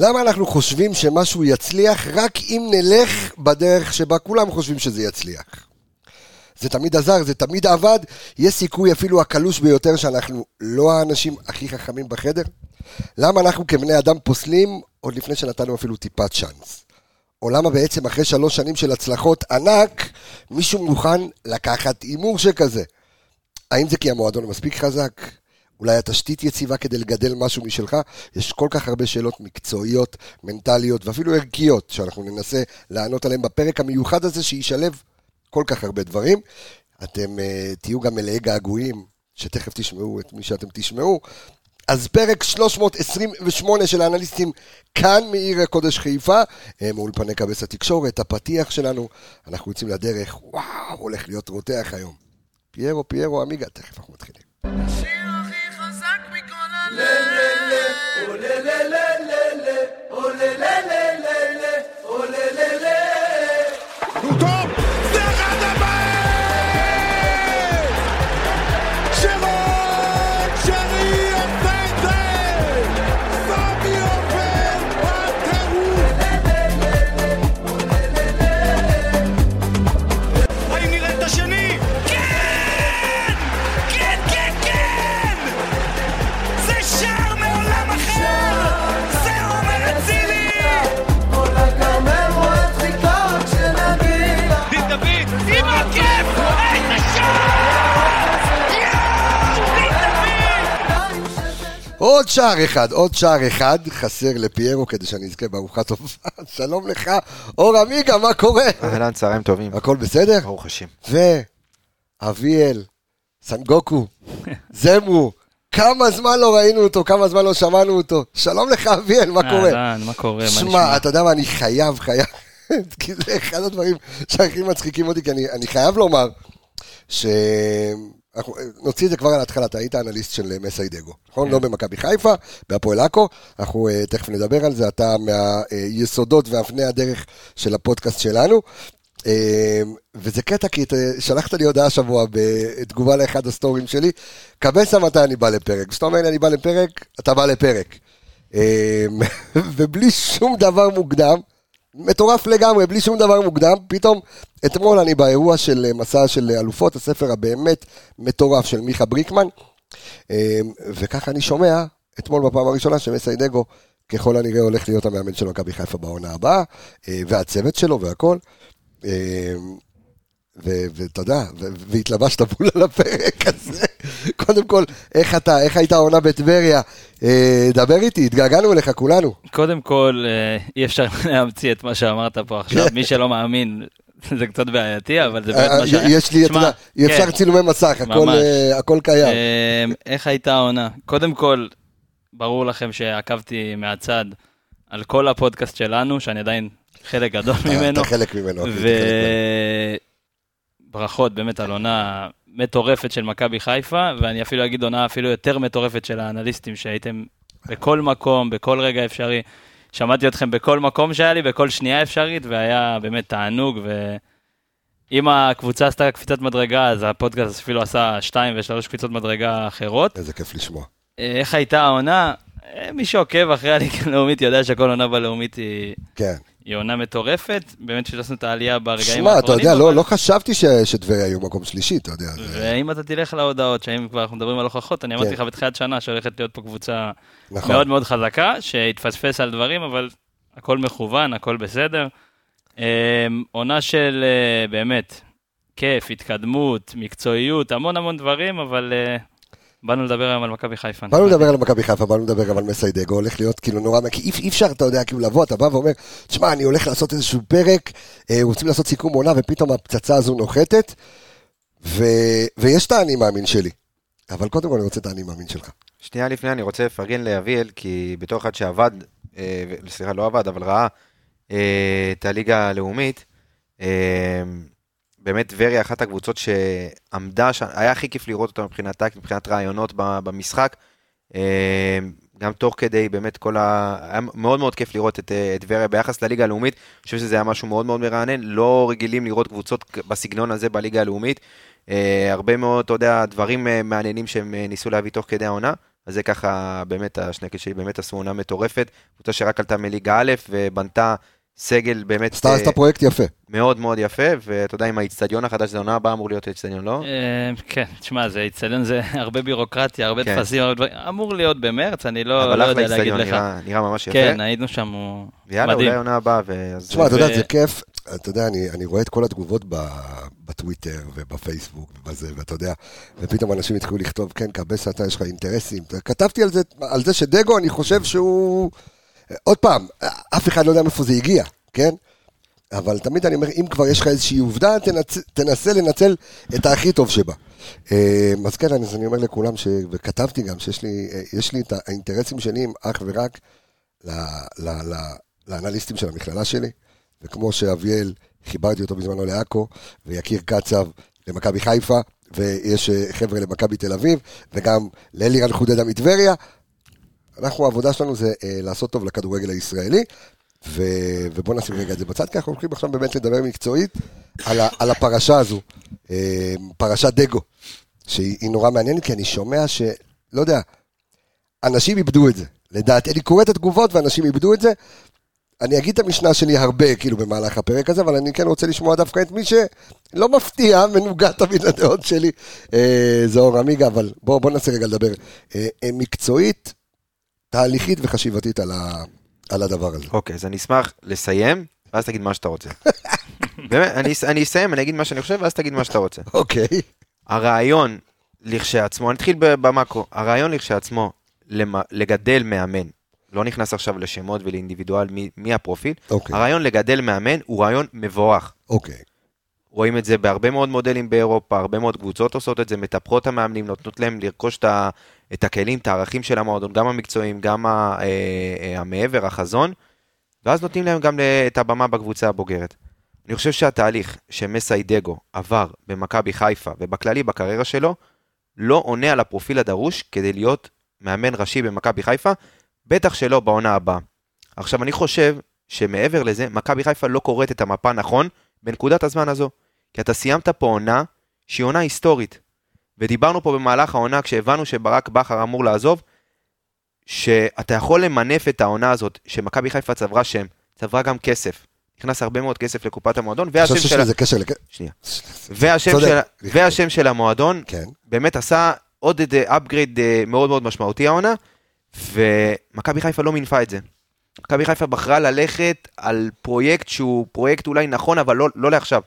למה אנחנו חושבים שמשהו יצליח רק אם נלך בדרך שבה כולם חושבים שזה יצליח? זה תמיד עזר, זה תמיד עבד, יש סיכוי אפילו הקלוש ביותר שאנחנו לא האנשים הכי חכמים בחדר? למה אנחנו כבני אדם פוסלים עוד לפני שנתנו אפילו טיפת צ'אנס? או למה בעצם אחרי שלוש שנים של הצלחות ענק, מישהו מוכן לקחת הימור שכזה? האם זה כי המועדון מספיק חזק? אולי התשתית יציבה כדי לגדל משהו משלך? יש כל כך הרבה שאלות מקצועיות, מנטליות ואפילו ערכיות שאנחנו ננסה לענות עליהן בפרק המיוחד הזה שישלב כל כך הרבה דברים. אתם uh, תהיו גם מלאי געגועים, שתכף תשמעו את מי שאתם תשמעו. אז פרק 328 של האנליסטים כאן מעיר הקודש חיפה, אה, מאולפני כבש התקשורת, הפתיח שלנו, אנחנו יוצאים לדרך, וואו, הולך להיות רותח היום. פיירו, פיירו, עמיגה, תכף אנחנו מתחילים. השיר הכי חזק מכל הלב. הוא עוד שער אחד, עוד שער אחד, חסר לפיירו כדי שאני אזכה בארוחה טובה. שלום לך, אור עמיגה, מה קורה? אהלן, צהריים טובים. הכל בסדר? ברוך השם. ואביאל, סנגוקו, זמו, כמה זמן לא ראינו אותו, כמה זמן לא שמענו אותו. שלום לך, אביאל, מה קורה? אהלן, מה קורה? מה שמע? אתה יודע מה, אני חייב, חייב, כי זה אחד הדברים שהכי מצחיקים אותי, כי אני, אני חייב לומר ש... אנחנו, נוציא את זה כבר על ההתחלה, אתה היית אנליסט של אה, מסיידגו, נכון? כן. לא במכבי חיפה, בהפועל עכו, אנחנו uh, תכף נדבר על זה, אתה מהיסודות ואבני הדרך של הפודקאסט שלנו. וזה קטע, כי שלחת לי הודעה השבוע בתגובה לאחד הסטורים שלי, קבסה מתי אני בא לפרק. כשאתה אומר לי אני בא לפרק, אתה בא לפרק. אה, ובלי שום דבר מוקדם, מטורף לגמרי, בלי שום דבר מוקדם, פתאום אתמול אני באירוע של אה, מסע של אלופות, הספר הבאמת מטורף של מיכה בריקמן, אה, וככה אני שומע, אתמול בפעם הראשונה שמסיידגו ככל הנראה הולך להיות המאמן של מכבי חיפה בעונה הבאה, אה, והצוות שלו והכל. אה, ו- ואתה יודע, והתלבשת בול על הפרק הזה. קודם כל, איך אתה, איך הייתה העונה בטבריה? אה, דבר איתי, התגעגענו אליך כולנו. קודם כל, אה, אי אפשר להמציא את מה שאמרת פה עכשיו. מי שלא מאמין, זה קצת בעייתי, אבל זה באמת אה, מה ש... יש לי, אתה יודע, אפשר כן. צילומי מסך, הכל. אה, קיים. אה, איך הייתה העונה? קודם כל, ברור לכם שעקבתי מהצד על כל הפודקאסט שלנו, שאני עדיין חלק גדול ממנו. אתה חלק ממנו. וברכות באמת על עונה מטורפת של מכבי חיפה, ואני אפילו אגיד עונה אפילו יותר מטורפת של האנליסטים שהייתם בכל מקום, בכל רגע אפשרי. שמעתי אתכם בכל מקום שהיה לי, בכל שנייה אפשרית, והיה באמת תענוג, ואם הקבוצה עשתה קפיצת מדרגה, אז הפודקאסט אפילו עשה שתיים ושלוש קפיצות מדרגה אחרות. איזה כיף לשמוע. אה, איך הייתה העונה? אה, מי שעוקב אחרי הליגה הלאומית יודע שכל עונה בלאומית היא, כן. היא עונה מטורפת, באמת שעשינו את העלייה ברגעים שמע, האחרונים. אתה יודע, לא- לא חשבתי ש- שטבריה היו מקום שלישי, אתה יודע. זה- ואם אתה תלך להודעות, שאם כבר אנחנו מדברים על הוכחות, אני אמרתי כן. לך בתחילת שנה שהולכת להיות פה קבוצה נכון. מאוד מאוד חזקה, שהתפספס על דברים, אבל הכל מכוון, הכל בסדר. אה, עונה של אה, באמת כיף, התקדמות, מקצועיות, המון המון דברים, אבל אה, באנו לדבר היום על מכבי חיפה. באנו לדבר על מכבי חיפה, באנו לדבר גם על מסיידגו, הולך להיות כאילו נורא, כי אי- אפשר, אתה יודע, כאילו לבוא, אתה בא ואומר, תשמע, אני הולך לעשות איזשהו פרק, אה, רוצים לעשות סיכום עונה, ופתאום הפצצה הזו נוחתת, ו- ויש את האני מאמין שלי. אבל קודם כל אני רוצה את האני מאמין שלך. שנייה לפני, אני רוצה לפרגן לאביאל, כי בתור אחד שעבד, אה, סליחה, לא עבד, אבל ראה אה, את הליגה הלאומית, אה, באמת טבריה אחת הקבוצות שעמדה שם, היה הכי כיף לראות אותה מבחינת טקט, מבחינת רעיונות במשחק. אה, גם תוך כדי באמת כל ה... היה מאוד מאוד כיף לראות את אה, טבריה ביחס לליגה הלאומית. אני חושב שזה היה משהו מאוד מאוד מרענן. לא רגילים לראות קבוצות בסגנון הזה בליגה הלאומית. אה, הרבה מאוד, אתה יודע, דברים אה, מעניינים שהם אה, ניסו להביא תוך כדי העונה. אז זה ככה באמת השנקל שלי, באמת עשו עונה מטורפת. קבוצה שרק עלתה מליגה א' ובנתה סגל באמת עשתה אה, עשתה פרויקט יפה. מאוד מאוד יפה, ואתה יודע, עם האיצטדיון החדש, זה עונה הבאה אמור להיות האיצטדיון, לא? אה, כן, תשמע, זה אצטדיון, זה הרבה בירוקרטיה, הרבה כן. טפסים, הרבה דברים. אמור להיות במרץ, אני לא אבל לא אחלה יודע להגיד איצטדיון, לך. נראה- נראה ממש יפה. כן, היינו שם, הוא ויאללה, מדהים. אולי עונה הבאה. תשמע, אתה יודע, זה כיף, אתה יודע, אני, אני רואה את כל התגובות ב, בטוויטר ובפייסבוק ובזה, ואתה יודע, ופתאום אנשים התחילו לכתוב, כן, קבסה, אתה יש לך אינטרסים. כתבתי על זה, על זה שדגו, אני חושב שהוא... עוד פעם, אף אחד לא יודע מאיפה זה הגיע, כן? אבל תמיד אני אומר, אם כבר יש לך איזושהי עובדה, תנצ... תנסה לנצל את הכי טוב שבה. אה, אז כן, אז אני אומר לכולם, ש... וכתבתי גם שיש לי, אה, לי את האינטרסים שלי הם אך ורק ל... ל... ל... לאנליסטים של המכללה שלי, וכמו שאביאל, חיברתי אותו בזמנו לעכו, ויקיר קצב למכבי חיפה, ויש אה, חבר'ה למכבי תל אביב, וגם לאלירן חודדה מטבריה. אנחנו, העבודה שלנו זה אה, לעשות טוב לכדורגל הישראלי, ו... ובוא נשים רגע את זה בצד, כי אנחנו הולכים עכשיו באמת לדבר מקצועית על, ה... על הפרשה הזו, אה, פרשת דגו, שהיא היא נורא מעניינת, כי אני שומע ש... לא יודע, אנשים איבדו את זה. לדעתי, אני קורא את התגובות ואנשים איבדו את זה. אני אגיד את המשנה שלי הרבה, כאילו, במהלך הפרק הזה, אבל אני כן רוצה לשמוע דווקא את מי שלא מפתיע, מנוגד תמיד לדעות שלי, אה, אור עמיגה, אבל בואו בוא ננסה רגע לדבר אה, אה, מקצועית, תהליכית וחשיבתית על, ה, על הדבר הזה. אוקיי, אז אני אשמח לסיים, ואז תגיד מה שאתה רוצה. באמת, אני, אני אסיים, אני אגיד מה שאני חושב, ואז תגיד מה שאתה רוצה. אוקיי, הרעיון לכשעצמו, אני אתחיל במאקרו, הרעיון לכשעצמו לגדל מאמן, לא נכנס עכשיו לשמות ולאינדיבידואל מי, מי הפרופיל, אוקיי, הרעיון לגדל מאמן הוא רעיון מבורך. אוקיי. רואים את זה בהרבה מאוד מודלים באירופה, הרבה מאוד קבוצות עושות את זה, מטפחות המאמנים, נותנות להם לרכוש את, ה, את הכלים, את הערכים של המועדון, גם המקצועיים, גם ה, אה, אה, המעבר, החזון, ואז נותנים להם גם את הבמה בקבוצה הבוגרת. אני חושב שהתהליך שמסיידגו עבר במכבי חיפה ובכללי בקריירה שלו, לא עונה על הפרופיל הדרוש כדי להיות מאמן ראשי במכבי חיפה, בטח שלא בעונה הבאה. עכשיו, אני חושב שמעבר לזה, מכבי חיפה לא קוראת את המפה נכון בנקודת הזמן הזו. כי אתה סיימת פה עונה שהיא עונה היסטורית. ודיברנו פה במהלך העונה, כשהבנו שברק בכר אמור לעזוב, שאתה יכול למנף את העונה הזאת, שמכבי חיפה צברה שם, צברה גם כסף. נכנס הרבה מאוד כסף לקופת המועדון, אני והשם חושב של, קשר לכ... שנייה. והשם. של, והשם של המועדון כן, באמת עשה עוד איזה upgrade אה, מאוד מאוד משמעותי העונה, ומכבי חיפה לא מינפה את זה. מכבי חיפה בחרה ללכת על פרויקט שהוא פרויקט אולי נכון, אבל לא, לא לעכשיו.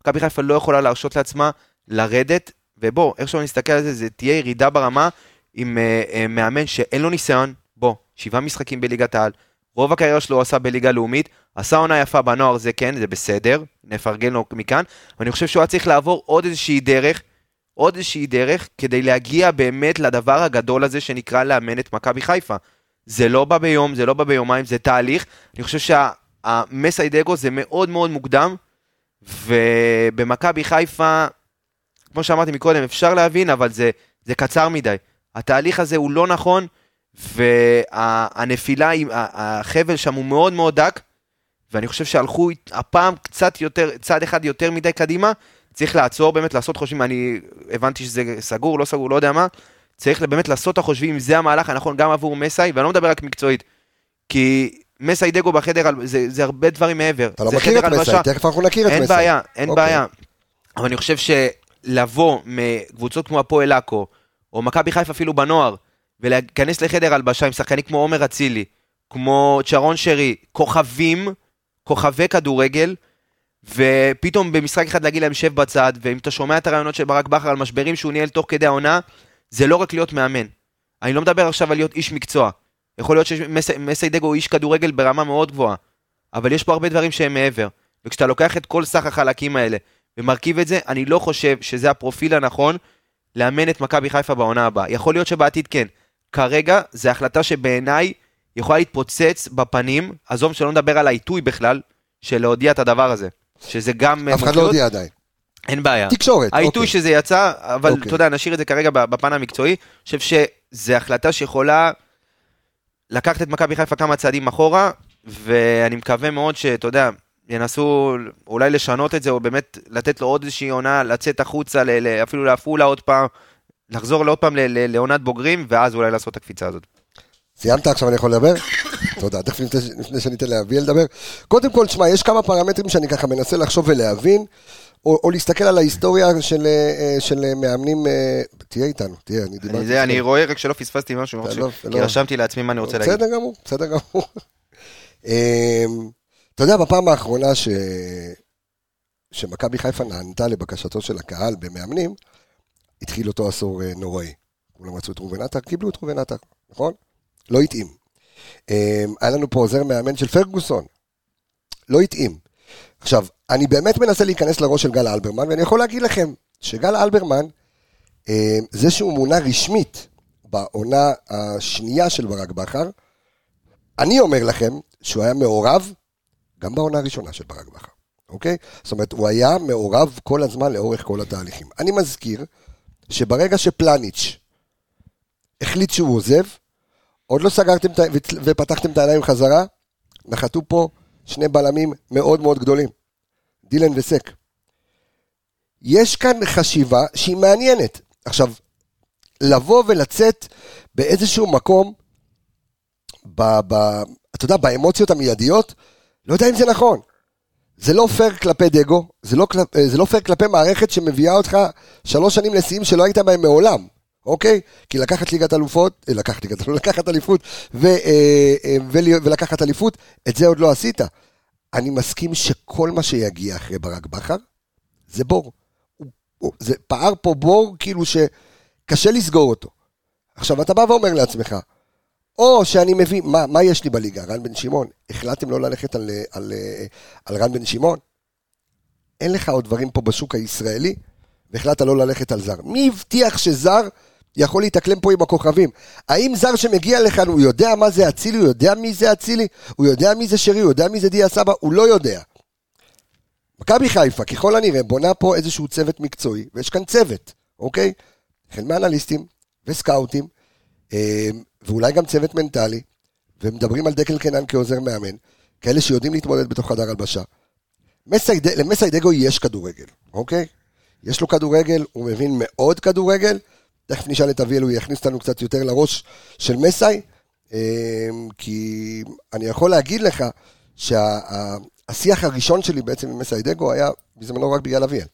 מכבי חיפה לא יכולה להרשות לעצמה לרדת, ובוא, איך שלא נסתכל על זה, זה תהיה ירידה ברמה עם אה, אה, מאמן שאין לו ניסיון, בוא, שבעה משחקים בליגת העל, רוב הקריירה שלו הוא עשה בליגה לאומית, עשה עונה יפה בנוער, זה כן, זה בסדר, נפרגן לו מכאן, ואני חושב שהוא היה צריך לעבור עוד איזושהי דרך, עוד איזושהי דרך, כדי להגיע באמת לדבר הגדול הזה שנקרא לאמן את מכבי חיפה. זה לא בא ביום, זה לא בא ביומיים, זה תהליך. אני חושב שהמסיידגו זה מאוד מאוד מוקדם, ובמכבי חיפה, כמו שאמרתי מקודם, אפשר להבין, אבל זה, זה קצר מדי. התהליך הזה הוא לא נכון, והנפילה, החבל שם הוא מאוד מאוד דק, ואני חושב שהלכו הפעם קצת יותר, צעד אחד יותר מדי קדימה, צריך לעצור באמת, לעשות חושבים, אני הבנתי שזה סגור, לא סגור, לא יודע מה, צריך באמת לעשות את החושבים אם זה המהלך הנכון גם עבור מסאי, ואני לא מדבר רק מקצועית, כי מסאי דגו בחדר, זה, זה הרבה דברים מעבר. אתה לא מכיר את הלבשה. תכף אנחנו נכיר את מסי. אין בעיה, אין אוקיי. בעיה. אבל אני חושב שלבוא מקבוצות כמו הפועל עכו, או מכבי חיפה אפילו בנוער, ולהיכנס לחדר הלבשה עם שחקנים כמו עומר אצילי, כמו צ'רון שרי, כוכבים, כוכבי כדורגל, ופתאום במשחק אחד להגיד להם שב בצד, ואם אתה שומע את הרעיונות של ברק בכר על משברים שהוא ניהל תוך כדי העונה, זה לא רק להיות מאמן. אני לא מדבר עכשיו על להיות איש מקצוע. יכול להיות שמסי דגו הוא איש כדורגל ברמה מאוד גבוהה, אבל יש פה הרבה דברים שהם מעבר. וכשאתה לוקח את כל סך החלקים האלה ומרכיב את זה, אני לא חושב שזה הפרופיל הנכון לאמן את מכבי חיפה בעונה הבאה. יכול להיות שבעתיד כן. כרגע, זו החלטה שבעיניי יכולה להתפוצץ בפנים, עזוב שלא נדבר על העיתוי בכלל, של להודיע את הדבר הזה. שזה גם... אף אחד לא. הודיע עדיין. אין בעיה. תקשורת, העיתוי אוקיי. שזה יצא, אבל אוקיי. אתה יודע, נשאיר את זה כרגע בפן המקצועי. אני חושב שזו החלטה שיכולה לקחת את מכבי חיפה כמה צעדים אחורה, ואני מקווה מאוד שאתה יודע, ינסו אולי לשנות את זה, או באמת לתת לו עוד איזושהי עונה, לצאת החוצה, ל- ל- אפילו לעפולה עוד פעם, לחזור לעוד פעם לעונת בוגרים, ואז אולי לעשות את הקפיצה הזאת. סיימת עכשיו אני יכול לדבר? תודה, תכף לפני, לפני שאני אתן לאביאל לדבר. קודם כל, שמע, יש כמה פרמטרים שאני ככה מנסה לחשוב ולהבין, או, או להסתכל על ההיסטוריה של, אה, של מאמנים, אה, תהיה איתנו, תהיה, אני דיברתי. אני, זה, אני רואה רק שלא פספסתי משהו, אתה ש- לא- כי לא- רשמתי לעצמי מה אני רוצה להגיד. בסדר גמור, בסדר גמור. אתה יודע, בפעם האחרונה ש... שמכבי חיפה נענתה לבקשתו של הקהל במאמנים, התחיל אותו עשור אה, נוראי. כולם רצו את ראובן עטר, קיבלו את ראובן עטר, נכון? לא התאים. אמ, היה לנו פה עוזר מאמן של פרגוסון, לא התאים. עכשיו, אני באמת מנסה להיכנס לראש של גל אלברמן, ואני יכול להגיד לכם שגל אלברמן, אמ, זה שהוא מונה רשמית בעונה השנייה של ברק בכר, אני אומר לכם שהוא היה מעורב גם בעונה הראשונה של ברק בכר, אוקיי? זאת אומרת, הוא היה מעורב כל הזמן לאורך כל התהליכים. אני מזכיר שברגע שפלניץ' החליט שהוא עוזב, עוד לא סגרתם ופתחתם את העיניים חזרה, נחתו פה שני בלמים מאוד מאוד גדולים, דילן וסק. יש כאן חשיבה שהיא מעניינת. עכשיו, לבוא ולצאת באיזשהו מקום, ב, ב, אתה יודע, באמוציות המיידיות, לא יודע אם זה נכון. זה לא פייר כלפי דגו, זה לא, אה, זה לא פייר כלפי מערכת שמביאה אותך שלוש שנים לשיאים שלא היית בהם מעולם, אוקיי? כי לקחת ליגת אלופות, אה, לקחת ליגת אלופות, לקחת אליפות ו, אה, ולקחת אליפות, את זה עוד לא עשית. אני מסכים שכל מה שיגיע אחרי ברק בכר, זה בור. זה פער פה בור כאילו שקשה לסגור אותו. עכשיו, אתה בא ואומר לעצמך, או שאני מביא, מה, מה יש לי בליגה? רן בן שמעון. החלטתם לא ללכת על, על, על רן בן שמעון? אין לך עוד דברים פה בשוק הישראלי, והחלטת לא ללכת על זר. מי הבטיח שזר יכול להתאקלם פה עם הכוכבים? האם זר שמגיע לכאן, הוא יודע מה זה אצילי? הוא יודע מי זה אצילי? הוא יודע מי זה שרי? הוא יודע מי זה דיה סבא? הוא לא יודע. מכבי חיפה, ככל הנראה, בונה פה איזשהו צוות מקצועי, ויש כאן צוות, אוקיי? החל מאנליסטים וסקאוטים, אה, ואולי גם צוות מנטלי, ומדברים על דקל קנן כעוזר מאמן, כאלה שיודעים להתמודד בתוך חדר הלבשה. מסייד- למסיידגו יש כדורגל, אוקיי? יש לו כדורגל, הוא מבין מאוד כדורגל, תכף נשאל את אביאל, הוא יכניס אותנו קצת יותר לראש של מסאי, אה, כי אני יכול להגיד לך שהשיח הראשון שלי בעצם עם מסיידגו היה בזמנו רק בגלל אביאל.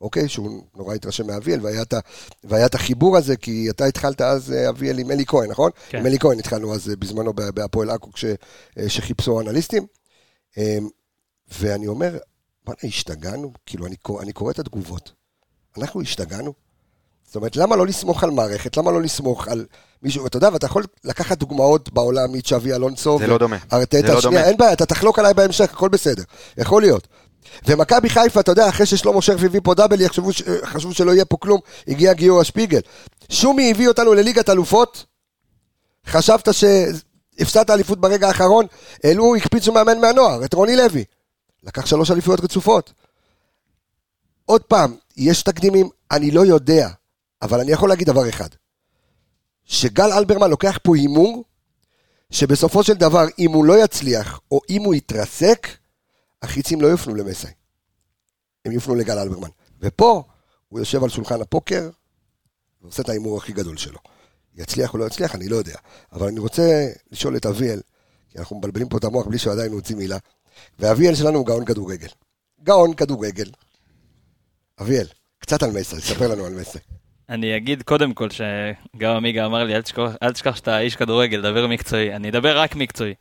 אוקיי? שהוא נורא התרשם מאביאל, והיה את ה- והיה את החיבור הזה, כי אתה התחלת אז, אה, אביאל, עם אלי כהן, נכון? כן. עם אלי כהן התחלנו אז אה, בזמנו בהפועל עכו, אה, שחיפשו אנליסטים. אה, ואני אומר, וואלה, השתגענו? כאילו, אני, אני קורא את התגובות. אנחנו השתגענו? זאת אומרת, למה לא לסמוך על מערכת? למה לא לסמוך על מישהו? אתה יודע, ואתה יכול לקחת דוגמאות בעולם מצ'אבי אלונסו. זה לא דומה. ארטטה, זה לא שנייה, דומה. אין בעיה, אתה תחלוק עליי בהמשך, הכל בסדר. יכול להיות. ומכבי חיפה, אתה יודע, אחרי ששלמה שרף הביא פה דאבל, יחשבו חשבו שלא יהיה פה כלום, הגיע גיורא שפיגל. שומי הביא אותנו לליגת אלופות, חשבת שהפסדת אליפות ברגע האחרון, העלו, הקפיצו מאמן מהנוער, את רוני לוי. לקח שלוש אליפויות רצופות. עוד פעם, יש תקדימים, אני לא יודע, אבל אני יכול להגיד דבר אחד. שגל אלברמן לוקח פה הימור, שבסופו של דבר, אם הוא לא יצליח, או אם הוא יתרסק, החיצים לא יופנו למסי. הם יופנו לגל אלברמן. ופה, הוא יושב על שולחן הפוקר, ועושה את ההימור הכי גדול שלו. יצליח או לא יצליח, אני לא יודע. אבל אני רוצה לשאול את אביאל, כי אנחנו מבלבלים פה את המוח בלי שהוא עדיין הוציא מילה, ואביאל שלנו הוא גאון כדורגל. גאון כדורגל. אביאל, קצת על מסי, ספר לנו על מסי. אני אגיד קודם כל שגם עמיגה אמר לי, אל תשכח, אל תשכח שאתה איש כדורגל, דבר מקצועי. אני אדבר רק מקצועי.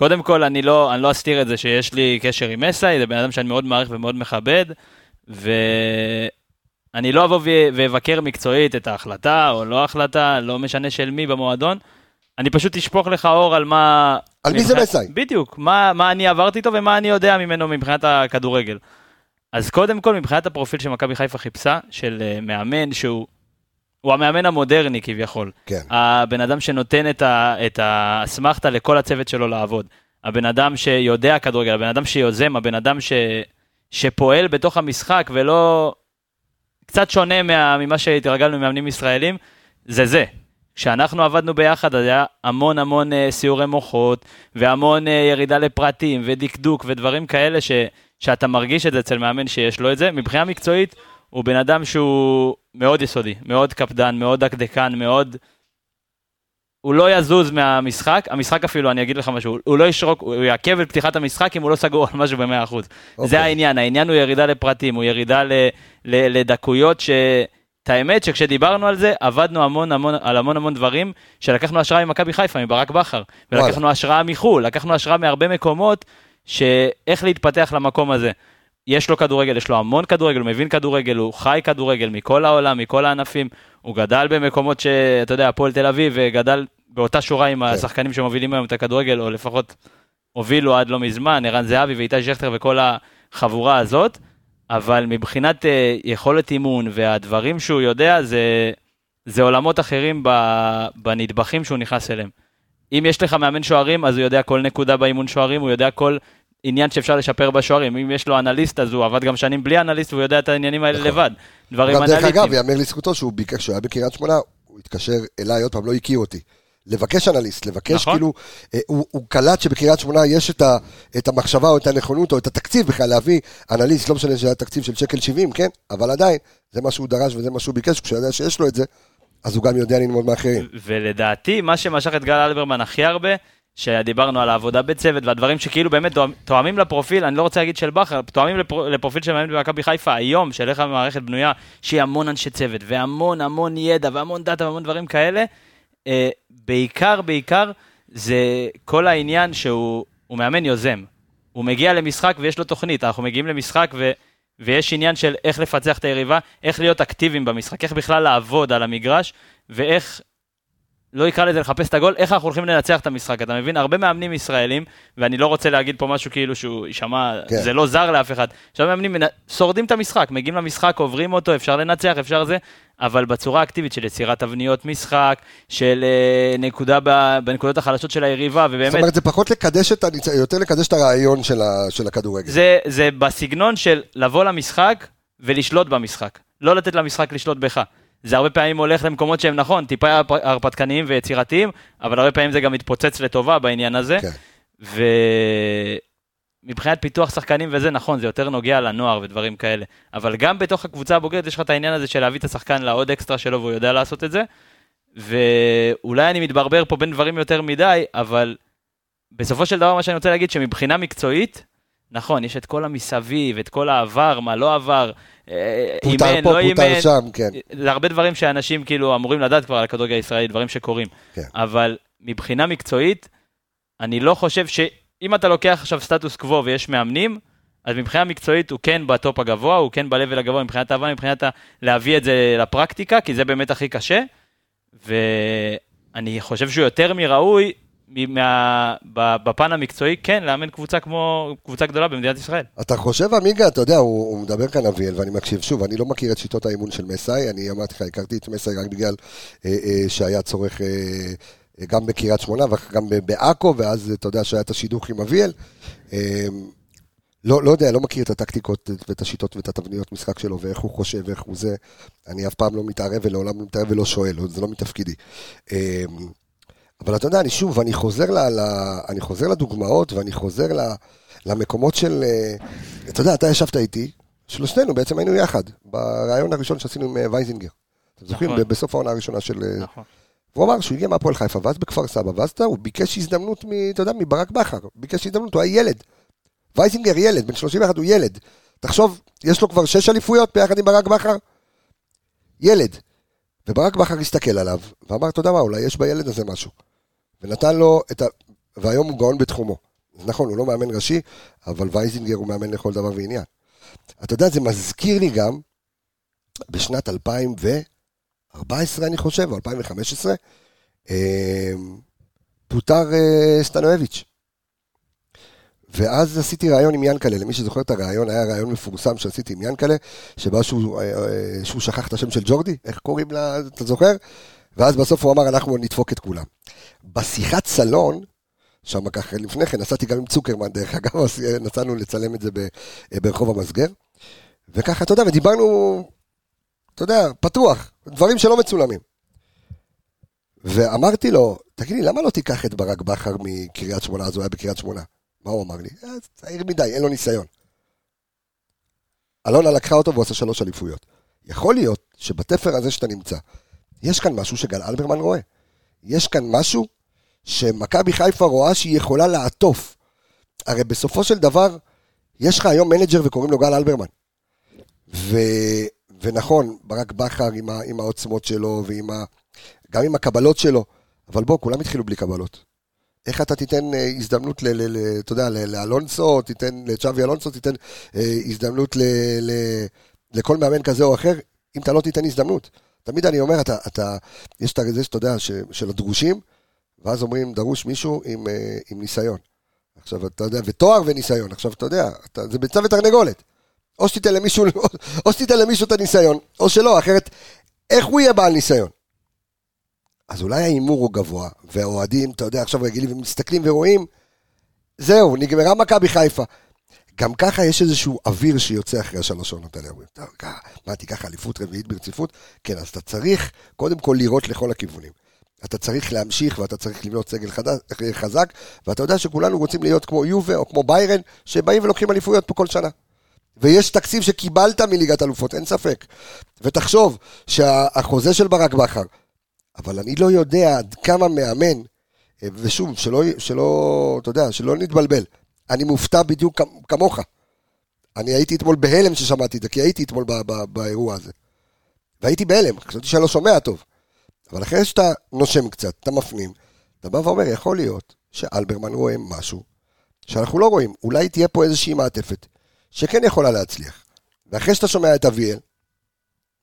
קודם כל, אני לא, אני לא אסתיר את זה שיש לי קשר עם מסאי, זה בן אדם שאני מאוד מעריך ומאוד מכבד, ואני לא אבוא ואבקר מקצועית את ההחלטה או לא ההחלטה, לא משנה של מי במועדון. אני פשוט אשפוך לך אור על מה... על מי זה מסאי? בדיוק, מה, מה אני עברתי איתו ומה אני יודע ממנו מבחינת הכדורגל. אז קודם כל, מבחינת הפרופיל שמכבי חיפה חיפשה, של אה, מאמן שהוא... הוא המאמן המודרני כביכול. כן. הבן אדם שנותן את האסמכתה לכל הצוות שלו לעבוד. הבן אדם שיודע כדורגל, הבן אדם שיוזם, הבן אדם ש... שפועל בתוך המשחק ולא... קצת שונה מה... ממה שהתרגלנו ממאמנים ישראלים, זה זה. כשאנחנו עבדנו ביחד, אז היה המון המון אה, סיורי מוחות, והמון אה, ירידה לפרטים, ודקדוק, ודברים כאלה ש... שאתה מרגיש את זה אצל מאמן שיש לו את זה. מבחינה מקצועית, הוא בן אדם שהוא מאוד יסודי, מאוד קפדן, מאוד דקדקן, מאוד... הוא לא יזוז מהמשחק, המשחק אפילו, אני אגיד לך משהו, הוא לא ישרוק, הוא יעכב את פתיחת המשחק אם הוא לא סגור על משהו ב-100%. אוקיי. זה העניין, העניין הוא ירידה לפרטים, הוא ירידה ל, ל, לדקויות ש... את האמת שכשדיברנו על זה, עבדנו המון המון, על המון המון דברים, שלקחנו השראה ממכבי חיפה, מברק בכר, ולקחנו השראה מחו"ל, לקחנו השראה מהרבה מקומות, שאיך להתפתח למקום הזה. יש לו כדורגל, יש לו המון כדורגל, הוא מבין כדורגל, הוא חי כדורגל מכל העולם, מכל הענפים, הוא גדל במקומות שאתה יודע, הפועל תל אביב, וגדל באותה שורה עם השחקנים שמובילים היום את הכדורגל, או לפחות הובילו עד לא מזמן, ערן זהבי ואיתי שכטר וכל החבורה הזאת, אבל מבחינת אה, יכולת אימון והדברים שהוא יודע, זה, זה עולמות אחרים בנדבכים שהוא נכנס אליהם. אם יש לך מאמן שוערים, אז הוא יודע כל נקודה באימון שוערים, הוא יודע כל עניין שאפשר לשפר בשוערים. אם יש לו אנליסט, אז הוא עבד גם שנים בלי אנליסט, והוא יודע את העניינים האלה לבד. דברים נכון. גם דרך אנליטיים. אגב, יאמר לזכותו שהוא ביקש, כשהוא היה בקריית שמונה, הוא התקשר אליי, עוד פעם, לא הכיר אותי. לבקש אנליסט, לבקש נכון. כאילו, אה, הוא, הוא קלט שבקריית שמונה יש את, ה, את המחשבה או את הנכונות או את התקציב בכלל להביא אנליסט, לא משנה שהיה תקציב של שקל 70, כן? אבל עדיין, זה מה שהוא דרש וזה מה שהוא ביקש, כשהוא יודע שיש לו את זה, אז הוא גם יודע ללמוד מאחרים. ולדעתי, מה שמשך את גל אלברמן הכי הרבה, שדיברנו על העבודה בצוות והדברים שכאילו באמת תואמ- תואמים לפרופיל, אני לא רוצה להגיד של בכר, תואמים לפר, לפרופיל של מאמן במכבי חיפה היום, של איך המערכת בנויה, שהיא המון אנשי צוות, והמון המון ידע, והמון דאטה, והמון דברים כאלה. אה, בעיקר, בעיקר, זה כל העניין שהוא הוא מאמן יוזם. הוא מגיע למשחק ויש לו תוכנית, אנחנו מגיעים למשחק ו... ויש עניין של איך לפצח את היריבה, איך להיות אקטיביים במשחק, איך בכלל לעבוד על המגרש, ואיך, לא יקרא לזה לחפש את הגול, איך אנחנו הולכים לנצח את המשחק, אתה מבין? הרבה מאמנים ישראלים, ואני לא רוצה להגיד פה משהו כאילו שהוא יישמע, כן. זה לא זר לאף אחד, עכשיו מאמנים מנ- שורדים את המשחק, מגיעים למשחק, עוברים אותו, אפשר לנצח, אפשר זה, אבל בצורה אקטיבית של יצירת תבניות משחק, של אה, נקודה ב, בנקודות החלשות של היריבה, זאת ובאמת, אומרת, זה פחות לקדש את, הניצ- יותר לקדש את הרעיון של, ה, של הכדורגל. זה, זה בסגנון של לבוא למשחק ולשלוט במשחק. לא לתת למשחק לשלוט בך. זה הרבה פעמים הולך למקומות שהם נכון, טיפה הרפ- הרפתקניים ויצירתיים, אבל הרבה פעמים זה גם מתפוצץ לטובה בעניין הזה. כן. ומבחינת פיתוח שחקנים וזה, נכון, זה יותר נוגע לנוער ודברים כאלה. אבל גם בתוך הקבוצה הבוגרת יש לך את העניין הזה של להביא את השחקן לעוד אקסטרה שלו והוא יודע לעשות את זה. ואולי אני מתברבר פה בין דברים יותר מדי, אבל בסופו של דבר מה שאני רוצה להגיד שמבחינה מקצועית, נכון, יש את כל המסביב, את כל העבר, מה לא עבר, פוטר אימן, פה, לא פוטר. שם, כן. זה הרבה דברים שאנשים כאילו אמורים לדעת כבר על הכדורגל הישראלי, דברים שקורים. כן. אבל מבחינה מקצועית, אני לא חושב שאם אתה לוקח עכשיו סטטוס קוו ויש מאמנים, אז מבחינה מקצועית הוא כן בטופ הגבוה, הוא כן ב-level הגבוה מבחינת ההבנה, מבחינת ה- להביא את זה לפרקטיקה, כי זה באמת הכי קשה. ואני חושב שהוא יותר מראוי מה, בפן המקצועי, כן, לאמן קבוצה כמו קבוצה גדולה במדינת ישראל. אתה חושב, עמיגה, אתה יודע, הוא, הוא מדבר כאן אביאל, ואני מקשיב. שוב, אני לא מכיר את שיטות האימון של מסאי, אני אמרתי לך, הכרתי את מסאי רק בגלל אה, אה, שהיה צורך אה, אה, גם בקריית שמונה וגם בעכו, ואז אתה יודע שהיה את השידוך עם אביאל. אה, לא, לא יודע, לא מכיר את הטקטיקות ואת השיטות ואת התבניות משחק שלו, ואיך הוא חושב, ואיך הוא זה. אני אף פעם לא מתערב ולעולם לא מתערב ולא שואל, זה לא מתפקידי. אבל אתה יודע, אני שוב, אני חוזר, ל, ל, אני חוזר לדוגמאות ואני חוזר ל, למקומות של... אה, אתה יודע, אתה ישבת איתי, שלושתנו בעצם היינו יחד, בריאיון הראשון שעשינו עם אה, וייזינגר. אתם זוכרים? נכון. בסוף העונה הראשונה של... אה, נכון. והוא אמר שהוא הגיע מהפועל חיפה, ואז בכפר סבא, ואז הוא ביקש הזדמנות, מ, אתה יודע, מברק בכר, ביקש הזדמנות, הוא היה ילד. וייזינגר ילד, בן 31 הוא ילד. תחשוב, יש לו כבר שש אליפויות ביחד עם ברק בכר? ילד. וברק בכר הסתכל עליו, ואמר, אתה יודע מה, אולי יש בילד הזה משהו. ונתן לו את ה... והיום הוא גאון בתחומו. נכון, הוא לא מאמן ראשי, אבל וייזינגר הוא מאמן לכל דבר ועניין. אתה יודע, זה מזכיר לי גם, בשנת 2014, אני חושב, או 2015, אה, פוטר אה, סטנואביץ'. ואז עשיתי ראיון עם ינקלה, למי שזוכר את הראיון, היה ראיון מפורסם שעשיתי עם ינקלה, שבא שהוא, אה, אה, שהוא שכח את השם של ג'ורדי, איך קוראים לה, אתה זוכר? ואז בסוף הוא אמר, אנחנו נדפוק את כולם. בשיחת סלון, שם ככה לפני כן, נסעתי גם עם צוקרמן, דרך אגב, נסענו לצלם את זה ברחוב המסגר, וככה, אתה יודע, ודיברנו, אתה יודע, פתוח, דברים שלא מצולמים. ואמרתי לו, תגיד לי, למה לא תיקח את ברק בכר מקריית שמונה, אז הוא היה בקריית שמונה? מה הוא אמר לי? "אה, צעיר מדי, אין לו ניסיון. אלונה לקחה אותו והוא עשה שלוש אליפויות. יכול להיות שבתפר הזה שאתה נמצא, יש כאן משהו שגל אלברמן רואה. יש כאן משהו שמכבי חיפה רואה שהיא יכולה לעטוף. הרי בסופו של דבר, יש לך היום מנג'ר וקוראים לו גל אלברמן. ו... ונכון, ברק בכר עם, ה... עם העוצמות שלו, ועם ה... גם עם הקבלות שלו, אבל בוא, כולם התחילו בלי קבלות. איך אתה תיתן אה, הזדמנות, ל, ל, ל, אתה יודע, לאלונסו, תיתן לצ'אבי אלונסו, תיתן אה, הזדמנות ל, ל, לכל מאמן כזה או אחר, אם אתה לא תיתן הזדמנות. תמיד אני אומר, אתה, אתה, יש את זה שאתה יודע, ש, של הדרושים, ואז אומרים, דרוש מישהו עם, אה, עם ניסיון. עכשיו, אתה יודע, ותואר וניסיון. עכשיו, אתה יודע, אתה, זה ביצה ותרנגולת. או שתיתן למישהו, או שתיתן למישהו את הניסיון, או שלא, אחרת, איך הוא יהיה בעל ניסיון? אז אולי ההימור הוא גבוה, והאוהדים, אתה יודע, עכשיו רגילים ומסתכלים ורואים, זהו, נגמרה מכבי חיפה. גם ככה יש איזשהו אוויר שיוצא אחרי השלוש עונות האלה. אומרים, טוב, מה, תיקח אליפות רביעית ברציפות? כן, אז אתה צריך קודם כל לירות לכל הכיוונים. אתה צריך להמשיך ואתה צריך לבנות סגל חדש, חזק, ואתה יודע שכולנו רוצים להיות כמו יובה או כמו ביירן, שבאים ולוקחים אליפויות פה כל שנה. ויש תקציב שקיבלת מליגת אלופות, אין ספק. ותחשוב שהחוזה של ברק בכר, אבל אני לא יודע עד כמה מאמן, ושוב, שלא, שלא, אתה יודע, שלא נתבלבל. אני מופתע בדיוק כמוך. אני הייתי אתמול בהלם ששמעתי את זה, כי הייתי אתמול ב- ב- באירוע הזה. והייתי בהלם, חשבתי שאני לא שומע טוב. אבל אחרי שאתה נושם קצת, אתה מפנים, אתה בא ואומר, יכול להיות שאלברמן רואה משהו שאנחנו לא רואים. אולי תהיה פה איזושהי מעטפת שכן יכולה להצליח. ואחרי שאתה שומע את אביאל,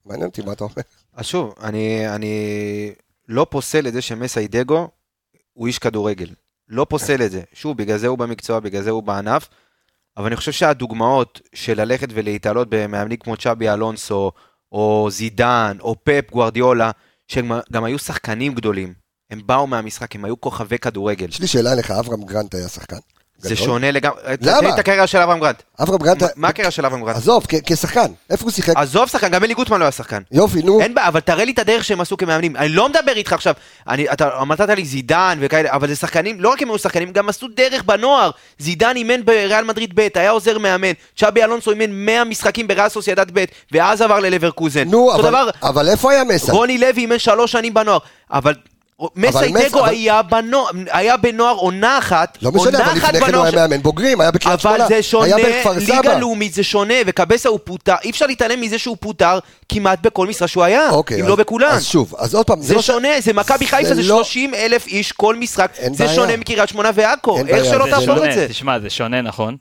מעניין אותי מה אתה אומר. אז שוב, אני, אני לא פוסל את זה שמסיידגו הוא איש כדורגל. לא פוסל את זה. שוב, בגלל זה הוא במקצוע, בגלל זה הוא בענף. אבל אני חושב שהדוגמאות של ללכת ולהתעלות במאמנים כמו צ'אבי אלונסו, או זידן, או פפ גוארדיולה, שהם גם היו שחקנים גדולים. הם באו מהמשחק, הם היו כוכבי כדורגל. יש לי שאלה אליך, אברהם גרנט היה שחקן? זה? שונה לגמרי. למה? תן לי את הקריירה של אברהם גרנט. אברהם גרנט... מה- הקריירה של אברהם גרנט? עזוב, כשחקן, איפה הוא שיחק? עזוב שחקן, גם אלי גוטמן לא היה שחקן. יופי, נו. אין בעיה, אבל תראה לי את הדרך שהם עשו כמאמנים. אני לא מדבר איתך עכשיו, אני, אתה אמרת לי זידן וכאלה, אבל זה שחקנים, לא רק הם היו שחקנים, גם עשו דרך בנוער. זידן אימן בריאל מדריד ב', היה עוזר מאמן. צ'אבי אלונסו אימן 100 משחקים בריאל סוסיידד ב', ואז עבר ללברקוזן. נו, אבל איפה היה מסע? רוני לוי אימן שלוש שנים בנוער, אבל... מסיידגו אבל- היה בנוער, היה בנוער עונה אחת, לא משנה, עונה אבל אחת לפני כן הוא היה ש- מאמן בוגרים, היה בקריית שמונה. אבל זה שונה, היה בכפר ליגה סבא. לאומית זה שונה, וקבסה הוא פוטר, אי אפשר להתעלם מזה שהוא פוטר כמעט בכל משרה שהוא היה, אוקיי, אם אז- לא בכולן. אז שוב, אז עוד פעם, זה לא ש- שונה, זה מכבי חיפה, זה לא- 30 אלף איש כל משחק, זה בעיה. שונה מקריית שמונה ועכו, איך בעיה, שלא זה זה תהפוך שונה, את זה. תשמע, זה שונה, נכון.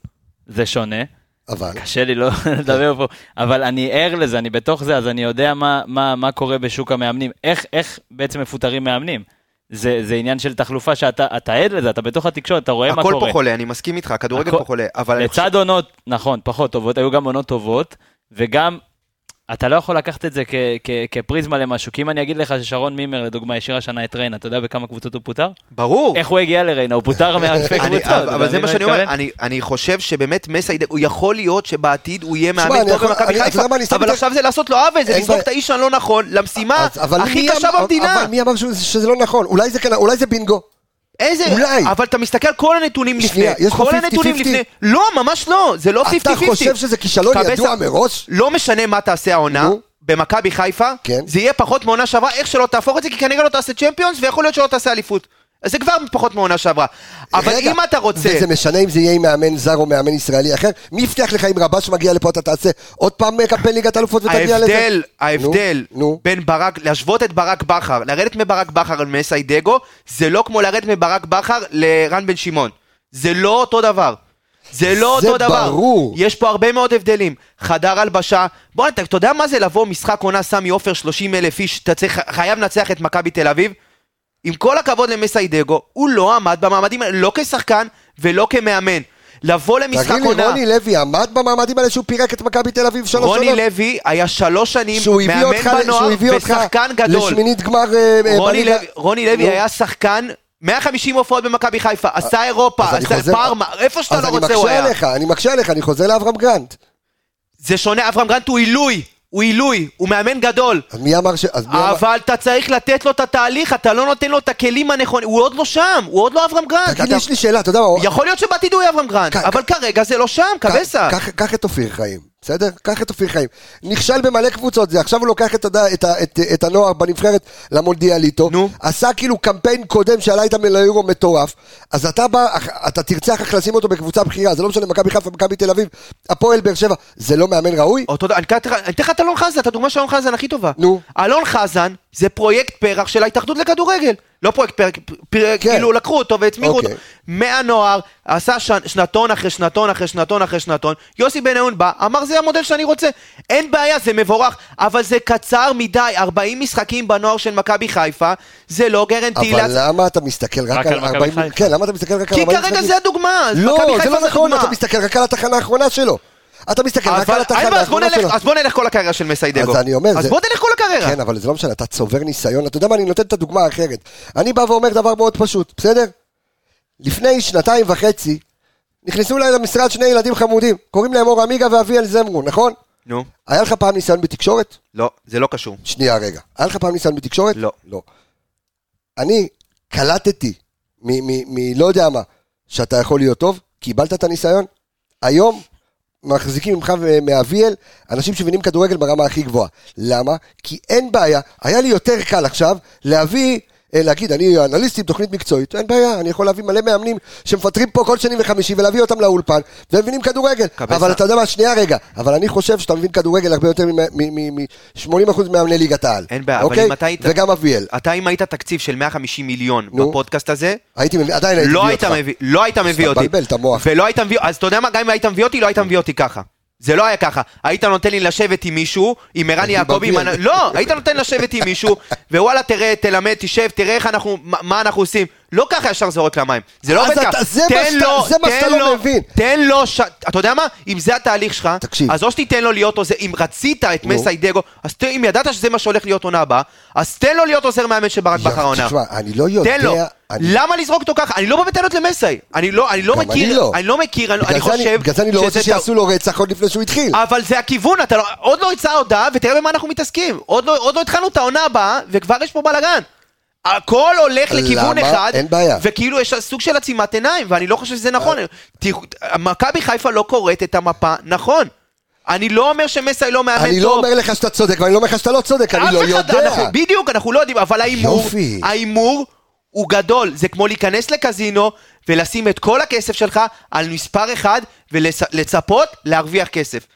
זה שונה. אבל, קשה לי לא לדבר פה, אבל אני ער לזה, אני בתוך זה, אז אני יודע מה, מה, מה קורה בשוק המאמנים. איך, איך בעצם מפוטרים מאמנים? זה, זה עניין של תחלופה שאתה אתה עד לזה, אתה בתוך התקשורת, אתה רואה מה הכל קורה. פה חולה, אני מסכים איתך, הכדורגל הכל- פה חולה, אבל. לצד עונות, נכון, פחות טובות, היו גם עונות טובות, וגם, אתה לא יכול לקחת את זה כ- כ- כפריזמה למשהו, כי אם אני אגיד לך ששרון מימר, לדוגמה, השאיר השנה את ריינה, אתה יודע בכמה קבוצות הוא פוטר? ברור. איך הוא הגיע לריינה? הוא פוטר מאלפי קבוצות. אבל זה מבין מה שאני אני אומר? אני- אני חושב שבאמת מסיידגו, הוא יכול להיות שבעתיד הוא יהיה מאמן טוב במכבי חיפה, אבל עכשיו זה לעשות לו עוול, זה אין לזרוק. את האיש הלא נכון למשימה הכי קשה במדינה. אבל מי אמר שזה- לא נכון? אולי זה כן- אולי זה בינגו. איזה, אולי. אבל אתה מסתכל כל הנתונים לפני, שנייה, יש כל 50-50. הנתונים לפני, לא, ממש לא, זה לא 50-50. אתה חושב שזה כישלון ידוע מראש? לא משנה מה תעשה העונה. במכבי חיפה, כן. זה יהיה פחות מעונה שעברה, איך שלא תהפוך את זה, כי כנראה לא תעשה צ'מפיונס, ויכול להיות שלא תעשה אליפות. זה כבר פחות מעונה שעברה. אבל רגע, אם אתה רוצה... וזה משנה אם זה יהיה עם מאמן זר או מאמן ישראלי אחר? מי הבטיח לך אם רבש מגיע לפה אתה תעשה עוד פעם קמפיין ליגת אלופות ותגיע לזה? ההבדל, ההבדל נו, נו. בין ברק, להשוות את ברק בכר, לרדת מברק בכר למסיידגו, זה לא כמו לרדת מברק בכר לרן בן שמעון. זה לא אותו דבר. זה לא זה אותו דבר. ברור. יש פה הרבה מאוד הבדלים. חדר הלבשה, בוא, אתה, אתה יודע מה זה לבוא משחק עונה סמי עופר 30 אלף איש, אתה צריך, חייב לנצח את מכבי תל אביב? עם כל הכבוד למסיידגו, הוא לא עמד במעמדים האלה, לא כשחקן ולא כמאמן. לבוא למשחק תגיד לי, עונה... רוני לוי עמד במעמדים האלה שהוא פירק את מכבי תל אביב שלוש רוני עונות? לוי היה שלוש שנים מאמן בנוער ושחקן גדול. לשמינית גמר אה, אה, רוני. לוי, רוני. היה שחקן 150 הופעות במכבי חיפה, עשה אירופה, אז אני עשה פארמה, איפה שאתה אז לא אני רוצה הוא מקשה היה. עליך, אני מקשה עליך, אני חוזר לאברהם גרנט. זה שונה, אברהם גרנט הוא עילוי, הוא עילוי, הוא מאמן גדול. אז מי אמר ש... אז מי אמר... אבל אתה צריך לתת לו את התהליך, אתה לא נותן לו את הכלים הנכונים, הוא עוד לא שם, הוא עוד לא אברהם גרנט. תגיד יש לי שאלה, אתה יודע מה... יכול להיות שבעתיד הוא יהיה אברהם גרנט, ק- אבל כרגע זה לא שם, קבסה. קח את אופיר חיים, בסדר? קח את אופיר חיים. נכשל במלא קבוצות, זה עכשיו הוא לוקח את, הד... את, ה... את, את הנוער בנבחרת למונדיאליטו. נו. עשה כאילו קמפיין קודם שעלה איתם ליורו מטורף. אז אתה בא, אתה תרצה אחר כך לשים אותו בקבוצה בכירה, זה לא משנה, מכבי חיפה, מכבי תל אביב, הפועל באר שבע, זה לא מאמן ראוי? אותו דבר, אני אתן לך את אלון חזן, את הדוגמה של אלון חזן הכי טובה. נו. אלון חזן זה פרויקט פרח של ההתאחדות לכדורגל. לא פרויקט פרח, פר... כן. כאילו לקחו אותו והצמיחו אוקיי. אותו. מהנוער, עשה ש... שנתון אחרי שנתון אחרי שנתון אחרי שנתון. יוסי בניון בא, אמר זה המודל שאני רוצה. אין בעיה, זה מבורך, אבל זה קצר מדי, 40 משחקים בנוער של מכבי חיפה, זה לא גרנטי. אבל למה אתה מסתכל רק, רק על על מכבי 40... חיפה. כן, למה אתה מסתכל רק על כי 40 כרגע משחקים? זה הדוגמה, לא, מכבי זה חיפה לא זה נכון. אתה מסתכל רק על התחנה האחרונה שלו. אתה מסתכל רק על התחנה בעיה, אז בוא האחרונה נלך- שלו. אז בוא נלך כל הקריירה של מסיידגו. אז אני אומר, אז בוא נלך כל הקריירה. כן, אבל זה לא משנה, אתה צובר ניסיון. אתה יודע מה, אני נותן את הדוגמה האחרת. אני בא ואומר דבר מאוד פשוט, בסדר? לפני שנתיים וחצי, נכנסו אליי למשרד שני ילדים חמודים, קוראים להם אור עמיגה ואביאל זמרו, נכון? נו, היה לך פעם ניסיון בתקשורת? לא, זה לא קשור. שנייה רגע. היה לך פעם ניסיון בתקשורת? לא. לא. אני קלטתי מ- מ- מ- לא יודע מה, שאתה יכול להיות טוב, קיבלת את הניסיון, היום מחזיקים ממך ומאביאל אנשים שמבינים כדורגל ברמה הכי גבוהה. למה? כי אין בעיה, היה לי יותר קל עכשיו להביא... אה, להגיד, אני אנליסט עם תוכנית מקצועית, אין בעיה, אני יכול להביא מלא מאמנים שמפטרים פה כל שני וחמישי ולהביא אותם לאולפן, והם מבינים כדורגל. אבל אתה יודע מה, שנייה רגע, אבל אני חושב שאתה מבין כדורגל הרבה יותר מ-80% מאמני ליגת העל. אין בעיה, אבל אוקיי? אם אתה היית... וגם אביאל. אתה אם היית תקציב של 150 מיליון. בפודקאסט הזה, עדיין הייתי לא מביא אותך. לא היית מביא אותי. ולא היית מביא, אז אתה יודע מה, גם אם היית מביא אותי, לא היית מביא אותי ככה. זה לא היה ככה. היית נותן לי לשבת עם מישהו, עם ערן יעקבי. עם- לא, היית נותן לשבת עם מישהו, ווואלה, תראה, תלמד, תשב, תראה איך אנחנו, מה אנחנו עושים. לא ככה ישר זורק למים. זה לא עובד ככה. זה מה תן שאתה- לו- לא מבין. תן לו, ש- אתה יודע מה? אם זה התהליך שלך, תקשיב. אז או שתיתן לו להיות עוזר, אם רצית את. מסיידגו, אז ת- אם ידעת שזה מה שהולך להיות עונה הבאה, אז תן לו להיות עוזר מאמן של ברק בכר העונה. תשמע, אני לא יודע... תן לו. אני- למה לזרוק אותו ככה? אני לא בא בטענות למסאי. אני לא, אני לא גם אני מכיר, לא. אני לא מכיר, אני, חושב בגלל זה אני לא רוצה שיעשו לו רצח עוד לפני שהוא התחיל. אבל זה הכיוון, אתה לא, עוד לא יצאה הודעה ותראה במה אנחנו מתעסקים. עוד לא, עוד לא התחלנו את העונה הבאה וכבר יש פה בלאגן. הכל הולך לכיוון למה? אחד, אין בעיה. וכאילו יש סוג של עצימת עיניים, ואני לא חושב שזה נכון. מכבי חיפה לא קוראת את המפה נכון. אני לא אומר שמסאי לא מאמן טוב. אני לא אומר לך שאתה צודק, ואני לא אומר לך שאתה לא צודק, אני לא יודע. אנחנו, בדיוק, אנחנו לא יודעים, אבל ההימור. ההימור הוא גדול. זה כמו להיכנס לקזינו ולשים את כל הכסף שלך על מספר אחד ולצפות להרוויח כסף.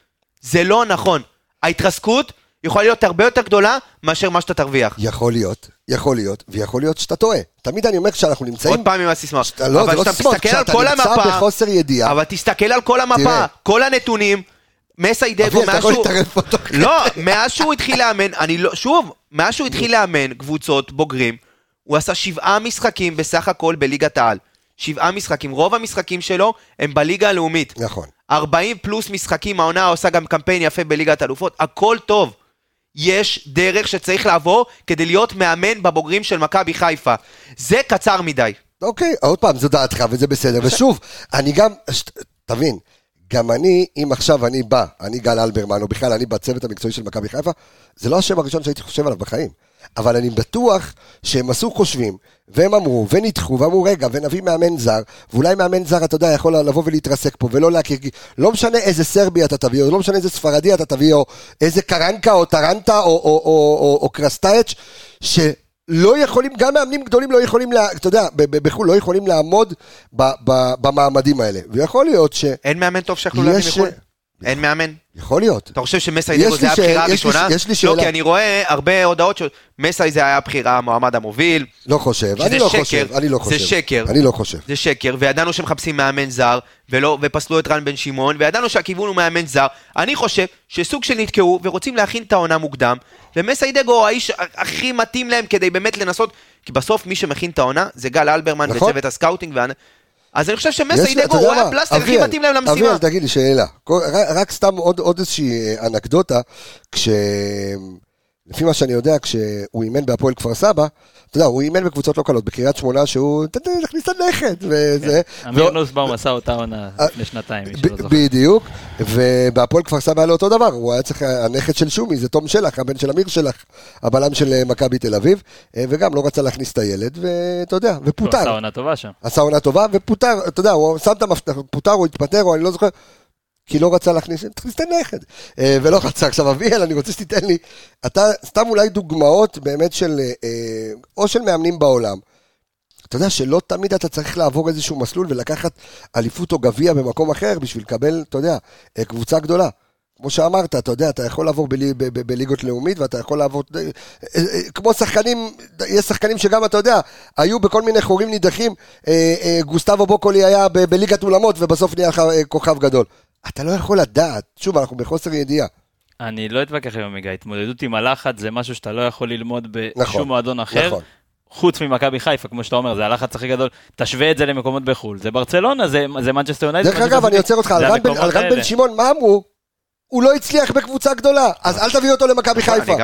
זה לא נכון. ההתרסקות יכולה להיות הרבה יותר גדולה מאשר מה שאתה תרוויח. יכול להיות, יכול להיות, ויכול להיות שאתה טועה. תמיד אני אומר כשאנחנו נמצאים... עוד פעם עם הסיסמה. שאתה- לא, זה לא על כשאתה נמצא המפה, בחוסר ידיעה. אבל תסתכל על כל המפה, תראה. כל הנתונים. אביאל, אתה מאז יכול שהוא... להתערב פה תוך כדי. לא, מאז שהוא התחיל לאמן, אני לא, שוב, מאז שהוא התחיל לאמן קבוצות בוגרים, הוא עשה שבעה משחקים בסך הכל בליגת העל. שבעה משחקים, רוב המשחקים שלו הם בליגה הלאומית. נכון. 40 פלוס משחקים, העונה עושה גם קמפיין יפה בליגת האלופות, הכל טוב. יש דרך שצריך לעבור כדי להיות מאמן בבוגרים של מכבי חיפה. זה קצר מדי. אוקיי, עוד פעם, זו דעתך וזה בסדר. ושוב, אני גם, תבין, גם אני, אם עכשיו אני בא, אני גל אלברמן, או בכלל אני בצוות המקצועי של מכבי חיפה, זה לא השם הראשון שהייתי חושב עליו בחיים. אבל אני בטוח שהם עשו חושבים, והם אמרו, ונדחו, ואמרו, רגע, ונביא מאמן זר, ואולי מאמן זר, אתה יודע, יכול לבוא ולהתרסק פה, ולא להכיר, לא משנה איזה סרבי אתה תביא, או לא משנה איזה ספרדי אתה תביא, או איזה קרנקה, או טרנטה, או, או, או, או, או קרסטייץ', שלא יכולים, גם מאמנים גדולים לא יכולים, לה, אתה יודע, בחו"ל לא יכולים לעמוד ב, ב, במעמדים האלה. ויכול להיות ש... אין מאמן טוב שיכולו להביא מחו"ל? אין מאמן? יכול להיות. אתה חושב שמסאי דגו יש זה היה הבחירה יש לי- הראשונה? יש לי שאלה. לא, כי אני רואה הרבה הודעות שמסאי זה היה הבחירה, המועמד המוביל. לא חושב, אני לא חושב, אני לא זה חושב. שקר. אני לא חושב. זה שקר, וידענו שמחפשים מאמן זר, ולא, ופסלו את רן בן שמעון, וידענו שהכיוון הוא מאמן זר. אני חושב שסוג של נתקעו, ורוצים להכין את העונה מוקדם, ומסאי דגו הוא האיש הכי מתאים להם כדי באמת לנסות, כי בסוף מי שמכין את העונה זה גל אלברמן נכון. וצוות הסקאוטינג, אז אני חושב יש שמסאי לי- אתה דגו יודע הוא היה מה? הפלסטר הכי מתאים להם למשימה. אביאל, תגיד לי שאלה. רק- סתם עוד עוד איזושהי אה, אנקדוטה, כש... לפי מה שאני יודע, כשהוא אימן בהפועל כפר סבא, אתה יודע, הוא אימן בקבוצות לא קלות, בקריית שמונה שהוא, הכניס את הנכד, וזה. אמיר ו- נוסבאום עשה אותה עונה אה, לפני שנתיים, מי שלא זוכר. בדיוק, ובהפועל כפר סבא היה לו אותו דבר, הוא היה צריך, הנכד של שומי, זה תום שלח, הבן של אמיר שלח, הבלם של אה, מכבי תל אביב, אה, וגם לא רצה להכניס את הילד, ואתה יודע, הוא ופוטר. עשה עונה טובה שם. עשה עונה טובה, ופוטר, אתה יודע, הוא שם את המפתח, פוטר או התפטר, או אני לא זוכר, כי לא רצה להכניס, תכניס את הנכד. אה, ולא רצה. עכשיו, אביאל, אני רוצה שתיתן לי, אתה, סתם אולי דוגמאות באמת של, אה, או של מאמנים בעולם. אתה יודע שלא תמיד אתה צריך לעבור איזשהו מסלול ולקחת אליפות או גביע במקום אחר בשביל לקבל, אתה יודע, אה, קבוצה גדולה. כמו שאמרת, אתה יודע, אתה יכול לעבור בליגות לאומית ואתה יכול לעבור, אה, אה, כמו שחקנים, יש שחקנים שגם, אתה יודע, היו בכל מיני חורים נידחים, אה, אה, גוסטבו בוקולי היה בליגת אולמות ובסוף נהיה אה, כוכב גדול. אתה לא יכול לדעת, שוב, אנחנו בחוסר ידיעה. אני לא אתווכח עם עמיגה, התמודדות עם הלחץ זה משהו שאתה לא יכול ללמוד בשום נכון, מועדון אחר. נכון. חוץ ממכבי חיפה, כמו שאתה אומר, זה הלחץ הכי גדול. תשווה את זה למקומות בחו"ל. זה ברצלונה, זה, זה מנצ'סטר יונייטד. דרך אגב, אני. עוצר אותך, על רן בן-. שמעון, מה אמרו? הוא לא הצליח בקבוצה גדולה, אז אל תביא אותו למכבי נכון, חיפה.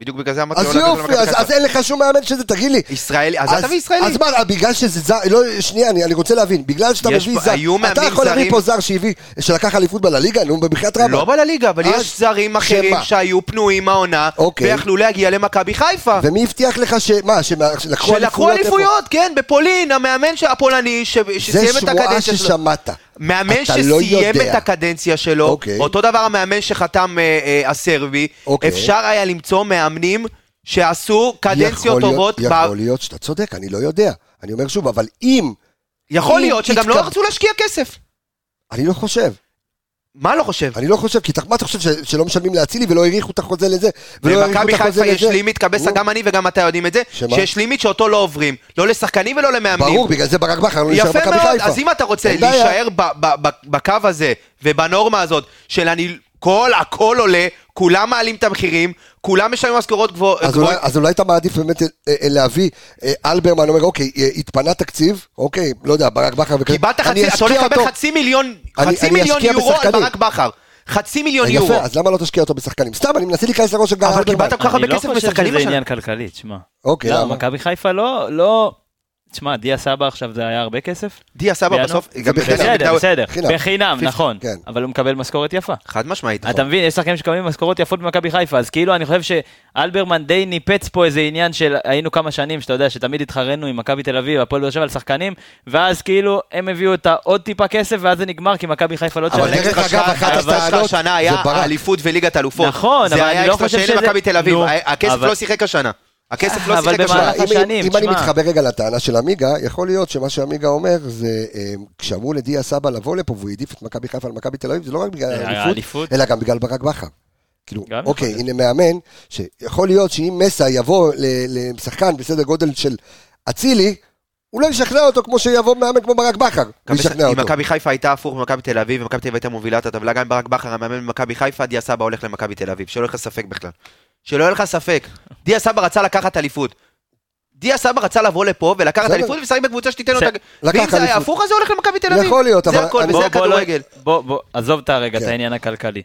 בדיוק בגלל זה אמרתי אז לקחת יופי, אז אין לך שום מאמן שזה, תגיד לי. ישראלי, אז אל תביא ישראלי. אז מה, בגלל שזה זר, לא, שנייה, אני, רוצה להבין, בגלל שאתה מביא זר, אתה יכול להביא פה זר שהביא, שלקח אליפות בלליגה, נו, בחייאת רבא. לא בלליגה, אבל יש זרים אחרים? שהיו פנויים העונה, אוקיי. ויכלו להגיע למכבי חיפה. ומי הבטיח לך ש... מה, שלקחו שלקחו איפה? אליפויות, כן, בפולין, המאמן הפולני, זה שסיים את שמועה הקדנציה שלו. ששמעת. מאמן לא שסיים יודע. את הקדנציה שלו, אוקיי. אותו דבר המאמן שחתם אה, אה, הסרבי, אוקיי. אפשר היה למצוא מאמנים שעשו קדנציות יכול להיות- טובות. ב- יכול להיות שאתה צודק, אני לא יודע. אני אומר שוב, אבל אם... יכול אם להיות שגם לא התקב- רצו להשקיע כסף. אני לא חושב. מה לא חושב? אני לא חושב, כי מה אתה חושב, שלא משלמים לאצילי ולא האריכו את החוזה לזה? ולא האריכו במכבי את החוזה חיפה יש? לימיט, קבסה, גם אני וגם אתה יודעים את זה? שיש לימיט שאותו לא עוברים, לא לשחקנים ולא למאמנים. ברור, בגלל זה ברק בכר לא נשאר יפה במכבי מאוד, חיפה. אז אם אתה רוצה. להישאר בקו הזה ובנורמה הזאת של אני, כל, הכל עולה, כולם מעלים את המחירים, כולם משלמים משכורות גבוה- אז גבוהות. אולי, אז אולי אתה מעדיף באמת אה, אה, להביא אה, אלברמן, אומר, אוקיי, התפנה תקציב, אוקיי, לא יודע, ברק בכר וכאלה. קיבלת אני חצי, אתה הולך לקבל. חצי מיליון, אני- חצי אני מיליון אשקיע יורו על בשחקנים. ברק בכר. חצי מיליון יורו. יפה, אז למה לא תשקיע אותו בשחקנים? סתם, אני מנסה להיכנס לראש של גיא אבל אלברמן. קיבלת כל כך הרבה אני לא כסף חושב בשחקנים שזה. עניין כלכלי, תשמע. אוקיי, לא, למה? מכבי חיפה לא, לא... תשמע, דיה סבא עכשיו זה היה הרבה כסף? דיה סבא? בסוף, בסדר, בסדר, חינם. בחינם, נכון. כן. אבל הוא מקבל משכורת יפה. חד משמעית. אתה מבין, יש שחקנים שמקבלים משכורות יפות במכבי חיפה, אז כאילו אני חושב שאלברמן די ניפץ פה איזה עניין של היינו כמה שנים, שאתה יודע, שתמיד התחרנו עם מכבי תל אביב, הפועל באר שבע על שחקנים, ואז כאילו הם הביאו את העוד טיפה כסף, ואז זה נגמר, כי מכבי חיפה לא אבל תשלם. דרך אגב, אחת הטענות השנה זה היה ברק. אליפות וליגת אלופות. נכון, אבל זה אני היה לא אקסטרה חושב שאין שזה- הכסף לא שיחק השנה. אם- השנים, אם אני. מתחבר רגע לטענה של עמיגה, יכול להיות שמה שעמיגה אומר זה, אה, כשאמרו לדיה סבא לבוא לפה והוא העדיף את מכבי חיפה על מכבי תל אביב, זה לא רק בגלל זה היה האליפות, אליפות. אלא גם בגלל ברק בכר. כאילו, אוקיי, הנה מאמן, שיכול להיות שאם מסה יבוא לשחקן בסדר גודל של אצילי, הוא לא ישכנע אותו כמו שיבוא מאמן כמו ברק בכר, הוא ישכנע אם אותו. מכבי חיפה הייתה הפוך ממכבי תל אביב, ומכבי תל אביב הייתה מובילה את הטבלה, גם אם ברק בכר המאמן במכבי חיפה, דיה סבא הולך למכבי תל אביב, שלא יהיה לך ספק בכלל. שלא יהיה לך ספק. דיה סבא רצה לקחת אליפות. דיה סבא רצה לבוא לפה ולקחת. אליפות ולשחק בקבוצה שתיתן לו את ה... לקח ואם זה היה. הפוך, אז זה הולך למכבי תל אביב. יכול להיות, אבל זה הכל, וזה לא- הכדורגל. בוא, בוא, עזוב את הרגע, את כן. העניין הכלכלי.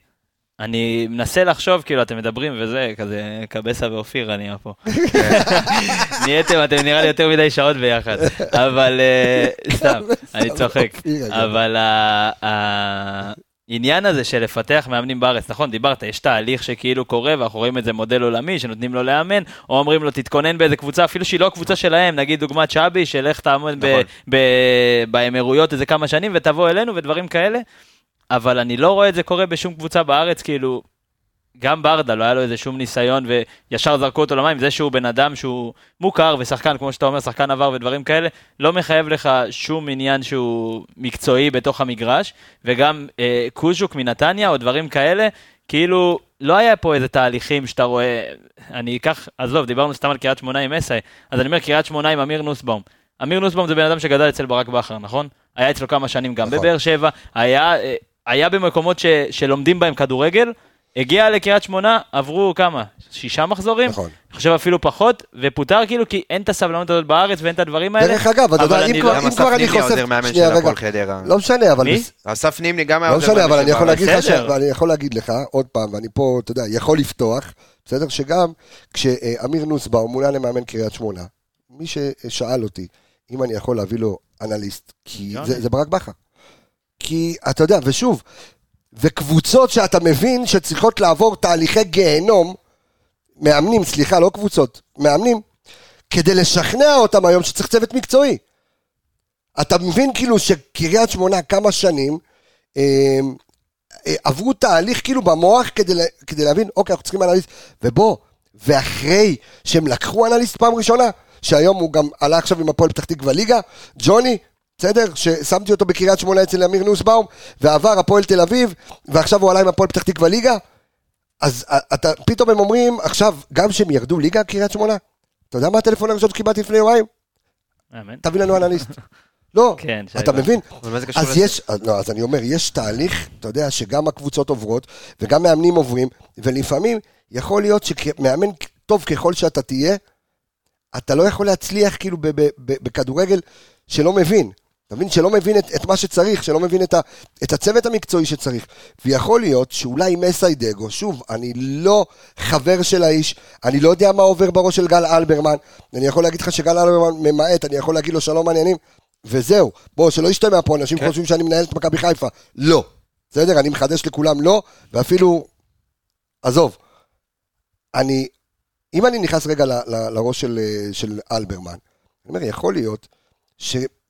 אני מנסה לחשוב, כאילו, אתם מדברים וזה, כזה, קבסה ואופיר, אני פה. נהייתם, אתם נראה לי יותר מדי שעות ביחד. אבל, אה, סתם, אני צוחק. אבל ה- העניין הזה של לפתח מאמנים בארץ, נכון, דיברת, יש תהליך שכאילו קורה, ואנחנו רואים את זה מודל עולמי, שנותנים לו לאמן, או אומרים לו, תתכונן באיזה קבוצה, אפילו שהיא לא הקבוצה שלהם, נגיד דוגמת שבי, של איך תעמוד ב- נכון. ב- באמירויות איזה כמה שנים, ותבוא אלינו ודברים כאלה. אבל אני לא רואה את זה קורה בשום קבוצה בארץ, כאילו, גם ברדה לא היה לו איזה שום ניסיון וישר זרקו אותו למים, זה שהוא בן אדם שהוא מוכר ושחקן, כמו שאתה אומר, שחקן עבר ודברים כאלה, לא מחייב לך שום עניין שהוא מקצועי בתוך המגרש, וגם אה, קוז'וק מנתניה או דברים כאלה, כאילו, לא היה פה איזה תהליכים שאתה רואה, אני אקח, עזוב, דיברנו סתם על קריית שמונה עם אסאי, אז אני אומר קריית שמונה עם אמיר נוסבאום. אמיר נוסבאום זה בן אדם שגדל אצל ברק בכר, נכון? היה אצלו כמה שנים גם נכון. בבאר שבע, היה, אה, היה במקומות ש, שלומדים בהם כדורגל, הגיע לקריית שמונה, עברו כמה? שישה מחזורים? נכון. אני חושב אפילו פחות, ופוטר כאילו כי אין את הסבלנות הזאת בארץ ואין את הדברים האלה. דרך אגב, אתה אבל יודע, אני אם לא- כבר גם אם כבר אסף אני נימני חושף... העוזר מאמן של שנייה, רגע. הפועל חדרה. לא משנה, אבל... מי? אסף נימני גם היה לא עוזר משנה, מאמן אבל של אני יכול בארץ. להגיד לך, ש- בסדר. ואני יכול להגיד לך עוד פעם, ואני פה, אתה יודע, יכול לפתוח, בסדר? שגם כשאמיר נוסבאום מונה למאמן קריית שמונה, מי ששאל אותי אם אני יכול להביא לו אנליסט, כי גם זה, אני. זה ברק בכר. כי אתה יודע, ושוב, וקבוצות שאתה מבין שצריכות לעבור תהליכי גיהנום, מאמנים, סליחה, לא קבוצות, מאמנים, כדי לשכנע אותם היום שצריך צוות מקצועי. אתה מבין כאילו שקריית שמונה כמה שנים, אה, אה, עברו תהליך כאילו במוח כדי, כדי להבין, אוקיי, אנחנו צריכים אנליסט, ובוא, ואחרי שהם לקחו אנליסט פעם ראשונה, שהיום הוא גם עלה עכשיו עם הפועל פתח תקווה ליגה, ג'וני, בסדר? ששמתי אותו בקריית שמונה אצל אמיר נוסבאום, ועבר הפועל תל אביב, ועכשיו הוא עלה עם הפועל פתח תקווה ליגה, אז אה, אתה, פתאום הם אומרים, עכשיו, גם שהם ירדו ליגה, קריית שמונה, אתה יודע מה הטלפון הראשון שקיבלתי לפני יומיים? אמן. תביא לנו אנליסט. לא, כן, אתה בר. מבין? אז לזה? יש, אז לא, אז אני אומר, יש תהליך, אתה יודע, שגם הקבוצות עוברות, וגם מאמנים עוברים, ולפעמים יכול להיות שמאמן טוב ככל שאתה תהיה, אתה לא יכול להצליח כאילו בכדורגל שלא מבין. אתה מבין? שלא מבין את, את מה שצריך, שלא מבין את, ה, את הצוות המקצועי שצריך. ויכול להיות שאולי מסיידגו, שוב, אני לא חבר של האיש, אני לא יודע מה עובר בראש של גל אלברמן, אני יכול להגיד לך שגל אלברמן ממעט, אני יכול להגיד לו שלום מעניינים, וזהו. בוא, שלא ישתמע פה, אנשים כן. חושבים שאני מנהל את מכבי חיפה. לא. בסדר? אני מחדש לכולם לא, ואפילו, עזוב. אני, אם אני נכנס רגע ל, ל, לראש של, של אלברמן, אני אומר, יכול להיות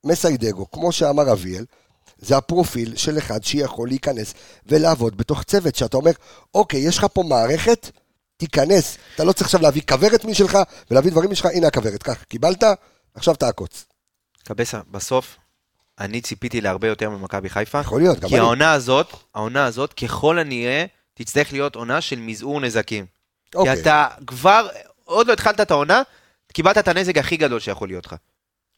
שמסיידגו, כמו שאמר אביאל, זה הפרופיל של אחד שיכול להיכנס ולעבוד בתוך צוות, שאתה אומר, אוקיי, יש לך פה מערכת, תיכנס. אתה לא צריך עכשיו להביא כוורת משלך ולהביא דברים משלך, הנה הכוורת, קח, קיבלת, עכשיו תעקוץ. קבסה, בסוף, אני ציפיתי להרבה יותר ממכבי חיפה. יכול להיות, גם כי אני. העונה הזאת, העונה הזאת, ככל הנראה, תצטרך להיות עונה של מזעור נזקים. כי אוקיי. אתה כבר, עוד לא התחלת את העונה, קיבלת את הנזק הכי גדול שיכול להיות לך.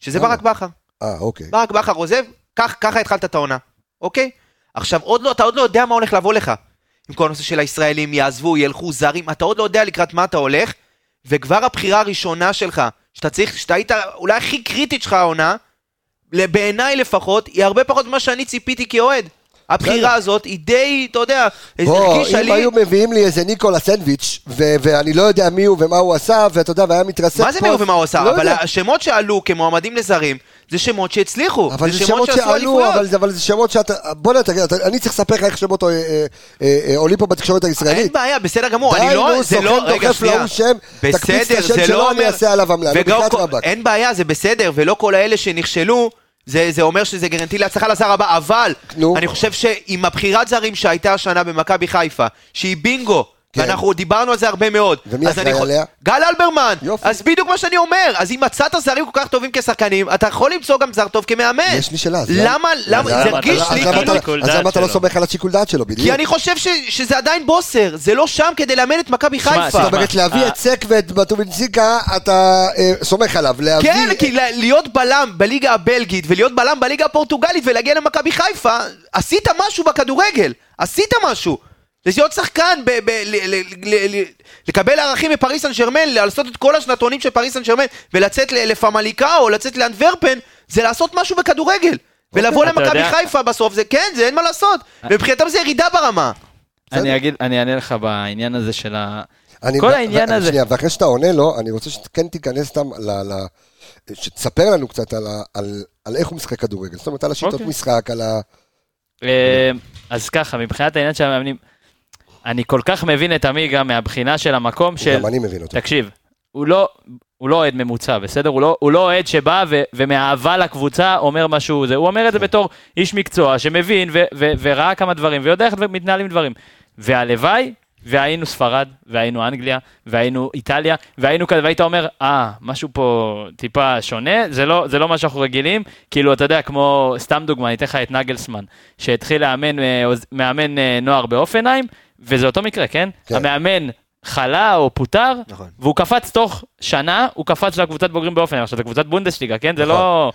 שזה? ברק בכר. אה, אוקיי. ברק בכר עוזב, כך, ככה התחלת את העונה, אוקיי? עכשיו, עוד לא, אתה עוד לא יודע מה הולך לבוא לך. עם כל הנושא של הישראלים, יעזבו, ילכו, זרים, אתה עוד לא יודע לקראת מה אתה הולך, וכבר הבחירה הראשונה שלך, שאתה צריך, שאתה היית אולי הכי קריטית שלך העונה, בעיניי לפחות, היא הרבה פחות ממה שאני ציפיתי כאוהד. הבחירה הזאת היא די, אתה יודע, הרגישה אם לי... היו מביאים לי איזה ניקולה סנדוויץ', ואני לא יודע מי הוא ומה הוא עשה, ואתה יודע, והיה מתרסק מה זה מי הוא ומה הוא עשה? לא אבל. השמות שעלו כמועמדים לזרים, זה שמות שהצליחו. אבל זה שמות שעלו. אבל זה- אבל זה שמות שאתה... בוא נ... תגיד, אני צריך לספר לך איך שמות אה, אה, אה, עולים פה בתקשורת אין הישראלית. בעיה, בסדר גמור, די, אני לא, נו, זה סוכן לא, רגע, דוחף שנייה. תקפיץ את השם זה לא אני אומר- אעשה עליו עמלה, כל- רבאק. אין בעיה, זה בסדר, ולא כל האלה שנכשלו, זה, זה אומר שזה גרנטי להצלחה לזר הבא, אבל נו. אני חושב שעם הבחירת זרים שהייתה השנה במכבי חיפה, שהיא בינגו, כן. ואנחנו דיברנו על זה הרבה מאוד. ומי אז אחראי אני יכול- עליה? גל אלברמן. יופי. אז בדיוק מה שאני אומר, אז אם מצאת זרים כל כך טובים כשחקנים, אתה יכול למצוא גם זר טוב כמאמן. יש לי שאלה. אז למה, למה, למה זה אתה הרגיש לא- לי אז למה כאילו... אז למה אתה לא. סומך על השיקול דעת שלו, בדיוק? כי אני חושב ש, שזה עדיין בוסר, זה לא שם כדי לאמן את מכבי חיפה. זאת אומרת, להביא. את סק ואת בטובינסיקה, אתה אה, סומך עליו. כן, כי ל- להיות בלם בליגה הבלגית ולהיות בלם בליגה הפורטוגלית ולהגיע למכבי חיפה, עשית משהו בכדורגל, עשית משהו. להיות שחקן, ב- ב- ל- ל- ל- ל- לקבל ערכים מפריס סן שרמן, לעשות את כל השנתונים של פריס סן שרמן ולצאת לפמליקה או לצאת לאנטוורפן, זה לעשות משהו בכדורגל. ולבוא אתה למכבי חיפה בסוף, זה כן, זה אין מה לעשות. ומבחינתם זה ירידה ברמה. אני אגיד, אני אענה לך בעניין הזה של ה... אני- כל העניין הזה. שנייה, ואחרי שאתה עונה לו, אני רוצה שכן תיכנס סתם ל... ל- שתספר לנו קצת על, ה- על, על איך הוא משחק כדורגל. זאת אומרת, על השיטות אוקיי. משחק, על ה... אה, אז ככה, מבחינת העניין של המאמנים, אני כל כך מבין את עמיגה מהבחינה של המקום של... גם אני מבין אותו. תקשיב, הוא לא, הוא לא אוהד ממוצע, בסדר? הוא לא, הוא לא אוהד שבא ו, ומאהבה לקבוצה אומר משהו, זה, הוא אומר את זה בתור איש מקצוע שמבין ו, ו, וראה כמה דברים ויודע איך מתנהלים דברים. והלוואי, והיינו ספרד, והיינו אנגליה, והיינו איטליה, והיינו כזה, והיית אומר, אה, משהו פה טיפה שונה, זה לא, זה לא מה שאנחנו רגילים, כאילו, אתה יודע, כמו, סתם דוגמה, אני אתן לך את נגלסמן, שהתחיל לאמן, אה, מאמן אה, נוער באופנהיים, וזה אותו מקרה, כן? כן. המאמן חלה או פוטר, נכון. והוא קפץ תוך שנה, הוא קפץ לקבוצת בוגרים באופן, עכשיו זה קבוצת בונדסליגה, כן? זה נכון. לא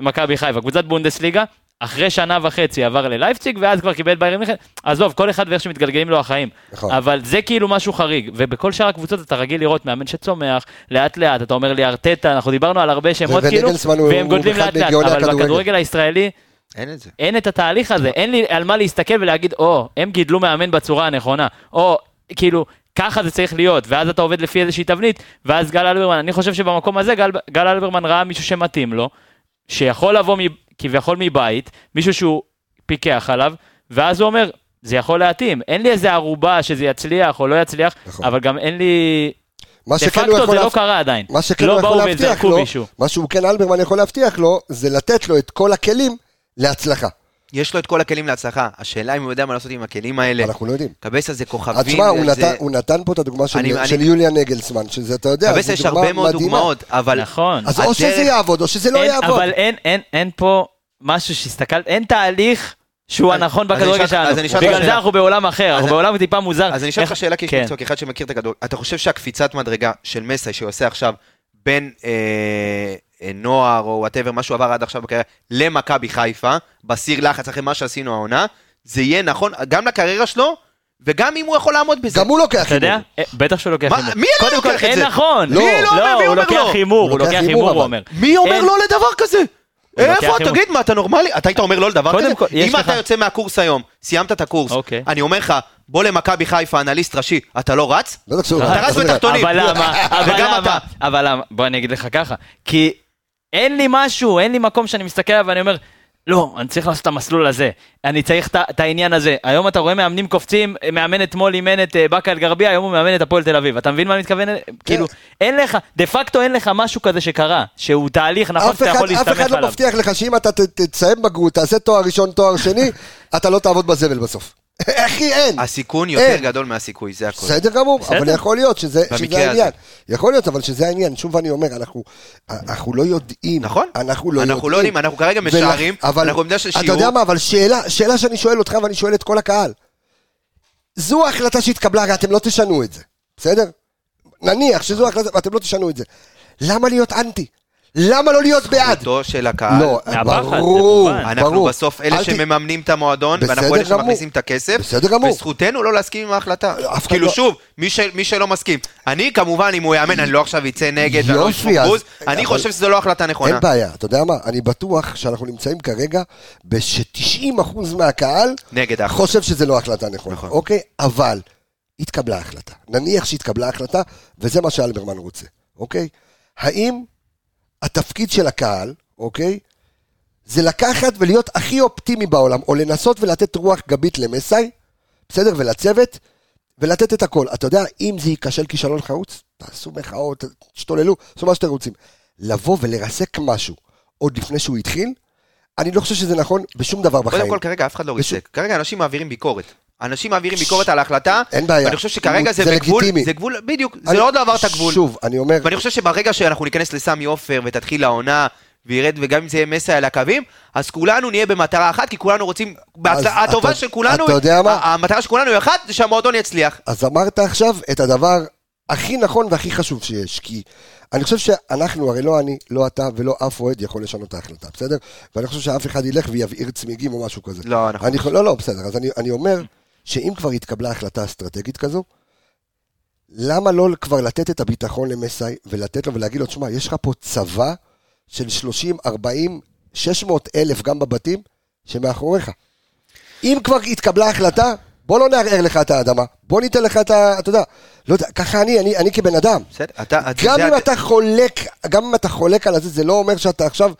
מכבי חיפה, קבוצת בונדסליגה, אחרי שנה וחצי עבר ללייפציג, ואז כבר קיבל ביירן מיכן, עזוב, כל אחד ואיך שמתגלגלים לו החיים. נכון. אבל זה כאילו משהו חריג, ובכל שאר הקבוצות אתה רגיל לראות מאמן שצומח, לאט לאט, אתה אומר לי ארטטה, אנחנו דיברנו על הרבה שמות כאילו, והם גודלים לאט לאט, אבל. בכדורגל הישראלי, אין את זה. אין את התהליך הזה, אין לי על מה להסתכל ולהגיד, או, הם גידלו מאמן בצורה הנכונה, או, כאילו, ככה זה צריך להיות, ואז אתה עובד לפי איזושהי תבנית, ואז גל אלברמן, אני חושב שבמקום הזה גל, גל אלברמן ראה מישהו שמתאים לו, שיכול לבוא מ, כביכול מבית, מישהו שהוא פיקח עליו, ואז הוא אומר, זה יכול להתאים, אין לי איזה ערובה שזה יצליח או לא יצליח, נכון. אבל גם אין לי... מה שכן הוא פקטו יכול זה לא להבטיח- קרה עדיין. מה שכן לא הוא יכול באו להבטיח לו, מישהו. מה שהוא כן אלברמן יכול להבטיח לו, זה לתת לו את כל הכלים להצלחה. יש לו את כל הכלים להצלחה. השאלה אם הוא יודע מה לעשות עם הכלים האלה. אנחנו לא יודעים. קבסה זה כוכבים. תשמע, הוא זה- נתן- הוא נתן פה את הדוגמה של- אני- של אני- יוליאן נגלסמן, שזה, אתה יודע, קבסה יש הרבה מאוד מדהימה. דוגמאות, אבל... נכון. אז או הדרך- שזה יעבוד, או שזה לא אין- יעבוד. אבל אין, אין, אין פה משהו שהסתכלת, אין תהליך שהוא אז- הנכון אני בכדורגל שלנו. אני בגלל זה שאלה. אנחנו בעולם אחר, אנחנו בעולם טיפה מוזר. אז אני אשאל אותך שאלה כאיש כן. מקצוע, כאחד שמכיר את הכדורגל. אתה חושב שהקפיצת מדרגה של מסי שהוא עושה עכשיו בין אה, נוער או whatever, מה שהוא עבר עד עכשיו בקריירה, למכבי חיפה, בסיר לחץ אחרי מה שעשינו העונה, זה יהיה נכון גם לקריירה שלו, וגם אם הוא יכול לעמוד בזה. גם הוא לוקח אתה יודע? הימור. אה, בטח שהוא לוקח הימור. מי לא קודם כל, לוקח את אין זה? נכון. לא. מי לא אומר? מי הוא לוקח לא? הימור, הוא לוקח הימור, הימור. הוא אומר. מי אומר אין- לא לדבר כזה? איפה? הימור. תגיד, מה, אתה נורמלי? אתה היית אומר לא לדבר כזה? אם אתה יוצא מהקורס היום, סיימת את הקורס, אוקיי. אני אומר לך, בוא למכבי חיפה, אנליסט ראשי, אתה לא רץ? אתה רץ. בתחתונים. אבל למה? אבל למה? אבל למה? בוא אני אגיד לך ככה. כי אין לי משהו, אין לי מקום שאני מסתכל עליו ואני אומר, לא, אני צריך לעשות את המסלול הזה, אני צריך את העניין הזה. היום אתה רואה מאמנים קופצים, מאמן אתמול אימן את אה, באקה אל-גרבייה, היום הוא מאמן את הפועל תל אביב. אתה מבין מה אני מתכוון? כאילו, אין לך, דה פקטו אין לך משהו כזה שקרה, שהוא תהליך נכון אף שאתה יכול אף להסתמך אחד לא עליו. מבטיח לך שאם אתה תסיים בגרות, תעשה תואר ראשון, תואר שני, אתה לא תעבוד בזבל בסוף. אחי, אין. הסיכון יותר אין. גדול מהסיכוי, זה הכל. בסדר גמור, בסדר. אבל יכול להיות שזה, שזה הזה. העניין. יכול להיות, אבל שזה העניין. שוב אני אומר, אנחנו, אנחנו לא יודעים. נכון. אנחנו לא אנחנו לא יודעים, אנחנו כרגע ול- משערים, אבל אנחנו עמדה של אתה שיעור. יודע מה, אבל שאלה, שאלה שאני שואל אותך ואני שואל את כל הקהל. זו ההחלטה שהתקבלה, הרי אתם לא תשנו את זה, בסדר? נניח שזו ההחלטה, ואתם לא תשנו את זה. למה להיות אנטי? למה לא להיות בעד? זכותו של הקהל. לא, ברור, מובן. אנחנו ברור. בסוף אלה שמממנים את המועדון, בסדר ואנחנו אלה. שמכניסים את הכסף, בסדר גמור. וזכותנו לא להסכים עם ההחלטה. כאילו לא- שוב, מי ש- מי שלא מסכים. אני כמובן, אם הוא יאמן, אני לא עכשיו אצא נגד, ואני לא אני חושב שזו לא החלטה נכונה. אין בעיה, אתה יודע מה? אני בטוח שאנחנו נמצאים כרגע ש-90% מהקהל נגד ההחלטה. חושב שזה לא החלטה נכונה, נכון. אוקיי? אבל התקבלה החלטה. נניח שהתקבלה החלטה, וזה מה שאלברמן רוצה, אוקיי? האם התפקיד של הקהל, אוקיי? זה לקחת ולהיות הכי אופטימי בעולם, או לנסות ולתת רוח גבית למסאי, בסדר? ולצוות, ולתת את הכל. אתה יודע, אם זה ייכשל כישלון חרוץ, תעשו מחאות, תשתוללו, תעשו מה שאתם רוצים. לבוא ולרסק משהו עוד לפני שהוא התחיל, אני לא חושב שזה נכון בשום דבר בחיים. קודם כל, כרגע אף אחד לא בשום- ריסק. כרגע אנשים מעבירים ביקורת. אנשים מעבירים ביקורת על ההחלטה, אין בעיה. ואני חושב שכרגע זה זה בגבול, לגיטימי. זה גבול, בדיוק, זה אני- לא עוד לא עבר את הגבול. שוב, אני אומר, ואני חושב שברגע שאנחנו ניכנס לסמי עופר ותתחיל העונה וירד, וגם אם זה יהיה מסע על הקווים, אז כולנו נהיה במטרה אחת, כי כולנו רוצים, הטובה אתה- של כולנו, אתה יודע מה? המטרה של כולנו היא אחת, זה שהמועדון יצליח. אז אמרת עכשיו את הדבר הכי נכון והכי חשוב שיש, כי אני חושב שאנחנו, הרי לא אני, לא אתה ולא אף אוהד יכול לשנות את ההחלטה, בסדר? ואני חושב שאף אחד ילך ויבעיר צמיגים או משהו כזה. לא, אנחנו... אני, לא, לא, בסדר, אז אני, אני אומר שאם כבר התקבלה החלטה אסטרטגית כזו, למה לא כבר לתת את הביטחון למסאי ולתת לו ולהגיד לו, תשמע, יש לך פה צבא של 30, 40, 600 אלף גם בבתים שמאחוריך. אם כבר התקבלה החלטה, בוא לא נערער לך את האדמה, בוא ניתן לך את ה... אתה יודע, לא יודע, ככה אני, אני, אני כבן אדם. בסדר, אתה... גם אם אתה חולק, גם אם אתה חולק על זה, זה לא אומר שאתה עכשיו...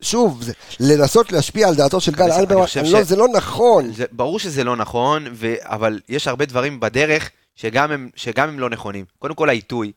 שוב, זה, לנסות להשפיע על דעתו של גל אלברמן, לא, ש- זה לא נכון. זה, ברור שזה לא נכון, ו... אבל יש הרבה דברים בדרך שגם הם, שגם הם לא נכונים. קודם כל העיתוי.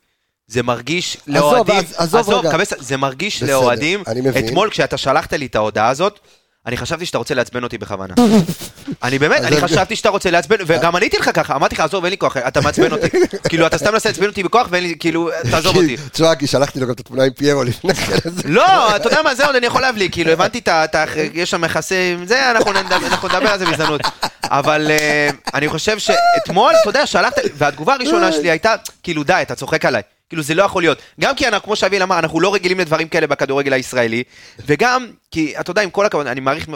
זה מרגיש לאוהדים, אז- עזוב רגע. קבסה, זה מרגיש לאוהדים. אתמול כשאתה שלחת לי את ההודעה הזאת, אני חשבתי שאתה רוצה לעצבן אותי בכוונה. אני באמת, אני חשבתי שאתה רוצה לעצבן, וגם עניתי לך ככה, אמרתי לך, עזוב, אין לי כוח, אתה מעצבן אותי. כאילו, אתה סתם מנסה לעצבן אותי בכוח, ואין לי, כאילו, תעזוב אותי. תשמע, כי שלחתי לו גם את התמונה עם פיירו לפני כן. לא, אתה יודע מה, זה עוד אני יכול להבליג, כאילו, הבנתי את ה... יש שם יחסי... זה, אנחנו נדבר על זה בהזדמנות. אבל אה, אני חושב שאתמול, אתה יודע, שלחת... והתגובה הראשונה שלי הייתה, כאילו, די, אתה צוחק עליי. כאילו, זה לא יכול להיות. גם כי, אנחנו, כמו שאביל אמר, אנחנו לא רגילים לדברים כאלה בכדורגל הישראלי, וגם כי, אתה יודע, עם כל הכבוד, אני מעריך...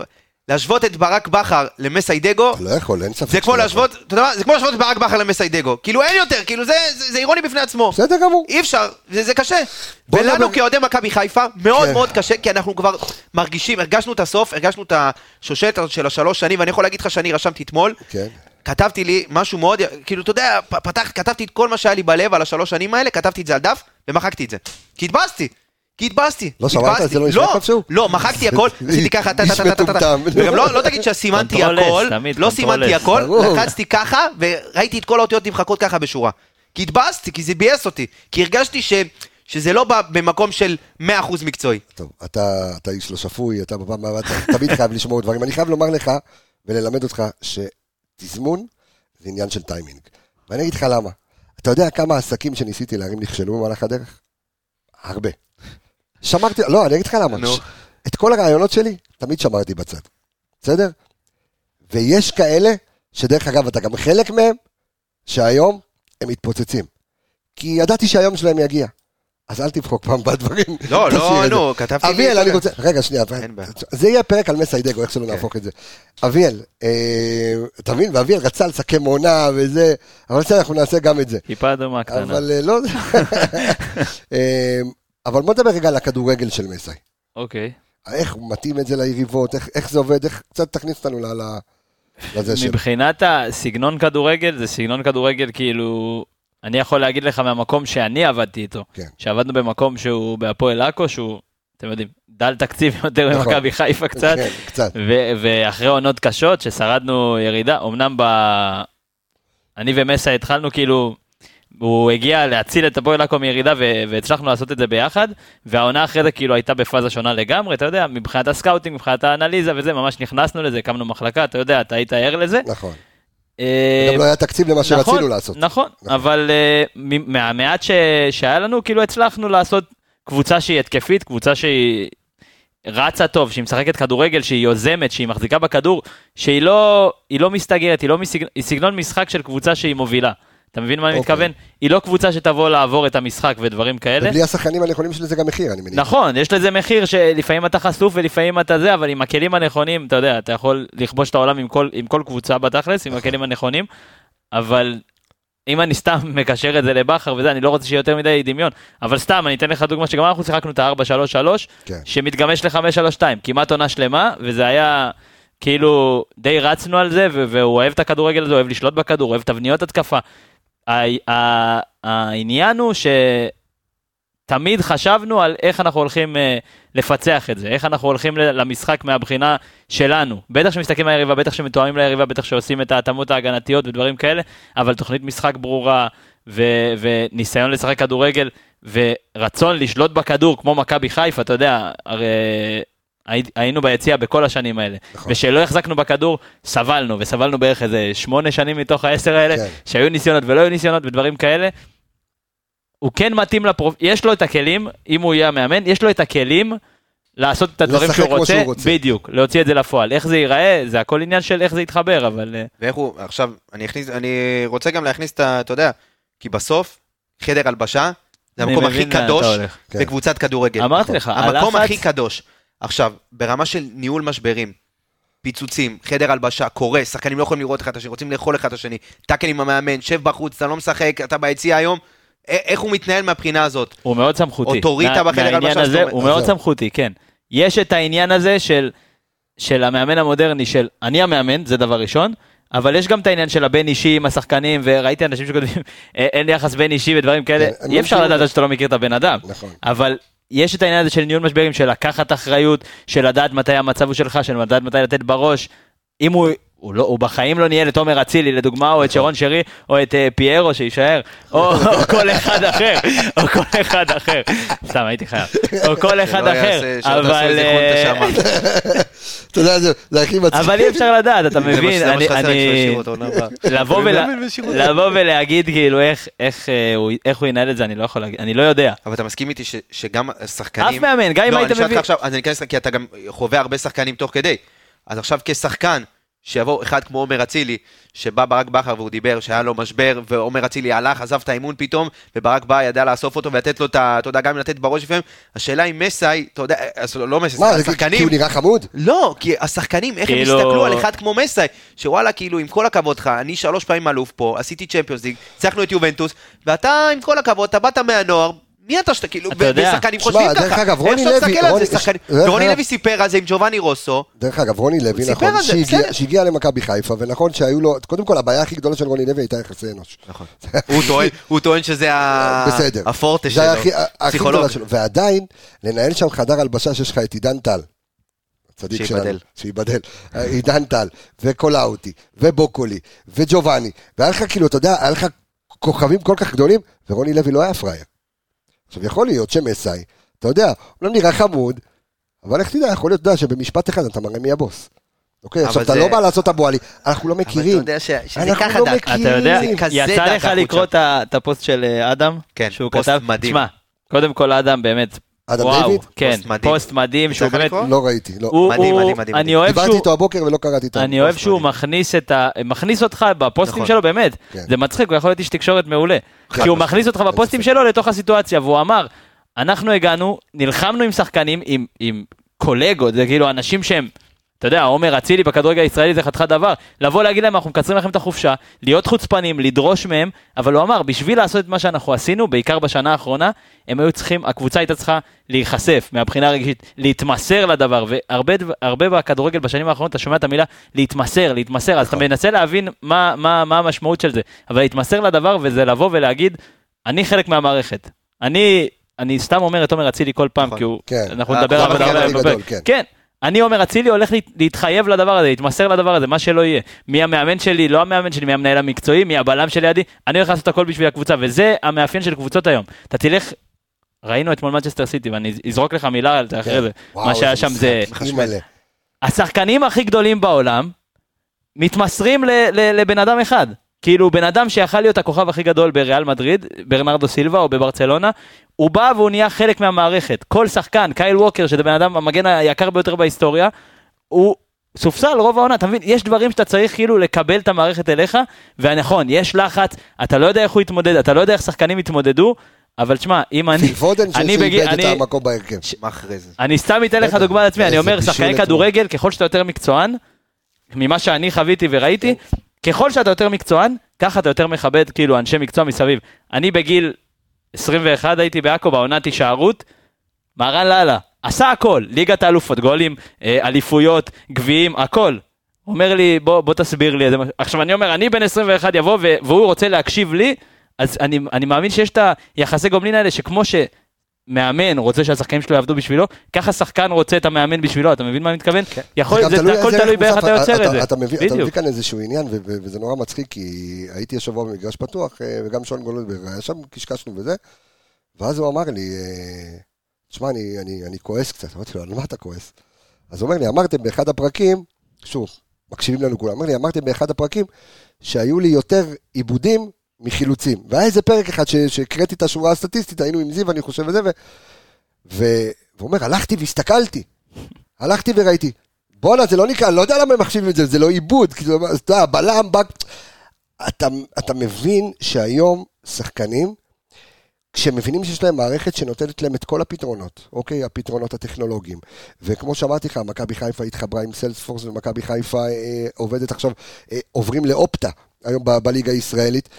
להשוות את ברק בכר למסיידגו, לא יכול, אין ספק. זה כמו לא להשוות, אתה יודע מה, זה כמו להשוות את ברק בכר למסיידגו. כאילו, אין יותר, כאילו, זה- זה זה אירוני בפני עצמו. בסדר גמור. אי אפשר, זה, זה קשה. ולנו נדבר- כאוהדי מכבי חיפה, מאוד כן. מאוד קשה, כי אנחנו כבר מרגישים, הרגשנו את הסוף, הרגשנו את השושלת הזאת של השלוש שנים, ואני יכול להגיד לך שאני רשמתי אתמול, כן. כתבתי לי משהו מאוד, כאילו, אתה יודע, פתח, כתבתי את כל מה שהיה לי בלב על השלוש שנים האלה, כתבתי את זה על דף, ומחקתי את זה. כי התבאסתי. כי התבאסתי. לא שמעת? התבאסתי. זה לא נשמע לא, איפשהו? לא, מחקתי הכל, עשיתי ככה, טה, טה, טה, טה, טה, טה. וגם לא לא תגיד שסימנתי הכל, תמיד לא. סימנתי הכל. לחצתי ככה, וראיתי את כל האותיות נמחקות ככה בשורה. כי התבאסתי, כי זה ביאס אותי. כי הרגשתי ש... שזה לא בא במקום של 100% מקצועי. טוב, אתה, אתה איש לא שפוי, אתה בפעם הבאה, אתה תמיד חייב לשמור דברים. אני חייב לומר לך וללמד אותך שתזמון זה עניין של טיימינג. ואני אגיד לך למה. אתה יודע כמה עסקים שניסיתי להרים נכשלו במהלך הדרך? הרבה. שמרתי, לא, אני אגיד לך למה. ש- את כל הרעיונות שלי, תמיד שמרתי בצד. בסדר? ויש כאלה, שדרך אגב, אתה גם חלק מהם, שהיום הם מתפוצצים. כי ידעתי שהיום שלהם יגיע. אז אל תבחוק פעם בדברים. לא, לא. נו, כתבתי לי, אביאל, אתה אני. רוצה, רגע, שנייה, אין בעיה. זה יהיה פרק על מסיידגו, איך שלא כן. נהפוך את זה. אביאל, אה, אתה מבין, ואביאל רצה לסכם עונה וזה, אבל בסדר, אנחנו נעשה גם את זה. טיפה אדומה קטנה. אבל אה, לא... אה, אבל בוא נדבר רגע על הכדורגל של מסי. אוקיי. איך הוא מתאים את זה ליריבות, איך, איך זה עובד, איך קצת תכניס אותנו ל... ל- לזה של... מבחינת הסגנון כדורגל, זה סגנון כדורגל כאילו... אני יכול להגיד לך מהמקום שאני עבדתי איתו. כן. שעבדנו במקום שהוא בהפועל עכו, שהוא, אתם יודעים, דל תקציב יותר נכון. ממכבי חיפה קצת. כן, קצת. ו- ואחרי עונות קשות ששרדנו ירידה, אמנם ב... אני ומסאי התחלנו כאילו, הוא הגיע להציל את הפועל עכו מירידה ו- והצלחנו לעשות את זה ביחד, והעונה אחרי זה כאילו הייתה בפאזה שונה לגמרי, אתה יודע, מבחינת הסקאוטינג, מבחינת האנליזה וזה, ממש נכנסנו לזה, הקמנו מחלקה, אתה יודע, אתה היית ער לזה. נכון. אה, גם לא היה תקציב למה שרצינו נכון, לעשות. נכון, נכון. אבל אה, מהמעט ש- שהיה לנו, כאילו הצלחנו לעשות קבוצה שהיא התקפית, קבוצה שהיא רצה טוב, שהיא משחקת כדורגל, שהיא יוזמת, שהיא מחזיקה בכדור, שהיא לא, היא לא מסתגרת, היא לא מסגנון, היא סגנון משחק של קבוצה שהיא מובילה. אתה מבין מה אני אוקיי. מתכוון? היא לא קבוצה שתבוא לעבור את המשחק ודברים כאלה. ובלי השחקנים הנכונים יש לזה גם מחיר, אני מניח. נכון, יש לזה מחיר שלפעמים אתה חשוף ולפעמים אתה זה, אבל עם הכלים הנכונים, אתה יודע, אתה יכול לכבוש את העולם עם כל, עם כל קבוצה בתכלס, עם הכלים הנכונים, אבל אם אני סתם מקשר את זה לבכר וזה, אני לא רוצה שיהיה יותר מדי דמיון, אבל סתם, אני אתן לך דוגמה שגם אנחנו שיחקנו את ה-4-3-3, כן. שמתגמש ל-5-3-2, כמעט עונה שלמה, וזה היה... כאילו די רצנו על זה והוא אוהב את הכדורגל הזה, אוהב לשלוט בכדור, אוהב תבניות התקפה. העניין הוא שתמיד חשבנו על איך אנחנו הולכים אה, לפצח את זה, איך אנחנו הולכים למשחק מהבחינה שלנו. בטח שמסתכלים על היריבה, בטח שמתואמים ליריבה, בטח שעושים את ההתאמות ההגנתיות ודברים כאלה, אבל תוכנית משחק ברורה ו- וניסיון לשחק כדורגל ורצון לשלוט בכדור כמו מכבי חיפה, אתה יודע, הרי היינו ביציע בכל השנים האלה. נכון. ושלא החזקנו בכדור, סבלנו, וסבלנו בערך איזה שמונה שנים מתוך העשר האלה, כן. שהיו ניסיונות ולא היו ניסיונות ודברים כאלה. הוא כן מתאים לפרופ... יש לו את הכלים, אם הוא יהיה המאמן, יש לו את הכלים לעשות את הדברים שהוא רוצה, שהוא רוצה. בדיוק, להוציא את זה לפועל. איך זה ייראה, זה הכל עניין של איך זה יתחבר, אבל... אה, ואיך הוא, עכשיו, אני אכניס, אני רוצה גם להכניס את ה... אתה יודע, כי בסוף, חדר הלבשה, זה המקום הכי קדוש. בקבוצת כדורגל. אמרתי לך, המקום הכי קדוש. עכשיו, ברמה של ניהול משברים, פיצוצים, חדר הלבשה, קורס, שחקנים לא יכולים לראות אחד את השני, רוצים לאכול אחד את השני, טאקל עם המאמן, שב בחוץ, אתה לא משחק, אתה ביציע היום, איך הוא מתנהל מהבחינה הזאת? הוא מאוד סמכותי. אוטוריטה בחדר מהעניין הלבשה, הזה, הוא מאוד. סמכותי, כן. יש את העניין הזה של, של המאמן המודרני, של אני המאמן, זה דבר ראשון, אבל יש גם את העניין של הבין אישי עם השחקנים, וראיתי אנשים שכותבים, "אה, אין לי יחס בין אישי ודברים כאלה, כן, אי אפשר לדעת שאתה לא מכיר את הבן אדם. נכון. אבל יש את העניין הזה של ניהול משברים, של לקחת אחריות, של לדעת מתי המצב הוא שלך, של לדעת מתי לתת בראש. אם הוא... הוא, לא, הוא בחיים לא ניהל את עומר אצילי לדוגמה, או את שרון שרי, או את אה, פיירו שיישאר, או, או כל אחד אחר, או כל אחד אחר. סתם, הייתי חייב. או כל אחד אחר. אבל... אה. אתה יודע, זה- הכי מצחיק. אבל אי אפשר לדעת, אתה מבין? אני-. לבוא ולהגיד כאילו איך- אה, הוא- איך הוא ינהל את זה, אני לא יכול להגיד, אני לא יודע. אבל אתה מסכים איתי שגם שחקנים... אף מאמן, גם אם לא, היית אני שואל מביא... אותך עכשיו, אז אני אכנס, כי אתה גם חווה הרבה שחקנים תוך כדי. אז עכשיו כשחקן, שיבוא אחד כמו עומר אצילי, שבא ברק בכר והוא דיבר שהיה לו משבר, ועומר אצילי הלך, עזב את האימון פתאום, וברק בא, ידע לאסוף אותו ולתת לו את ה... אתה יודע, גם לתת בראש לפעמים. השאלה אם מסאי, אתה יודע, לא מסאי, מה, זה כי- השחקנים... כי הוא נראה חמוד? לא, כי השחקנים, איך הם כאילו- הסתכלו על אחד כמו מסאי, שוואלה, כאילו, עם כל הכבוד לך, אני שלוש פעמים אלוף פה, עשיתי צ'מפיונס ליג, הצלחנו את יובנטוס, ואתה, עם כל הכבוד, אתה באת מהנוער, מי אתה שאתה, כאילו. ושחקנים חושבים דרך ככה, אגב, איך רוני לוי- רוני- דרך אגב- לוי סיפר על זה עם ג'ובאני רוסו, דרך אגב, רוני לוי, נכון, שהגיע- למכבי חיפה, ונכון שהיו לו, קודם כל, הבעיה הכי גדולה של רוני לוי הייתה יחסי אנוש. נכון, הוא טוען- שזה. הפורטה שלו, פסיכולוג. ועדיין, לנהל שם חדר הלבשה שיש לך את עידן טל. הצדיק שייבדל. שלנו, שייבדל. אה, עידן טל, וקולאוטי, ובוקולי, וג'ובאני, והיה לך כאילו, אתה יודע, היה לך כוכבים כל כך גדולים, ורוני לוי לא היה פראייר. עכשיו, יכול להיות שמסאי, אתה יודע, אומנם נראה חמוד, אבל איך תדע, יכול להיות, אתה יודע, שבמשפט אחד אתה מראה מי הבוס. אוקיי, עכשיו, אתה לא בא לעשות אבו עלי, אנחנו לא אבל אתה מכירים. יודע שזה ככה לא דק. מכירים. אתה יודע, יצא לך. לקרוא את הפוסט של אה, אדם? כן, פוסט מדהים. תשמע, קודם כל אדם באמת, אדם וואו, דיוויד? כן, פוסט מדהים. פוסט מדהים, שהוא באמת? לא ראיתי, לא. הוא- מדהים, הוא- מדהים, מדהים, אני מדהים. אוהב דיברתי שהוא, איתו הבוקר ולא קראתי את אני אוהב שהוא. מכניס את ה... מכניס אותך בפוסטים נכון. שלו, באמת. כן. זה מצחיק, הוא יכול להיות איש תקשורת מעולה. כי הוא. מכניס אותך בפוסטים. שלו לתוך הסיטואציה, והוא אמר, אנחנו הגענו, נלחמנו עם שחקנים, עם- עם קולגות, זה כאילו אנשים שהם... אתה יודע, עומר אצילי בכדורגל הישראלי זה חתיכת דבר. לבוא להגיד להם, אנחנו מקצרים לכם את החופשה, להיות חוצפנים, לדרוש מהם, אבל הוא אמר, בשביל לעשות את מה שאנחנו עשינו, בעיקר בשנה האחרונה, הם היו צריכים, הקבוצה הייתה צריכה להיחשף מהבחינה הרגישית, להתמסר לדבר, והרבה בכדורגל בשנים האחרונות אתה שומע את המילה להתמסר, להתמסר, אז אתה מנסה להבין מה, מה, מה המשמעות של זה, אבל להתמסר לדבר וזה לבוא ולהגיד, אני חלק מהמערכת. אני, אני סתם אומר את עומר אצילי כל פעם, נכון. כי הוא, כן. אנחנו אה, נדבר כל עליו. גדול, כן. אני עומר אצילי הולך להת- להתחייב לדבר הזה, להתמסר לדבר הזה, מה שלא יהיה. מי המאמן שלי, לא המאמן שלי, מי המנהל המקצועי, מי הבלם שלידי, אני הולך לעשות הכל בשביל הקבוצה, וזה המאפיין של קבוצות היום. אתה תלך, ראינו אתמול מנצ'סטר סיטי, ואני אזרוק לך מילה על זה אחרי זה. כן. וואו, מה שהיה שם זה... השחקנים הכי גדולים בעולם מתמסרים לבן אדם אחד. כאילו בן אדם שיכל להיות הכוכב הכי גדול בריאל מדריד, ברנרדו סילבה או בברצלונה, הוא בא והוא נהיה חלק מהמערכת. כל שחקן, קייל ווקר, שזה בן אדם המגן היקר ביותר בהיסטוריה, הוא סופסל רוב העונה, אתה מבין? יש דברים שאתה צריך כאילו לקבל את המערכת אליך, ונכון, יש לחץ, אתה לא יודע איך הוא יתמודד, אתה לא יודע איך שחקנים יתמודדו, אבל תשמע, אם אני... פיל פודן אני שאיבד את אני- המקום בהרכב. אני סתם אתן לך. דוגמה לעצמי, אני אומר, שחקני. כדורגל, ככל שאתה יותר מקצוען, ממה שאני חוויתי וראיתי, ככל שאתה יותר מקצוען, ככה אתה יותר מכבד כאילו אנשי מקצוע מסביב. אני בגיל 21 הייתי בעכו בעונת הישארות, מהרן לאללה, עשה הכל, ליגת האלופות, גולים, אה, אליפויות, גביעים, הכל. אומר לי, בוא, בוא תסביר לי. עכשיו אני אומר, אני בן 21 יבוא והוא רוצה להקשיב לי, אז אני, אני מאמין שיש את היחסי גומלין האלה, שכמו שמאמן רוצה שהשחקנים שלו יעבדו בשבילו, ככה שחקן רוצה את המאמן בשבילו, אתה מבין מה אני מתכוון? יכול, גם זה, הכל תלוי באיך. אתה יוצר את זה. אתה מביא כאן איזשהו עניין, וזה נורא מצחיק, כי הייתי השבוע במגרש פתוח, אה, וגם שון גולדברג היה שם, קשקשנו וזה, ואז הוא אמר לי, אה, תשמע, אני- אני אני כועס קצת, אמרתי לו, על מה אתה כועס? אז הוא אומר לי, אמרתם באחד הפרקים, שוב, מקשיבים לנו כולם, אמר לי, אמרתם באחד הפרקים, שהיו לי יותר עיבודים מחילוצים. והיה איזה פרק אחד שהקראתי את השורה הסטטיסטית, היינו עם זיו, אני חושב, וזה. ו- והוא אומר, הלכתי והסתכלתי. הלכתי וראיתי. בואנה, זה לא נקרא, אני לא יודע למה הם מחשיבים את זה, זה לא עיבוד, כאילו, אתה יודע, בלם, בק... אתה, אתה מבין שהיום שחקנים, כשמבינים שיש להם מערכת שנותנת להם את כל הפתרונות, אוקיי? הפתרונות הטכנולוגיים. וכמו שאמרתי לך, מכבי חיפה התחברה עם סיילספורס, ומכבי חיפה אה, עובדת עכשיו, אה, עוברים לאופטה, היום ב- בליגה הישראלית.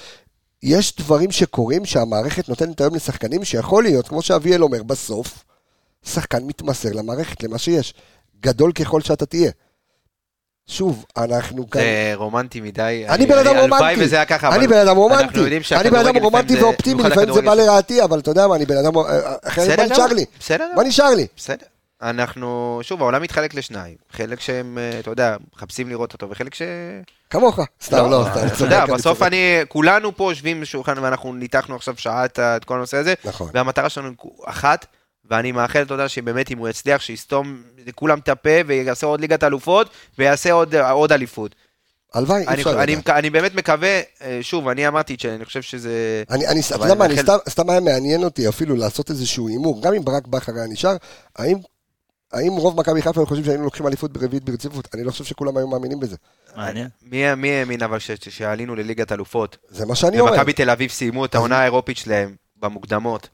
יש דברים שקורים שהמערכת נותנת היום לשחקנים, שיכול להיות, כמו שאביאל אומר, בסוף, שחקן מתמסר למערכת, למה שיש. גדול ככל שאתה תהיה. שוב, אנחנו כאן... זה רומנטי מדי. אני בן אדם הלוואי רומנטי. וזה היה ככה, אני בן אדם רומנטי. אני בן אדם רומנטי ואופטימי, לפעמים זה בא לרעתי, אבל אתה יודע מה, אני בן אדם... אחרת מה בסדר נשאר גמור, לי? בסדר מה נשאר לי? בסדר. אנחנו, שוב, העולם מתחלק לשניים. חלק שהם, אה, אתה יודע, מחפשים לראות אותו, וחלק ש... כמוך. סתם, לא, סתם. אתה יודע, בסוף. אני, כולנו פה יושבים בשולחן ואנחנו ניתחנו עכשיו שעה את ה- את כל הנושא הזה, נכון. והמטרה שלנו אחת, ואני מאחל, אתה יודע, שבאמת אם הוא יצליח, שיסתום לכולם את הפה ויעשה עוד ליגת אלופות, ויעשה עוד- אליפות. הלוואי, אי אפשר אני, לדעת. אני באמת מקווה, אה, שוב, אני אמרתי שאני חושב שזה... אני, אני, אתה יודע מה, סתם היה מעניין אותי אפילו לעשות איזשהו הימור, גם אם ברק בכר היה נשאר, האם, האם רוב מכבי חיפה היו חושבים שהיינו לוקחים אליפות ברביעית ברציפות? אני לא חושב שכולם היו מאמינים בזה. מעניין. מי, מי האמין אבל שעלינו לליגת אלופות? זה מה שאני אומר. ומכבי תל אביב סיימו את העונה האירופית שלהם במוקדמות.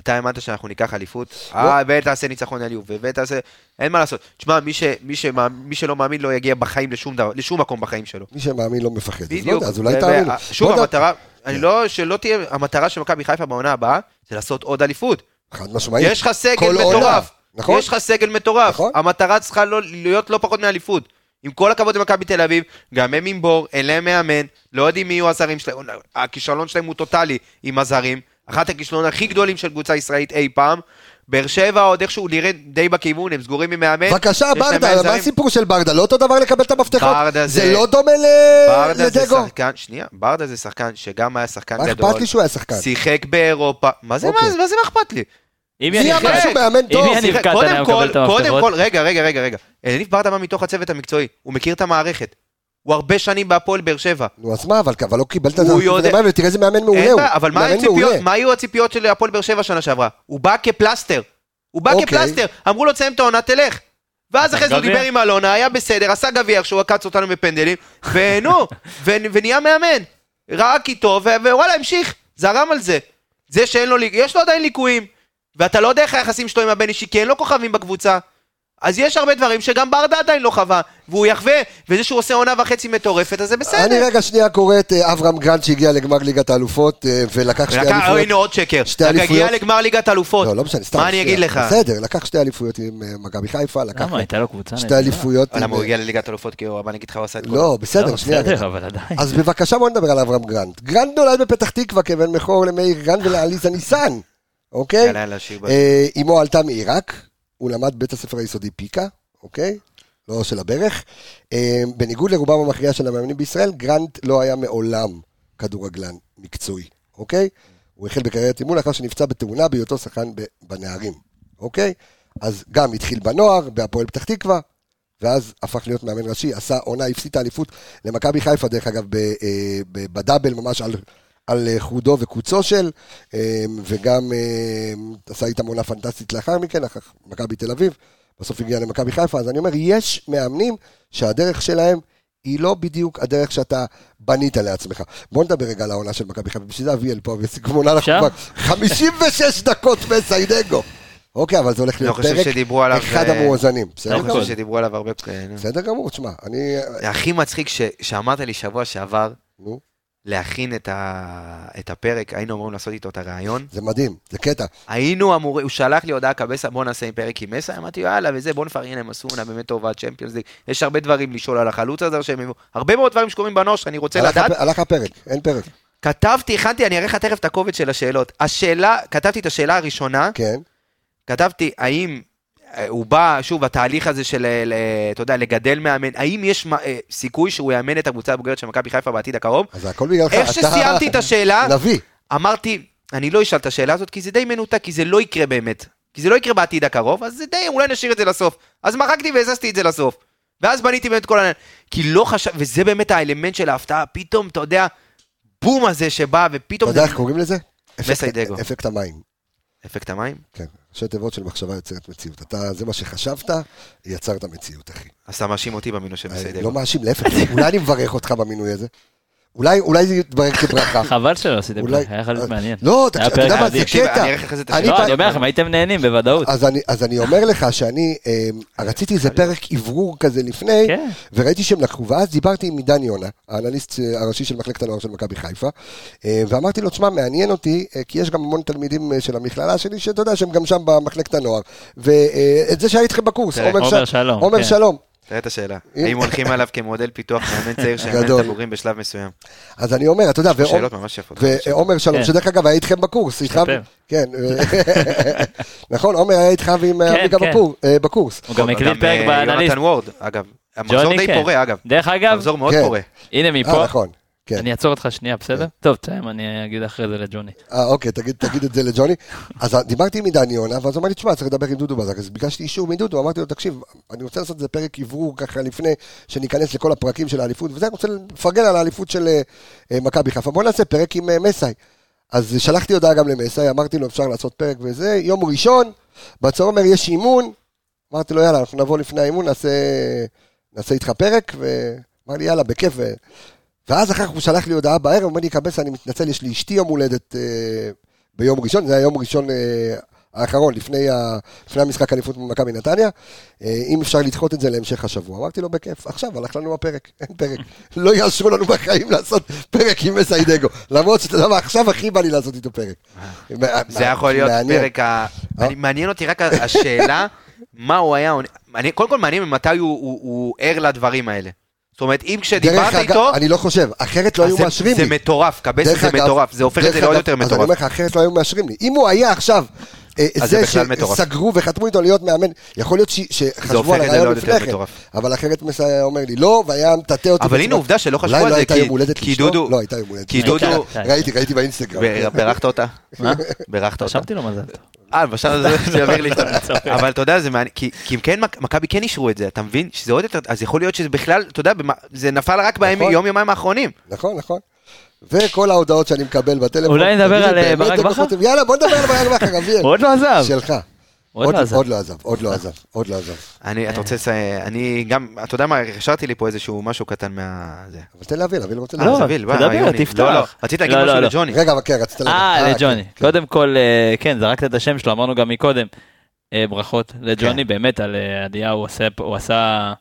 אתה האמנת שאנחנו ניקח אליפות? אה, ותעשה ניצחון עליוב, ותעשה... אין מה לעשות. תשמע, מי, ש, מי, שמא, מי שלא מאמין לא יגיע בחיים לשום דבר, לשום מקום בחיים שלו. מי שמאמין לא מפחד. אז לא בדיוק. אז אולי. ו- שוב, לא המטרה, אני לא, שלא תהיה, המטרה של מכבי חיפה בעונה הבאה, זה לעשות עוד אליפות. חד משמעית. יש לך סגל מטורף. נכון? יש לך סגל מטורף. נכון. המטרה צריכה לא, להיות לא פחות מאליפות. עם כל הכבוד למכבי תל אביב, גם הם עם בור, אין להם מאמן, לא יודעים מי יהיו הזרים שלהם. הכישלון שלהם הוא טוטאלי עם הזרים. אחת הכישלונות הכי גדולים של קבוצה ישראלית אי פעם. באר שבע עוד איכשהו נראה די בכיוון, הם סגורים עם מאמן. בבקשה, ברדה, מה. הסיפור של ברדה? לא אותו דבר לקבל את המפתחות? ברדה זה זה- לא דומה ל- ברדה זה לדגו? שחקן, שנייה, ברדה זה שחקן שגם היה שחקן מה גדול. אכפת לי שהוא היה שחקן? שיחק באירופה. מה זה, אוקיי. מה מה זה מה אכפת לי? אם יניב קטן- שהוא מאמן טוב? אם יניב שיחק- קטן קודם היה כל, מקבל את קודם המפתחות, כל, רגע, רגע, רגע, רגע. אליניב ברדה בא מתוך הצוות המקצועי, הוא מכיר את המערכת. הוא הרבה שנים בהפועל באר שבע. נו, אז מה, אבל לא קיבלת את הוא זה, יודע- ותראה איזה מאמן מעולה הוא. אבל מה היו הציפיות של הפועל באר שבע שנה שעברה? הוא בא כפלסטר. הוא בא אוקיי. כפלסטר. אמרו לו, תסיים את העונה, תלך. ואז אחרי זה הוא. דיבר עם אלונה, היה בסדר, עשה גביע שהוא עקץ אותנו בפנדלים, ונו, ונהיה מאמן. ראה כי טוב, ווואלה, המשיך, זרם על זה. זה שאין לו, יש לו עדיין ליקויים, ואתה לא יודע איך היחסים שלו עם הבן אישי, כי אין לו כוכבים בקבוצה. אז יש הרבה דברים שגם ברדה עדיין לא חווה, והוא יחווה, וזה שהוא עושה עונה וחצי מטורפת, אז זה בסדר. אני רגע שנייה קורא את אה, אברהם גרנט שהגיע לגמר ליגת האלופות אה, ולקח שתי אליפויות. הנה עוד שקר. שתי אליפויות. הגיע לגמר ליגת אלופות. לא, לא משנה, סתם. מה אני אגיד. לך? בסדר, לקח שתי אליפויות עם אה, מכבי חיפה, לקח למה, הייתה לו קבוצה שתי. אליפויות. למה הוא הגיע לליגת אלופות? כי הוא, מה אני אגיד לך, הוא עשה את כל... לא, בסדר, לא, שנייה. אז בבקשה בוא נדבר על אברהם גרנט. גרנט נולד בפתח תקווה כבן בכור למאיר גרנט ולעליזה ניסן, אוקיי? אה, אמו עלתה מעיראק, הוא למד בית הספר היסודי פיקה, אוקיי? לא של הברך. אה, בניגוד לרובם המכריע של המאמנים בישראל, גרנט לא היה מעולם כדורגלן מקצועי, אוקיי? הוא החל בקריירת אימון לאחר שנפצע בתאונה בהיותו שחקן בנערים, אוקיי? אז גם התחיל בנוער, בהפועל פתח תקווה, ואז הפך להיות מאמן ראשי, עשה עונה, הפסיד את האליפות למכבי חיפה, דרך אגב, אה, בדאבל, ממש על, על אה, חודו וקוצו של, אה, וגם אה, עשה איתם עונה פנטסטית לאחר מכן, אחר מכבי תל אביב, בסוף הגיע למכבי חיפה, אז אני אומר, יש מאמנים שהדרך שלהם היא לא בדיוק הדרך שאתה בנית לעצמך. בוא נדבר רגע על העונה של מכבי חיפה, בשביל זה אביאל פה, וסיכום עונה אנחנו? כבר 56 דקות בסיידגו. אוקיי, אבל זה הולך לא להיות פרק אחד המואזנים. בסדר אני גמור. חושב שדיברו עליו הרבה... כן. בסדר גמור, תשמע, אני... הכי מצחיק שאמרת לי שבוע שעבר, להכין את ה- את הפרק, היינו אמורים לעשות איתו את הראיון. זה מדהים, זה קטע. היינו אמורים, הוא שלח לי הודעה קבסה, בוא נעשה עם פרק עם מסה, אמרתי יאללה וזה, בוא נפרגן להם עשו עונה באמת טובה, צ'מפיונס ליג, יש הרבה דברים לשאול על החלוץ הזה שהם הרבה מאוד דברים שקורים בנוער שאני רוצה הלך לדעת. הלך הפרק, אין פרק. כתבתי, הכנתי, אני אראה לך תכף את הקובץ של השאלות. השאלה, כתבתי את השאלה הראשונה, כן, כתבתי האם הוא בא, שוב, התהליך הזה של, אה, אתה יודע, לגדל מאמן, האם יש אה, סיכוי שהוא יאמן את הקבוצה הבוגרת של מכבי חיפה בעתיד הקרוב? אז הכל בגללך. איך אתה- שסיימתי את השאלה. אמרתי, אני לא אשאל את השאלה הזאת, כי זה די מנותק, כי זה לא יקרה באמת. כי זה לא יקרה בעתיד הקרוב, אז זה די, אולי נשאיר את זה לסוף. אז מחקתי והזזתי את זה לסוף. ואז בניתי באמת כל העניין. כי לא חשב, וזה באמת האלמנט של ההפתעה, פתאום, אתה יודע, בום הזה שבא, אתה ופתאום יודע זה... איך קוראים לזה? מסיידגו. אפקט המים. אפקט המים? כן, ראשי תיבות של מחשבה יוצרת מציאות. אתה, זה מה שחשבת, יצרת מציאות, אחי. אז אתה מאשים אותי במינוי של מסיידגו. לא מאשים, להפך, אולי אני מברך אותך במינוי הזה. אולי, אולי זה יתברר כברכה. חבל שלא עשיתם אולי- פרק, היה יכול להיות מעניין. לא, אתה יודע מה. זה קטע. לא, אני אומר לכם, הייתם נהנים בוודאות. אז אני, אז אני אומר לך שאני אה, רציתי איזה פרק אוורור כזה לפני, כן. וראיתי שהם לקחו, ואז דיברתי עם עידן יונה, האנליסט אה, הראשי של מחלקת הנוער של מכבי חיפה, אה, ואמרתי לו, תשמע, מעניין אותי, כי יש גם המון תלמידים של המכללה שלי, שאתה יודע שהם גם שם במחלקת הנוער, ואת זה שהיה איתכם בקורס, עומר שלום, עומר כן. שלום. תראה את השאלה. אם- האם הולכים עליו כמודל פיתוח מאמן צעיר שמאמן גדול. את הבוגרים בשלב מסוים? אז אני אומר, אתה יודע, ועומר- שאלות ממש יפות. ועומר שלום, כן. שדרך אגב היה איתכם בקורס, איתך. כן, נכון, עומר היה איתך ועם כן, אביגה כן. אה, בקורס. הוא גם הקליט פרק אה, באנליסט. יונתן וורד, אגב. המחזור די כן. פורה, אגב. דרך אגב, המחזור מאוד כן. פורה. הנה אה, מפה, נכון, כן. אני אעצור אותך שנייה, בסדר? טוב, תסיים, אני אגיד אחרי זה לג'וני. אה, אוקיי, תגיד, תגיד את זה לג'וני. אז דיברתי עם עידן יונה, ואז הוא אמר לי, תשמע, צריך לדבר עם דודו בזק. אז ביקשתי אישור מדודו, אמרתי לו, תקשיב, אני רוצה לעשות איזה פרק אוורור ככה לפני שניכנס לכל הפרקים של האליפות, וזה, אני רוצה לפרגן על האליפות של אה, אה, מכבי חיפה. בוא נעשה פרק עם אה, מסאי. אז שלחתי הודעה גם למסאי, אמרתי לו, אפשר לעשות פרק וזה, יום ראשון, בצהומר יש אימון, אמרתי לו, יאללה, אנחנו נבוא לפני האימון, נעשה, נעשה איתך פרק, ואמר לי, יאללה, בכיף. ו... ואז אחר כך הוא שלח לי הודעה בערב, אומר לי, קבס, אני מתנצל, יש לי אשתי יום הולדת אה, ביום ראשון, זה היה יום ראשון אה, האחרון, לפני, ה, לפני המשחק אליפות במכבי נתניה, אה, אם אפשר לדחות את זה להמשך השבוע. אמרתי לו, בכיף, עכשיו הלך לנו הפרק, אין פרק. לא יאשרו לנו בחיים לעשות פרק עם מסיידגו. למרות שאתה יודע מה, עכשיו הכי בא לי לעשות איתו פרק. זה יכול להיות. פרק ה... אה? מעניין אותי רק השאלה, מה הוא היה קודם כל מעניין ממתי הוא- הוא הוא ער לדברים האלה. זאת אומרת, אם כשדיברת איתו, אני לא חושב, אחרת לא היו זה- מאשרים זה לי. מטורף, קבסה זה מטורף, זה הופך את זה לעוד יותר אז אני מטורף. אומר לך, אחרת לא היו מאשרים לי. אם הוא היה עכשיו זה זה בכלל מטורף. שסגרו וחתמו איתו להיות מאמן, יכול להיות ש- שחשבו על זה הרעיון לעוד לפני כן. אבל אחרת אומר לי לא, והיה מטאטא אותי. אבל הנה עובדה שלא חשבו על לא זה, הייתה כי- יום הולדת כי לאשתו? דודו- לא, הייתה יום הולדת. כי. דודו- כן, ראיתי, ראיתי באינסטגרם. בירכת אותה? מה? בירכת אותה? חשבתי לו מזל טוב. אה, בשלב הזה שיעביר לי שאתה... אבל אתה יודע, זה מעניין, כי כי אם כן, מכ- מכבי כן אישרו את זה, אתה מבין? שזה עוד יותר, אז יכול להיות שזה בכלל, אתה יודע, זה נפל רק נכון. ביום יומיים האחרונים. נכון, נכון. וכל ההודעות שאני מקבל בטלפון. אולי נדבר על, אה, ברק בכר? יאללה, בוא נדבר על ברק בכר. הוא עוד לא עזב. שלך. עוד לא עזב. עוד לא עזב, עוד לא עזב, עוד לא עזב. אני, אתה רוצה לסיים, אני גם, אתה יודע מה, השארתי לי פה איזשהו משהו קטן מה... זה. אבל תן להבין, אביאל רוצה לא. אז אביל, בוא, תדבר. תפתח. לא, לא, רציתי להגיד לא, משהו לא, לא. לג'וני. רגע, אבל כן, רצית לדבר. אה, לג'וני. כן. קודם כל, אה, כן, זרקת את השם שלו, אמרנו גם מקודם. אה, ברכות לג'וני, כן. באמת, על אה, עושה, הוא עשה...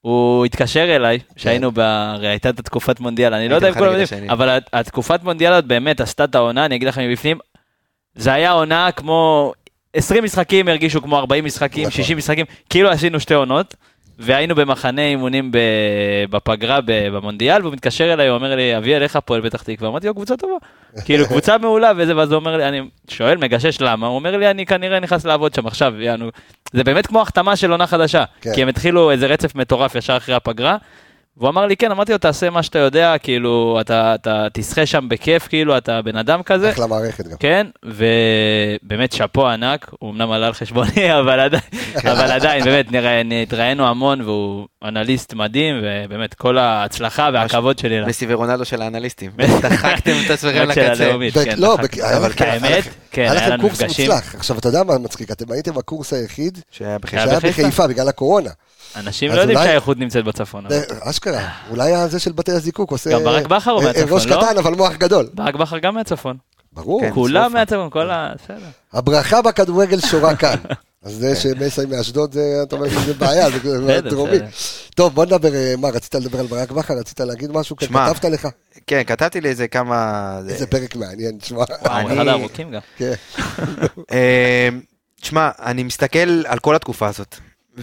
הוא התקשר אליי, שהיינו ב... הרי הייתה את התקופת מונדיאל, אני לא יודע אם כולם יודעים. אבל הת- התקופת מונדיאל באמת עשתה את העונה, אני אגיד לכם מבפנים, זה היה עונה כמו 20 משחקים הרגישו כמו 40 משחקים, נכון. 60 משחקים, כאילו עשינו שתי עונות, והיינו במחנה אימונים. בפגרה. במונדיאל, והוא מתקשר אליי, הוא אומר לי, אביאל, איך הפועל פתח תקווה? אמרתי לו, קבוצה טובה. כאילו, קבוצה מעולה וזה, ואז הוא אומר לי, אני שואל, מגשש למה? הוא אומר לי, אני כנראה נכנס לעבוד שם עכשיו, יענו. זה באמת כמו החתמה של עונה חדשה, כן. כי הם התחילו איזה רצף מטורף ישר אחרי הפגרה. והוא אמר לי, כן, אמרתי לו, תעשה מה שאתה יודע, כאילו, אתה, אתה תשחה שם בכיף, כאילו, אתה בן אדם כזה. אחלה מערכת גם. כן, ובאמת שאפו ענק, הוא אמנם עלה על חשבוני, אבל עדיין, אבל עדיין, באמת, התראינו המון, והוא אנליסט מדהים, ובאמת, כל ההצלחה והכבוד שלי. מסי ורונלדו של האנליסטים. דחקתם את עצמכם לקצה. כן, לא, אבל האמת, לכם- כן, היה היה לכם לנו קורס מפגשים, מוצלח. עכשיו, אתה יודע מה מצחיק? אתם הייתם הקורס היחיד שהיה בחיפה. היה שהיה בחיפה? בחיפה בגלל הקורונה. אנשים לא יודעים שהאיכות נמצאת בצפון. זה- אשכרה, אולי הזה של בתי הזיקוק עושה... גם ברק בכר הוא אה, אה, מהצפון, ראש לא? קטן אבל מוח גדול. ברק בכר גם מהצפון. ברור. כן. כולם. מהצפון, כל ה... בסדר. הברכה בכדורגל שורה כאן. אז זה שמסי מאשדוד, זה- אתה אומר שזה בעיה, זה דרומי. טוב, בוא נדבר, אה, מה, רצית לדבר על ברק בכר? רצית להגיד משהו? כן, כתבת לך? כן, כתבתי לי איזה כמה... זה- איזה פרק מעניין, תשמע. וואו, אני- אחד הארוכים גם. כן. אה, תשמע, אני מסתכל על כל התקופה הזאת,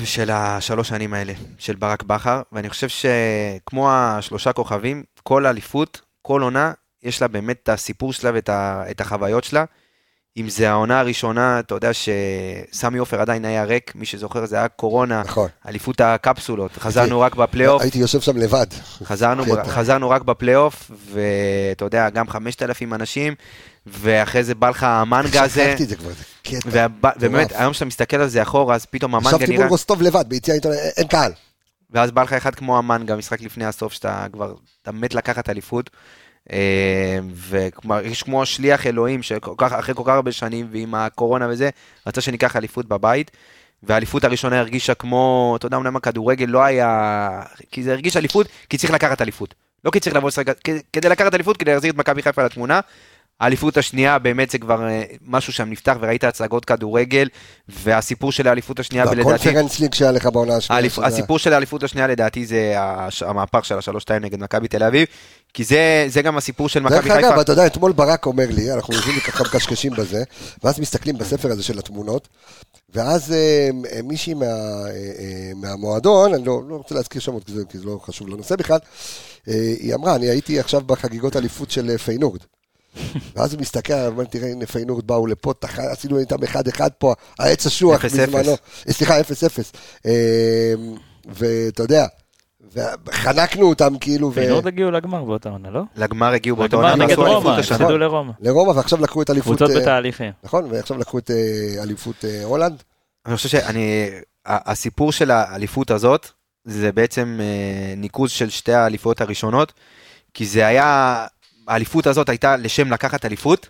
של השלוש שנים האלה, של ברק בכר, ואני חושב שכמו השלושה כוכבים, כל אליפות, כל עונה, יש לה באמת את הסיפור שלה ואת ה- את החוויות שלה. אם זה העונה הראשונה, אתה יודע שסמי עופר עדיין היה ריק, מי שזוכר זה היה קורונה, נכון. אליפות הקפסולות, חזרנו רק בפלייאוף, הייתי יושב שם לבד. חזרנו. חזרנו רק בפלייאוף, ואתה יודע, גם 5,000 אנשים, ואחרי זה בא לך המנגה הזה, שכחתי את זה כבר, קטע. ובאמת. היום כשאתה מסתכל על זה אחורה, אז פתאום המנגה נראה, מול רוסטוב לבד, ביציע העיתונאי, אין קהל. ואז בא לך אחד כמו המנגה, משחק לפני הסוף, שאתה כבר, אתה מת לקחת אליפות, אה, ומרגיש כמו שליח אלוהים, שאחרי כל כך הרבה שנים, ועם הקורונה וזה, רצה שניקח אליפות בבית. והאליפות הראשונה הרגישה כמו, אתה יודע, אמנם הכדורגל לא היה... כי זה הרגיש אליפות, כי צריך לקחת אליפות. לא כי צריך לבוא לשחק, כדי לקחת אליפות, כדי להחזיר את מכבי חיפה לתמונה. האליפות השנייה, באמת זה כבר אה, משהו שם נפתח, וראית הצגות כדורגל, והסיפור של האליפות השנייה, ולדעתי... והקונפרנס ליג שהיה לך בעונה השנייה. האליפ- הסיפור של האליפות השנייה לדעתי זה הש- המהפך של השלוש-שתיים נגד מכבי תל אביב, כי זה, זה גם הסיפור של מכבי דרך חיפה. אגב, אתה יודע, אתמול ברק אומר לי, אנחנו יושבים ככה מקשקשים בזה, ואז מסתכלים בספר הזה של התמונות, ואז אה, אה, מישהי מה, מהמועדון, אני לא, לא רוצה להזכיר שמות, כי זה, כי זה לא חשוב לנושא בכלל, היא אמרה, אני הייתי עכשיו בחגיגות אליפות של פיינורד. ואז הוא מסתכל, אומר, תראה, הנה פיינורד באו לפה, תח... עשינו איתם אחד-אחד פה, העץ אשוח בזמנו. אה, סליחה, אפס אפס. אה, ואתה יודע, וחנקנו אותם כאילו, ו... פיינורד הגיעו לגמר באותה עונה, לא? לגמר הגיעו לגמר עונה, נגד ועשו אליפות רומא. הפסידו לרומא. לרומא, ועכשיו לקחו את אליפות... קבוצות אה, בתהליכים. נכון, ועכשיו לקחו את אה, אליפות הולנד. אני חושב שאני, ה- הסיפור של האליפות הזאת, זה בעצם ניקוז של שתי האליפויות הראשונות, כי זה היה, האליפות הזאת הייתה לשם לקחת אליפות,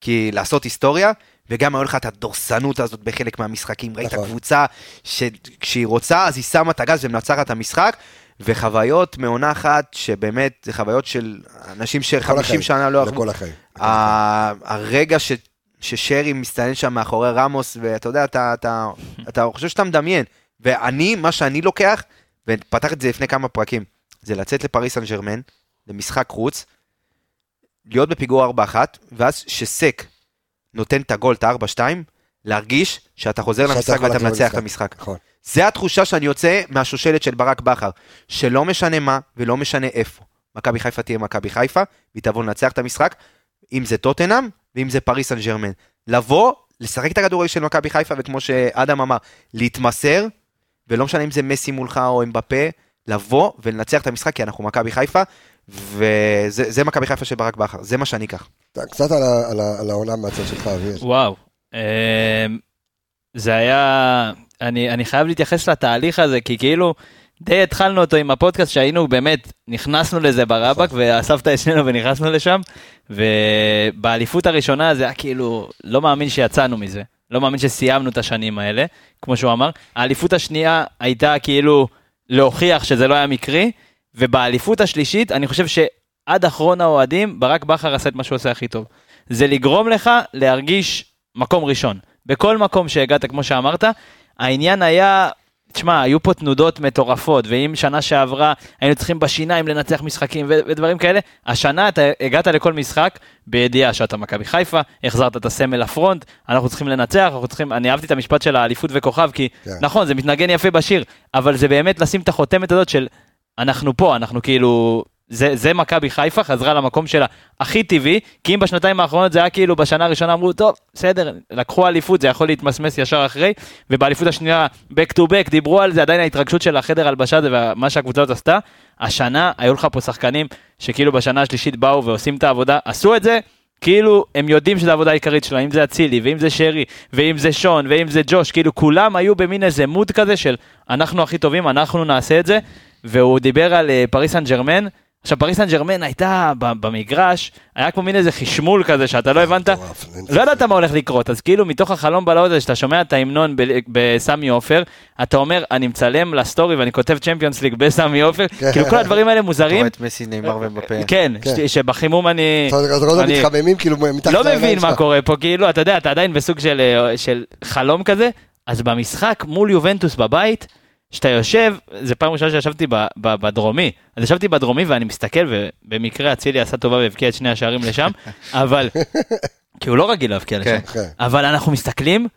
כי לעשות היסטוריה, וגם היה לך את הדורסנות הזאת בחלק מהמשחקים. ראית נכון. קבוצה שכשהיא רוצה, אז היא שמה את הגז ומנצחת את המשחק, וחוויות מעונה אחת, שבאמת, זה חוויות של אנשים כל ש-50 החיים, שנה לא. לכל החיים. הרגע ש, ששרי מסתנן שם מאחורי רמוס, ואתה יודע, אתה, אתה, אתה חושב שאתה מדמיין. ואני, מה שאני לוקח, ופתח את זה לפני כמה פרקים, זה לצאת לפריס סן ג'רמן, למשחק חוץ, להיות בפיגור 4-1, ואז שסק נותן את הגול, את ה-4-2, להרגיש שאתה חוזר למשחק ואתה מנצח את. המשחק. נכון. זה התחושה שאני יוצא מהשושלת של ברק בכר, שלא משנה מה ולא משנה איפה. מכבי חיפה תהיה מכבי חיפה, והיא תבוא לנצח את המשחק, אם זה טוטנאם ואם זה פריס סן ג'רמן. לבוא, לשחק את הכדורגל של מכבי חיפה, וכמו שאדם אמר, להתמסר, ולא משנה אם זה מסי מולך או אמבפה, לבוא ולנצח את המשחק, כי אנחנו מכבי חיפה, וזה זה מכבי חיפה של ברק בכר, זה מה שאני אקח. קצת על על על העונה מהצד שלך, אביאל. וואו. אמ, זה היה... אני, אני חייב להתייחס לתהליך הזה, כי כאילו, די התחלנו אותו עם הפודקאסט שהיינו באמת, נכנסנו לזה ברבק, ואספת את שנינו ונכנסנו לשם, ובאליפות הראשונה זה היה כאילו, לא מאמין שיצאנו מזה. לא מאמין שסיימנו את השנים האלה, כמו שהוא אמר. האליפות השנייה הייתה כאילו להוכיח שזה לא היה מקרי, ובאליפות השלישית, אני חושב שעד אחרון האוהדים, ברק בכר עשה את מה שהוא עושה הכי טוב. זה לגרום לך להרגיש מקום ראשון. בכל מקום שהגעת, כמו שאמרת, העניין היה, תשמע, היו פה תנודות מטורפות, ואם שנה שעברה היינו צריכים בשיניים לנצח משחקים ו- ודברים כאלה, השנה אתה הגעת לכל משחק בידיעה שאתה מכבי חיפה, החזרת את הסמל לפרונט, אנחנו צריכים לנצח, אנחנו צריכים, אני אהבתי את המשפט של האליפות וכוכב, כי כן. נכון, זה מתנגן יפה בשיר, אבל זה באמת לשים את החותמת הזאת של אנחנו פה, אנחנו כאילו, זה, זה מכבי חיפה, חזרה למקום שלה הכי טבעי, כי אם בשנתיים האחרונות זה היה כאילו בשנה הראשונה אמרו, טוב, בסדר, לקחו אליפות, זה יכול להתמסמס ישר אחרי, ובאליפות השנייה, back to back, דיברו על זה, עדיין ההתרגשות של החדר הלבשה הזה ומה שהקבוצה הזאת עשתה. השנה, היו לך פה שחקנים שכאילו בשנה השלישית באו ועושים את העבודה, עשו את זה, כאילו הם יודעים שזו העבודה העיקרית שלהם, אם זה אצילי, ואם זה שרי, ואם זה שון, ואם זה ג'וש, כאילו כולם היו במין איזה מוד כזה של אנחנו הכי טובים, אנחנו נעשה את זה, והוא דיבר על אה, פריס סן ג'רמן, עכשיו פריס סן ג'רמן הייתה במגרש, היה כמו מין איזה חשמול כזה שאתה לא הבנת, לא ידעת מה הולך לקרות, אז כאילו מתוך החלום בלהות הזה שאתה שומע את ההמנון בסמי עופר, אתה אומר אני מצלם לסטורי ואני כותב צ'מפיונס ליג בסמי עופר, כאילו כל הדברים האלה אתה מוזרים, רואה את מסי, נאמר ומבפה. כן, כן. שבחימום אני... אתה רואה אני- מתחממים כאילו מתחת לא מבין מה. קורה פה, כאילו, אתה יודע, אתה עדיין בסוג של, אה, של חלום כזה, אז במשחק מול יובנטוס בבית, שאתה יושב, זה פעם ראשונה שישבתי ב- ב- בדרומי, אז ישבתי בדרומי ואני מסתכל, ובמקרה אצילי עשה טובה והבקיע את שני השערים לשם, אבל, כי הוא לא רגיל להבקיע לשם, כן. כן. אבל אנחנו מסתכלים,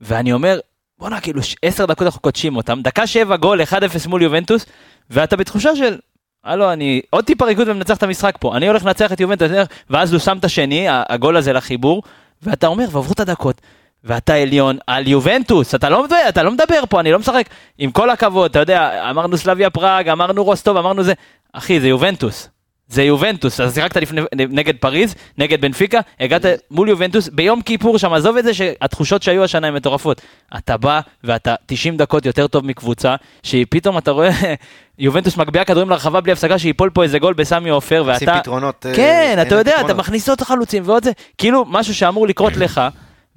ואני אומר, בואנה, כאילו, עשר דקות אנחנו קודשים אותם, דקה שבע גול, 1-0 מול יובנטוס, ואתה בתחושה של, הלו, אני עוד טיפה ריקוד ומנצח את המשחק פה, אני הולך לנצח את יובנטוס, ואז הוא שם את השני, הגול הזה לחיבור, ואתה אומר, ועברו את הדקות, ואתה עליון על יובנטוס, אתה לא, מדבר, אתה לא מדבר פה, אני לא משחק, עם כל הכבוד, אתה יודע, אמרנו סלביה פראג, אמרנו רוסטוב, אמרנו זה, אחי, זה יובנטוס. זה יובנטוס, אז שיחקת לפני, נגד פריז, נגד בנפיקה, הגעת מול יובנטוס, ביום כיפור שם, עזוב את זה שהתחושות שהיו השנה הן מטורפות. אתה בא ואתה 90 דקות יותר טוב מקבוצה, שהיא פתאום, אתה רואה, יובנטוס מגביה כדורים לרחבה בלי הפסקה, שיפול פה איזה גול בסמי עופר, עושים ואתה... פתרונות. אה, כן, אתה יודע, אתה. מכניס עוד חלוצים ועוד זה, כאילו משהו שאמור לקרות לך,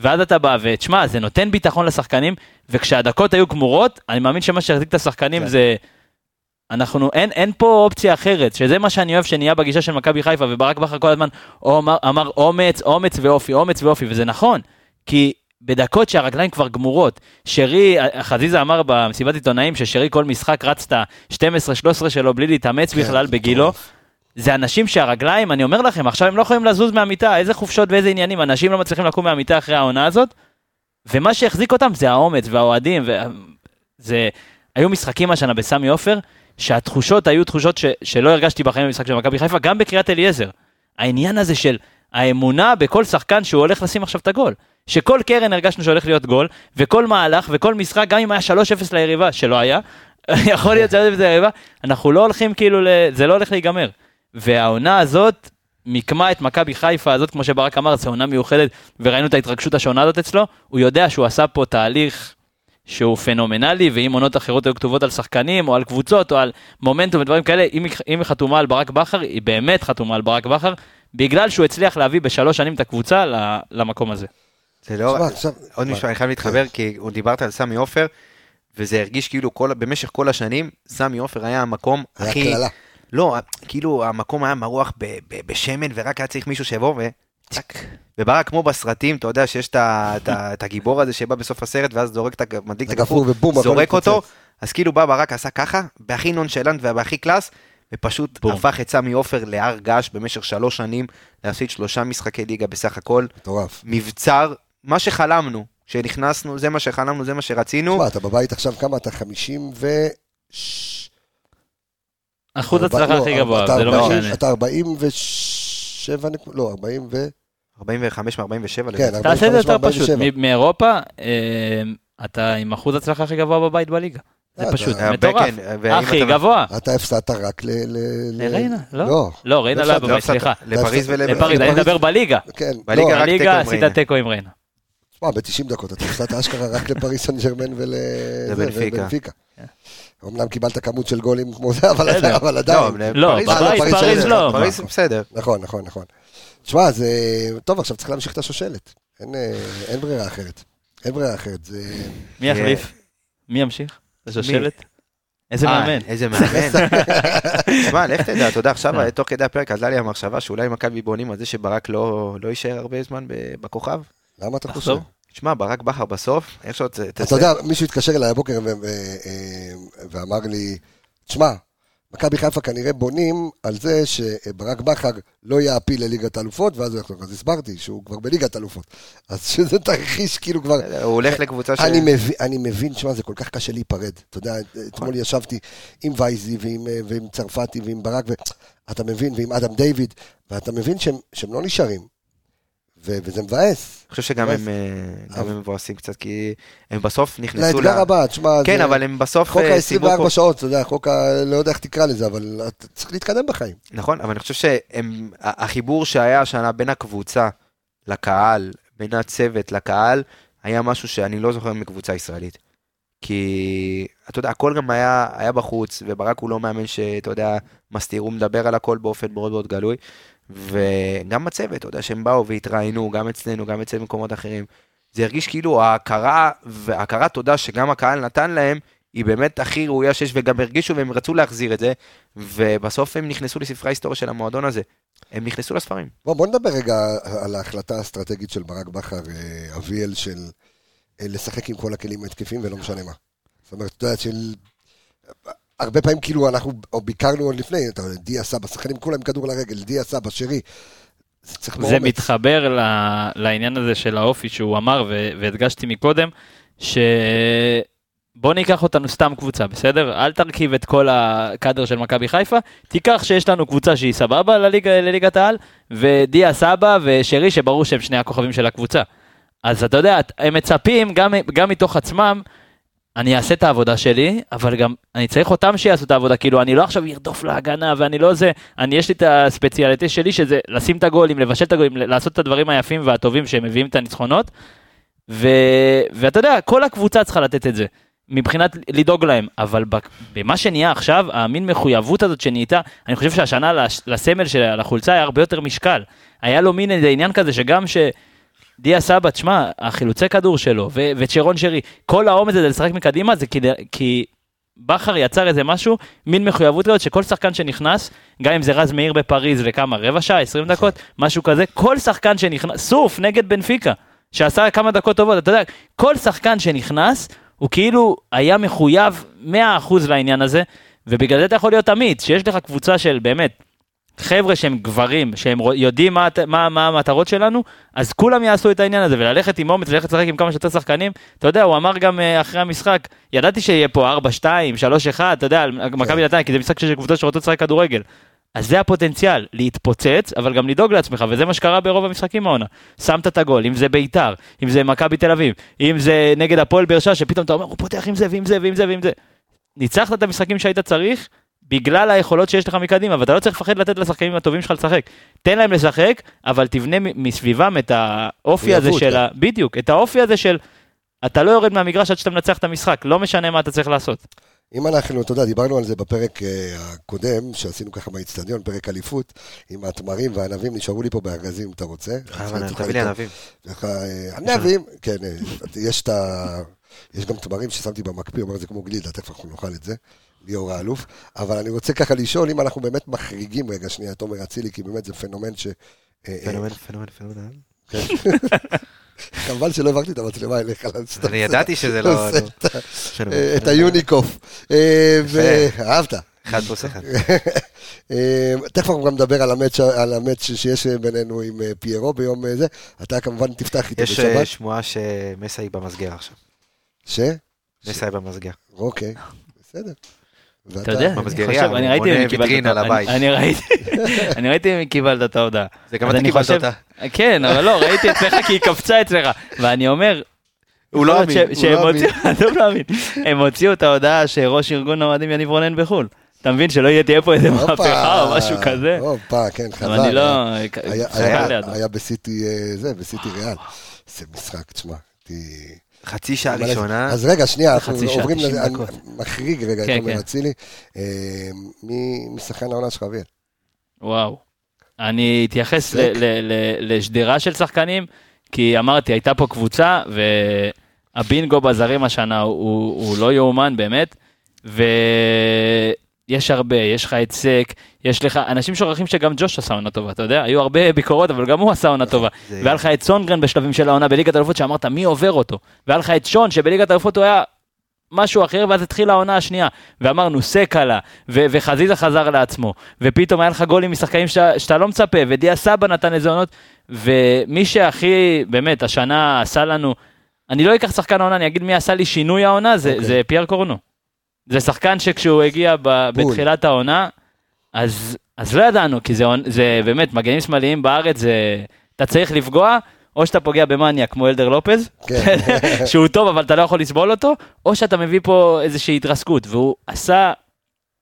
ואז אתה בא, ותשמע, זה נותן ביטחון לשחקנים, וכשהדקות היו גמורות, אני מאמין שמה שהחזיק את השחקנים כן. זה... אנחנו, אין, אין פה אופציה אחרת, שזה מה שאני אוהב שנהיה בגישה של מכבי חיפה, וברק בכר כל הזמן אמר, אמר אומץ, אומץ ואופי, אומץ ואופי, וזה נכון, כי בדקות שהרגליים כבר גמורות, שרי, חזיזה אמר במסיבת עיתונאים ששרי כל משחק רץ את ה-12-13 שלו בלי להתאמץ כן, בכלל בגילו, מטורף. זה אנשים שהרגליים, אני אומר לכם, עכשיו הם לא יכולים לזוז מהמיטה, איזה חופשות ואיזה עניינים, אנשים לא מצליחים לקום מהמיטה אחרי העונה הזאת, ומה שהחזיק אותם זה האומץ והאוהדים, וזה... היו משחקים השנה בסמי עופר, שהתחושות היו תחושות ש... שלא הרגשתי בחיים במשחק של מכבי חיפה, גם בקריית אליעזר. העניין הזה של האמונה בכל שחקן שהוא הולך לשים עכשיו את הגול. שכל קרן הרגשנו שהולך להיות גול, וכל מהלך וכל משחק, גם אם היה 3-0 ליריבה, שלא היה, יכול להיות 3-0 ליריבה, אנחנו לא הולכים כאילו, ל... זה לא הולך להיגמר. והעונה הזאת מיקמה את מכבי חיפה הזאת, כמו שברק אמר, זו עונה מיוחדת, וראינו את ההתרגשות השונה הזאת אצלו, הוא יודע שהוא עשה פה תהליך שהוא פנומנלי, ואם עונות אחרות היו כתובות על שחקנים, או על קבוצות, או על מומנטום ודברים כאלה, אם היא, אם היא חתומה על ברק בכר, היא באמת חתומה על ברק בכר, בגלל שהוא הצליח להביא בשלוש שנים את הקבוצה למקום הזה. זה לא... עוד? משפט, אני חייב להתחבר, כי הוא דיברת על סמי עופר, וזה הרגיש כאילו כל, במשך כל השנים, סמי עופר היה המקום היה הכי... לא, כאילו המקום היה מרוח ב- ב- בשמן, ורק היה צריך מישהו שיבוא ו... וברק כמו בסרטים, אתה יודע שיש את הגיבור הזה שבא בסוף הסרט, ואז זורק את ה... מדליק את הגפרור זורק אותו. אז כאילו בא ברק עשה ככה, בהכי נונשלנט ובהכי קלאס, ופשוט בום. הפך את סמי עופר להר געש במשך שלוש שנים, להפסיד שלושה משחקי ליגה בסך הכל, מטורף. מבצר, מה שחלמנו, כשנכנסנו, זה מה שחלמנו, זה מה שרצינו. תשמע, אתה בבית עכשיו כמה אתה? 50 ו... אחוז הצלחה לא, הכי גבוה, זה לא ארבעים- משנה. אתה 47 נקודות, לא, 40 ו... 45 מ-47 כן, לדעתי. תעשה את זה יותר 45, פשוט. 47. מ- מאירופה, אה, אתה עם אחוז הצלחה הכי גבוה בבית בליגה. זה אה, פשוט אתה- מטורף. הכי אתה- גבוה. אתה הפסדת רק ל... לריינה, לא? לא. לא, ריינה לא לא היה בבית. סליחה. לפריז ול... לפריז, אני מדבר בליגה. כן, בליגה רק תיקו בליגה עם עשית. תיקו עם ריינה. תשמע, ב-90 דקות אתה הפסדת אשכרה רק לפריס סן ג'רמן ול... אמנם קיבלת כמות של גולים כמו זה, אבל. אבל לא, עדיין. לא, פריז- בבית, פריז, לא. פריז בסדר. נכון, נכון, נכון. תשמע, זה... טוב, עכשיו צריך להמשיך את השושלת. אין, אה, ברירה אחרת. אין ברירה אחרת. מי יחליף? מי ימשיך? לשושלת? איזה אה, מאמן. איזה מאמן. תשמע, לך תדע, אתה יודע, עכשיו, תוך כדי הפרק עזלה לי המחשבה שאולי מכבי בונים על זה שברק לא לא יישאר הרבה זמן ב- בכוכב. למה אתה חושב? תשמע, ברק בכר בסוף, איך שעוד... ת- אתה יודע, מישהו התקשר אליי הבוקר אה, ואמר לי, תשמע, מכבי חיפה כנראה בונים על זה שברק בכר לא יעפיל לליגת האלופות, ואז הוא יחזור. אז הסברתי שהוא כבר בליגת האלופות. אז שזה תרחיש כאילו כבר... הוא הולך לקבוצה ש... אני מבין, אני מבין, תשמע, זה כל כך קשה להיפרד. אתה יודע, אתמול ישבתי עם וייזי ועם, אה, ועם צרפתי ועם ברק, ואתה מבין, ועם אדם דיוויד, ואתה מבין שהם, שהם לא נשארים. ו- וזה מבאס. אני חושב שגם הם אה, גם הם מבואסים קצת, כי הם בסוף נכנסו לאתגר הבא, תשמע, כן, זה- אבל הם בסוף חוק אה, סיימו פה... ה-24 שעות, אתה יודע, חוק ה... לא יודע איך תקרא לזה, אבל אתה צריך להתקדם בחיים. נכון, אבל אני חושב שהחיבור שהיה השנה בין הקבוצה לקהל, בין הצוות לקהל, היה משהו שאני לא זוכר מקבוצה ישראלית. כי, אתה יודע, הכל גם היה, היה בחוץ, וברק הוא לא מאמן שאתה יודע, מסתיר, הוא מדבר על הכל באופן מאוד מאוד גלוי. וגם בצוות, אתה יודע, שהם באו והתראיינו, גם אצלנו, גם אצל מקומות אחרים. זה הרגיש כאילו ההכרה, והכרת תודה שגם הקהל נתן להם, היא באמת הכי ראויה שיש, וגם הרגישו והם רצו להחזיר את זה, ובסוף הם נכנסו לספרי ההיסטוריה של המועדון הזה. הם נכנסו לספרים. בוא, בוא נדבר רגע על ההחלטה האסטרטגית של ברק בכר, אה, אביאל, של אה, לשחק עם כל הכלים ההתקפיים ולא משנה מה. זאת אומרת, אתה יודע, של... הרבה פעמים כאילו אנחנו או ביקרנו עוד לפני, אתה יודע, דיה סבא, שחקנים כולם כדור לרגל, דיה סבא, שרי. זה זה. מתחבר ל- לעניין הזה של האופי שהוא אמר, ו- והדגשתי מקודם, שבוא ניקח אותנו סתם קבוצה, בסדר? אל תרכיב את כל הקאדר של מכבי חיפה, תיקח שיש לנו קבוצה שהיא סבבה לליגה, לליגת העל, ודיה סבא ושרי, שברור שהם שני הכוכבים של הקבוצה. אז אתה יודע, הם מצפים גם, גם מתוך עצמם, אני אעשה את העבודה שלי, אבל גם אני צריך אותם שיעשו את העבודה, כאילו אני לא עכשיו ארדוף להגנה ואני לא זה, אני יש לי את הספציאליטי שלי שזה לשים את הגולים, לבשל את הגולים, לעשות את הדברים היפים והטובים שהם מביאים את הניצחונות, ו... ואתה יודע, כל הקבוצה צריכה לתת את זה, מבחינת לדאוג להם, אבל במה שנהיה עכשיו, המין מחויבות הזאת שנהייתה, אני חושב שהשנה לסמל של לחולצה היה הרבה יותר משקל, היה לו מין איזה עניין כזה שגם ש... דיה סבא, תשמע, החילוצי כדור שלו, ו- וצ'רון שרי, כל האומץ הזה לשחק מקדימה זה כדי, כי בכר יצר איזה משהו, מין מחויבות כזאת שכל שחקן שנכנס, גם אם זה רז מאיר בפריז לכמה, רבע שעה, 20 דקות, משהו כזה, כל שחקן שנכנס, סוף נגד בנפיקה, שעשה כמה דקות טובות, אתה יודע, כל שחקן שנכנס, הוא כאילו היה מחויב 100% לעניין הזה, ובגלל זה אתה יכול להיות אמיץ, שיש לך קבוצה של באמת, חבר'ה שהם גברים, שהם יודעים מה, מה, מה המטרות שלנו, אז כולם יעשו את העניין הזה, וללכת עם אומץ, ללכת לשחק עם כמה שיותר שחקנים. אתה יודע, הוא אמר גם אה, אחרי המשחק, ידעתי שיהיה פה 4, 2, 3, 1, אתה יודע, על מכבי נתניה, כי זה משחק של קבוצות שרוצות לשחק כדורגל. אז זה הפוטנציאל, להתפוצץ, אבל גם לדאוג לעצמך, וזה מה שקרה ברוב המשחקים העונה. שמת את הגול, אם זה ביתר, אם זה מכבי תל אביב, אם זה נגד הפועל באר שבע, שפתאום אתה אומר, הוא פותח עם זה ועם זה ועם זה ועם זה. ניצחת את המשחקים שהיית צריך, בגלל היכולות שיש לך מקדימה, ואתה לא צריך לפחד לתת לשחקנים הטובים שלך לשחק. תן להם לשחק, אבל תבנה מסביבם את האופי הזה של כן. ה... בדיוק, את האופי הזה של... אתה לא יורד מהמגרש עד שאתה מנצח את המשחק, לא משנה מה אתה צריך לעשות. אם אנחנו, אתה יודע, דיברנו על זה בפרק אה, הקודם, שעשינו ככה באיצטדיון, פרק אליפות, עם התמרים והענבים, נשארו לי פה בארגזים אם אתה רוצה. אבל תוכל תביא לי. ענבים. אה, ענבים, כן, אה, יש את ה... יש גם תמרים ששמתי במקפיא, אומר זה כמו גלידה, תכף אנחנו נאכל את זה, ליאור האלוף. אבל אני רוצה ככה לשאול אם אנחנו באמת מחריגים רגע שנייה את עומר אצילי, כי באמת זה פנומן ש... אה, אה, פנומן, פנומן, פנומן. חבל שלא העברתי את המצלמה אליך. אני ידעתי שזה לא... את. אה, היוניקוף. אה. ואהבת. אחד פלוס אחד. אה, תכף אנחנו גם נדבר על המאץ' שיש בינינו עם אה, פיירו ביום אה, זה. אתה כמובן תפתח יש אה, בשבת. שמועה שמסאי במסגר עכשיו. ש? מסאי במסגר. אוקיי, בסדר. אתה יודע, אני במסגריה, ראיתי, ויטרינה אותו, לבית. אני- ראיתי, מי קיבלת את ההודעה. זה גם אתה קיבלת אותה. כן, אבל לא, ראיתי אצלך כי היא קפצה אצלך. ואני אומר, הוא לא אמין. הוא לא לא מאמין, הם הוציאו את ההודעה שראש ארגון האוהדים יניב רונן בחו"ל. אתה מבין שלא יהיה- תהיה פה איזה מהפכה או משהו כזה? הופה, כן, חזק. אבל אני לא... היה- חזר לידו. היה בסיטי, אה, זה, בסיטי ריאל. זה משחק, תשמע. חצי שעה ראשונה. אז רגע, שנייה, אנחנו עוברים, 90 לזה-. אני מחריג רגע את כן, עומר כן. אצילי. אה, מי מי שחקן העונה שלך, אביאל? וואו. אני אתייחס סק. ל- ל- ל- לשדרה של שחקנים, כי אמרתי, הייתה פה קבוצה, והבינגו בזרים השנה הוא, הוא לא יאומן באמת, ויש הרבה, יש לך את סק, יש לך, אנשים שוכחים שגם ג'וש עשה עונה טובה, אתה יודע? היו הרבה ביקורות, אבל גם הוא עשה עונה טובה. והיה לך את סונגרן בשלבים של העונה בליגת האלופות, שאמרת, מי עובר אותו? והיה לך את שון, שבליגת האלופות הוא היה משהו אחר, ואז התחילה העונה השנייה, ואמרנו, סק עלה, ו- וחזיזה חזר לעצמו, ופתאום היה לך גולים משחקנים שאתה, שאתה לא מצפה, ודיה סבא נתן איזה עונות, ומי שהכי, באמת, השנה עשה לנו, אני לא אקח שחקן העונה, אני אגיד מי עשה לי שינוי העונה, זה, אוקיי. זה פייר קורנו. זה שחקן שכשהוא הגיע ב-. בתחילת העונה, אז, אז לא ידענו, כי זה, זה באמת, מגנים שמאליים בארץ, זה, אתה צריך לפגוע, או שאתה פוגע במאניה כמו אלדר לופז, כן. שהוא טוב אבל אתה לא יכול לסבול אותו, או שאתה מביא פה איזושהי התרסקות, והוא עשה,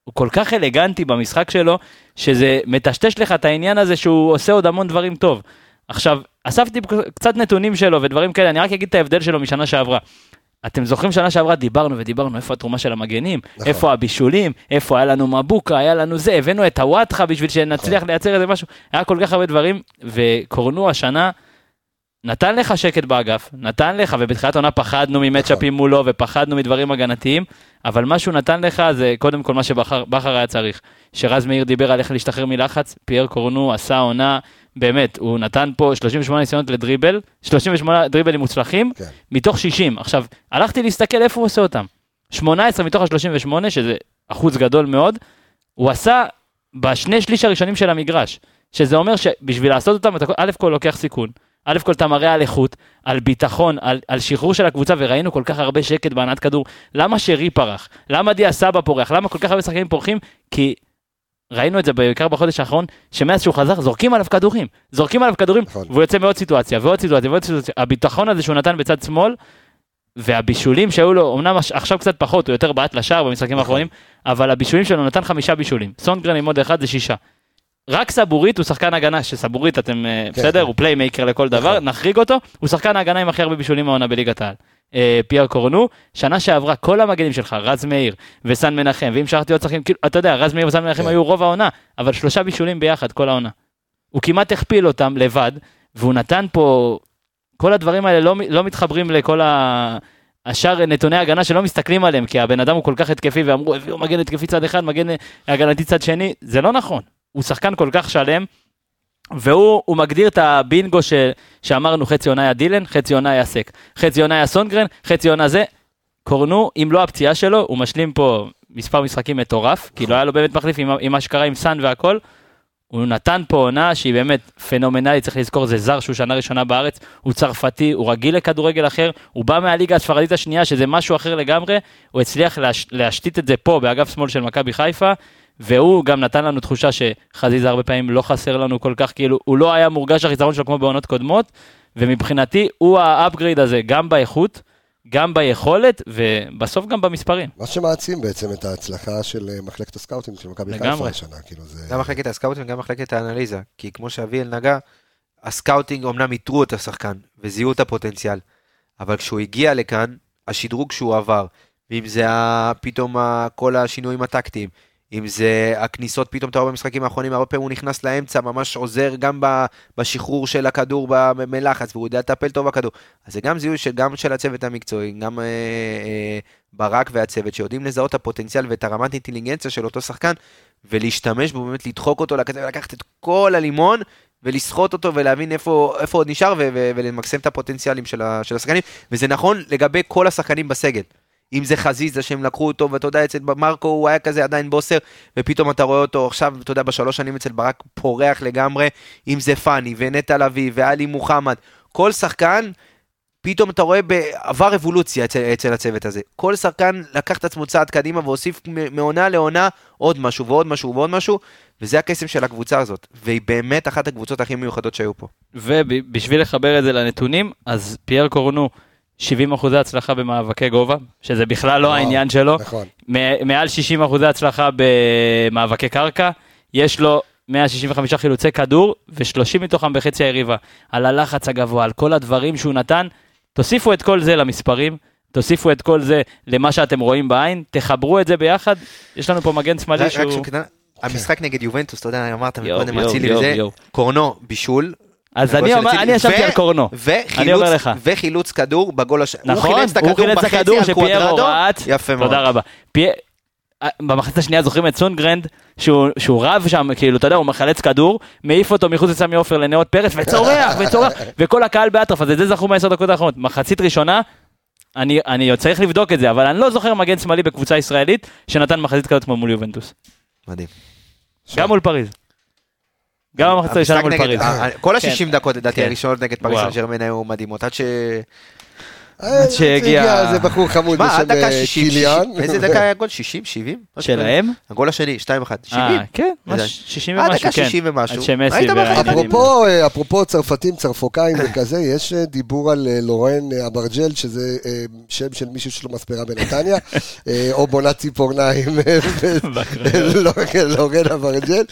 הוא כל כך אלגנטי במשחק שלו, שזה מטשטש לך את העניין הזה שהוא עושה עוד המון דברים טוב. עכשיו, אספתי קצת נתונים שלו ודברים כאלה, אני רק אגיד את ההבדל שלו משנה שעברה. אתם זוכרים שנה שעברה דיברנו ודיברנו איפה התרומה של המגנים, נכון. איפה הבישולים, איפה היה לנו מבוקה, היה לנו זה, הבאנו את הוואטחה בשביל שנצליח לייצר איזה משהו, היה כל כך הרבה דברים, וקורנו השנה נתן לך שקט באגף, נתן לך, ובתחילת העונה פחדנו ממצ'אפים מולו ופחדנו מדברים הגנתיים, אבל מה שהוא נתן לך זה קודם כל מה שבכר היה צריך. שרז מאיר דיבר על איך להשתחרר מלחץ, פייר קורנו עשה עונה, באמת, הוא נתן פה 38 ניסיונות לדריבל, 38 דריבלים מוצלחים, כן. מתוך 60. עכשיו, הלכתי להסתכל איפה הוא עושה אותם. 18 מתוך ה-38, שזה אחוז גדול מאוד, הוא עשה בשני שליש הראשונים של המגרש. שזה אומר שבשביל לעשות אותם, אתה א' כל לוקח סיכון. א' כל אתה מראה על איכות, על ביטחון, על, על שחרור של הקבוצה, וראינו כל כך הרבה שקט בהנעת כדור. למה שרי פורח? למה דיה סבא פורח? למה כל כך הרבה שחקנים פורחים? כי ראינו את זה בעיקר בחודש האחרון, שמאז שהוא חזר, זורקים עליו כדורים. זורקים עליו כדורים, נכון. והוא יוצא מעוד סיטואציה, ועוד סיטואציה, ועוד סיטואציה. הביטחון הזה שהוא נתן בצד שמאל, והבישולים שהיו לו, אמנם עכשיו קצת פחות, הוא יותר בעט לשער במשחקים האחרונים, אבל הבישולים שלו נתן חמישה בישולים. סונדגרן עם עוד אחד זה שישה. רק סבורית הוא שחקן הגנה, שסבורית אתם, אה, בסדר, כן. הוא playmaker לכל דבר, נכון. נחריג אותו, הוא שחקן ההגנה עם הכי הרבה בישולים העונה בליגת העל. אה, פייר קורנו, שנה שעברה כל המגנים שלך, רז מאיר וסן מנחם, ואם שכחתי עוד שחקנים, כאילו, אתה יודע, רז מאיר וסן מנחם כן. היו רוב העונה, אבל שלושה בישולים ביחד כל העונה. הוא כמעט הכפיל אותם לבד, והוא נתן פה, כל הדברים האלה לא, לא מתחברים לכל ה... השאר נתוני הגנה שלא מסתכלים עליהם, כי הבן אדם הוא כל כך התקפי, ואמרו, הביאו מגן התקפי צד אחד, מגן הגנתי צד שני, זה לא נכון. הוא שחקן כל כך שלם, והוא הוא מגדיר את הבינגו ש, שאמרנו, חצי עונה היה דילן, חצי עונה היה סק, חצי עונה היה סונגרן, חצי עונה זה. קורנו, אם לא הפציעה שלו, הוא משלים פה מספר משחקים מטורף, כי לא היה לו באמת מחליף עם, עם מה שקרה עם סאן והכל. הוא נתן פה עונה שהיא באמת פנומנלית, צריך לזכור, זה זר שהוא שנה ראשונה בארץ, הוא צרפתי, הוא רגיל לכדורגל אחר, הוא בא מהליגה הספרדית השנייה, שזה משהו אחר לגמרי, הוא הצליח להש, להשתית את זה פה באגף שמאל של מכבי חיפה, והוא גם נתן לנו תחושה שחזיזה הרבה פעמים לא חסר לנו כל כך, כאילו, הוא לא היה מורגש החיסרון שלו כמו בעונות קודמות, ומבחינתי הוא ה upgrade הזה, גם באיכות, גם ביכולת, ובסוף גם במספרים. מה שמעצים בעצם את ההצלחה של אה, מחלקת הסקאוטים של מכבי חיפה. השנה, כאילו זה... גם מחלקת הסקאוטינג וגם מחלקת האנליזה. כי כמו שאביאל נגע, הסקאוטינג אמנם איתרו את השחקן וזיהו את הפוטנציאל, אבל כשהוא הגיע לכאן, השדרוג שהוא עבר, ואם זה פתאום כל השינויים הטקטיים, אם זה הכניסות, פתאום אתה רואה במשחקים האחרונים, הרבה פעמים הוא נכנס לאמצע, ממש עוזר גם בשחרור של הכדור מלחץ, והוא יודע לטפל טוב בכדור. אז זה גם זיהוי של, גם של הצוות המקצועי, גם אה, אה, ברק והצוות, שיודעים לזהות את הפוטנציאל ואת הרמת אינטליגנציה של אותו שחקן, ולהשתמש בו, באמת לדחוק אותו לקצה ולקחת את כל הלימון ולסחוט אותו ולהבין איפה, איפה עוד נשאר ולמקסם את הפוטנציאלים של, של השחקנים, וזה נכון לגבי כל השחקנים בסגל. אם זה חזיזה שהם לקחו אותו, ואתה יודע, אצל מרקו הוא היה כזה עדיין בוסר, ופתאום אתה רואה אותו עכשיו, אתה יודע, בשלוש שנים אצל ברק פורח לגמרי, אם זה פאני, ונטע לביא, ואלי מוחמד, כל שחקן פתאום אתה רואה, עבר אבולוציה אצל, אצל הצוות הזה. כל שחקן לקח את עצמו צעד קדימה והוסיף מעונה לעונה עוד משהו ועוד משהו ועוד משהו, וזה הקסם של הקבוצה הזאת. והיא באמת אחת הקבוצות הכי מיוחדות שהיו פה. ובשביל לחבר את זה לנתונים, אז פייר קורנו, 70 אחוזי הצלחה במאבקי גובה, שזה בכלל לא וואו, העניין שלו. נכון. מעל 60 אחוזי הצלחה במאבקי קרקע, יש לו 165 חילוצי כדור, ו-30 מתוכם בחצי היריבה. על הלחץ הגבוה, על כל הדברים שהוא נתן, תוסיפו את כל זה למספרים, תוסיפו את כל זה למה שאתם רואים בעין, תחברו את זה ביחד, יש לנו פה מגן שמאלי רק- רק שהוא... קטן, המשחק נגד יובנטוס, אתה יודע, אמרת מקודם, יואו, אצילי וזה. קורנו, בישול. אז אני אומר- אני ישבתי על קורנו. וחילוץ, אני אומר לך. וחילוץ כדור בגול השני. נכון, הוא חילץ את הכדור שפיירו בעט. יפה מאוד. תודה רבה. פי- במחצית השנייה זוכרים את סונדגרן, שהוא, שהוא רב שם, כאילו, אתה יודע, הוא מחלץ כדור, מעיף אותו מחוץ לסמי עופר לנאות פרץ, וצורח, וצורח, וכל הקהל באטרף, אז את זה זכו מעשר דקות האחרונות. מחצית ראשונה, אני, אני צריך לבדוק את זה, אבל אני לא זוכר מגן שמאלי בקבוצה ישראלית שנתן מחצית כזאת כמו מול יובנטוס. מדהים. גם מול פריז. גם במחצית הראשונה מול פריז. ה- ה- כל כן. ה-60 דקות, לדעתי, כן. הראשונות נגד וואו. סן ג'רמן היו מדהימות, עד ש... אה, שהגיע- איזה בחור חמוד מה, עד בשם דקה אה, 60, קיליאן. 60, איזה דקה היה גול? 60? 70? משהו כזה. שלהם? הגול השני, 2-1. 70? אה, כן, איזה- ממש 60 אה, ומשהו, דקה כן. 60 ומשהו. עד היית והעניינים. בחדר. אפרופו, צרפתים, צרפוקאים וכזה, יש דיבור על לורן אברג'ל, שזה שם של מישהו שיש לו מספרה בנתניה, או בונת ציפורניים, לא, לורן אברג'ל,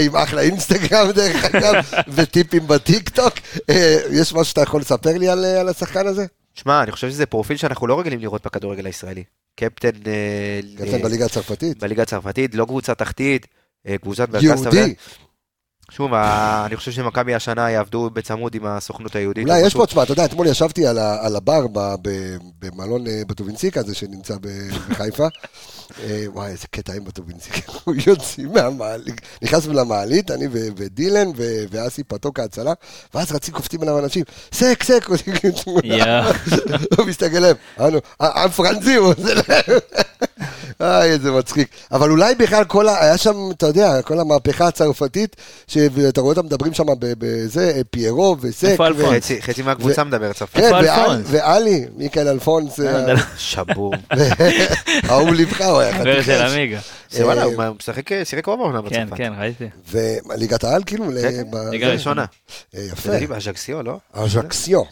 עם אחלה אינסטגרם דרך אגב, וטיפים בטיק טוק. אה, יש משהו שאתה יכול לספר לי על על השחקן הזה? שמע, אני חושב שזה פרופיל שאנחנו לא רגילים לראות בכדורגל הישראלי. קפטן אה, קפטן בליגה הצרפתית. בליגה הצרפתית, לא קבוצה תחתית, אה, קבוצת מרכז. יהודי. שוב, אני חושב שמכבי השנה יעבדו בצמוד עם הסוכנות היהודית. אולי או יש. פה, תשמע, אתה יודע, אתמול ישבתי על הבר במלון אה, בטובינסיקה הזה שנמצא בחיפה. אה, וואי, איזה קטע עם בטובינסיקה. הוא יוצאים מהמעלית, נכנסנו למעלית, אני ודילן ואסי פתוק ההצלה, ואז רצים קופצים עליו אנשים, סק, סק. הוא מסתכל להם, אנו, עם פרנזי, הוא עושה להם. איי, איזה מצחיק. אבל אולי בכלל כל ה... היה שם, אתה יודע, כל המהפכה הצרפתית, שאתה רואה אותם מדברים שם ב- בזה, פיירו וסק. איפה אלפונס? חצי- מהקבוצה מדבר צרפתית. כן, איפה ואל- אלפונס? ואלי, מיכאל אלפונס, אה, שבור. אהוב לבך, הוא היה. עמיגה. זה וואלה, הוא משחק, שיחק רוב העונה כן, בצרפת. כן, ראיתי. וליגת העל, כאילו, ל- כן, ב- ליגה זה. ראשונה. אה, יפה. לדעתי באז'קסיו, לא? אז'קסיו.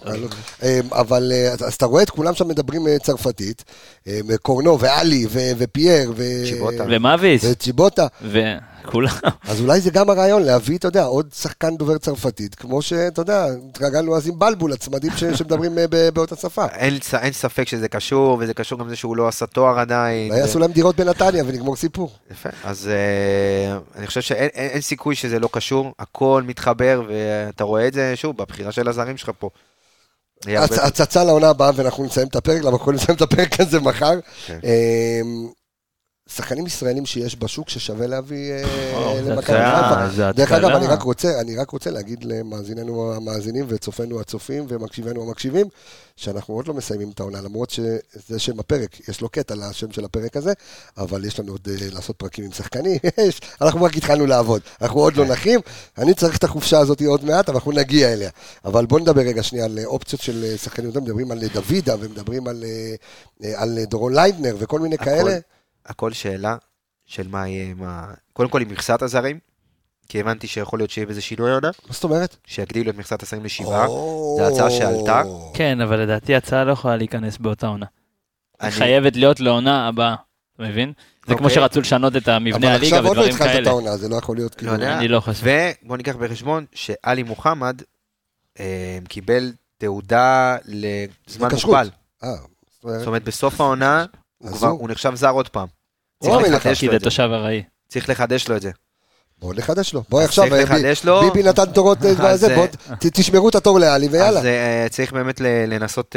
אה, אבל אה, אז אתה רואה את כולם שם מדברים אה, צרפתית, אה, קורנו ואלי ו- ופייר ו- צ'יבוטה. ומאביס, וצ'יבוטה. וכולם. אז אולי זה גם הרעיון, להביא, אתה יודע, עוד שחקן דובר צרפתית, כמו שאתה יודע, התרגלנו אז עם בלבול, הצמדים ש- שמדברים אה, ב- באותה שפה. אין אין ספק שזה קשור, וזה קשור גם לזה שהוא לא עשה תואר עדיין. אולי יעשו להם דירות בנתניה ונגמור סיפור. יפה, אז אה, אני חושב שאין אין, אין סיכוי שזה לא קשור, הכל מתחבר, ואתה רואה את זה, שוב, בבחירה של הזרים שלך פה. הצצה לעונה הבאה ואנחנו נסיים את הפרק, למה אנחנו נסיים את הפרק הזה מחר. כן. שחקנים ישראלים שיש בשוק ששווה להביא אה, למכבי חיפה. דרך אגב. אני רק רוצה, אני רק רוצה להגיד למאזיננו המאזינים וצופינו הצופים ומקשיבינו המקשיבים, שאנחנו עוד לא מסיימים את העונה, למרות שזה שם הפרק, יש לו קטע לשם של הפרק הזה, אבל יש לנו עוד אה, לעשות פרקים עם שחקנים, יש, אנחנו רק התחלנו לעבוד, אנחנו עוד לא נחים, אני צריך את החופשה הזאת עוד מעט, אבל אנחנו נגיע אליה. אבל בואו נדבר רגע שנייה על אופציות של אה, שחקנים, מדברים על דוידה ומדברים על, על דורון ליידנר וכל מיני הכל- כאלה. הכל שאלה של מה יהיה, מה... קודם כל עם מכסת הזרים, כי הבנתי שיכול להיות שיהיה בזה שינוי עונה, מה זאת אומרת? שיגדילו את מכסת הזרים לשבעה. זו הצעה שעלתה. כן, אבל לדעתי ההצעה לא יכולה להיכנס באותה עונה. היא אני- חייבת להיות לעונה הבאה, אתה מבין? זה כמו אוקיי. שרצו לשנות את המבנה אבל הליגה עכשיו עוד לא ודברים התחלת את כאלה. העונה, זה לא יכול להיות לא כאילו... יודע. אני לא חושב. ובוא ניקח בחשבון שעלי מוחמד אה, קיבל תעודה לזמן. מוגבל. אה, זאת אומרת, בסוף העונה, הוא כבר- הוא- הוא נחשב זר עוד פעם. צריך אוי, לחדש לו זה את זה. תושב ארעי. צריך לחדש לו את זה. בוא נחדש לו. בוא עכשיו, צריך אה, ב- לו. ביבי נתן תורות אה, אז, בזה, בוא אה, תשמרו את התור לאלי ויאללה. אז צריך באמת לנסות,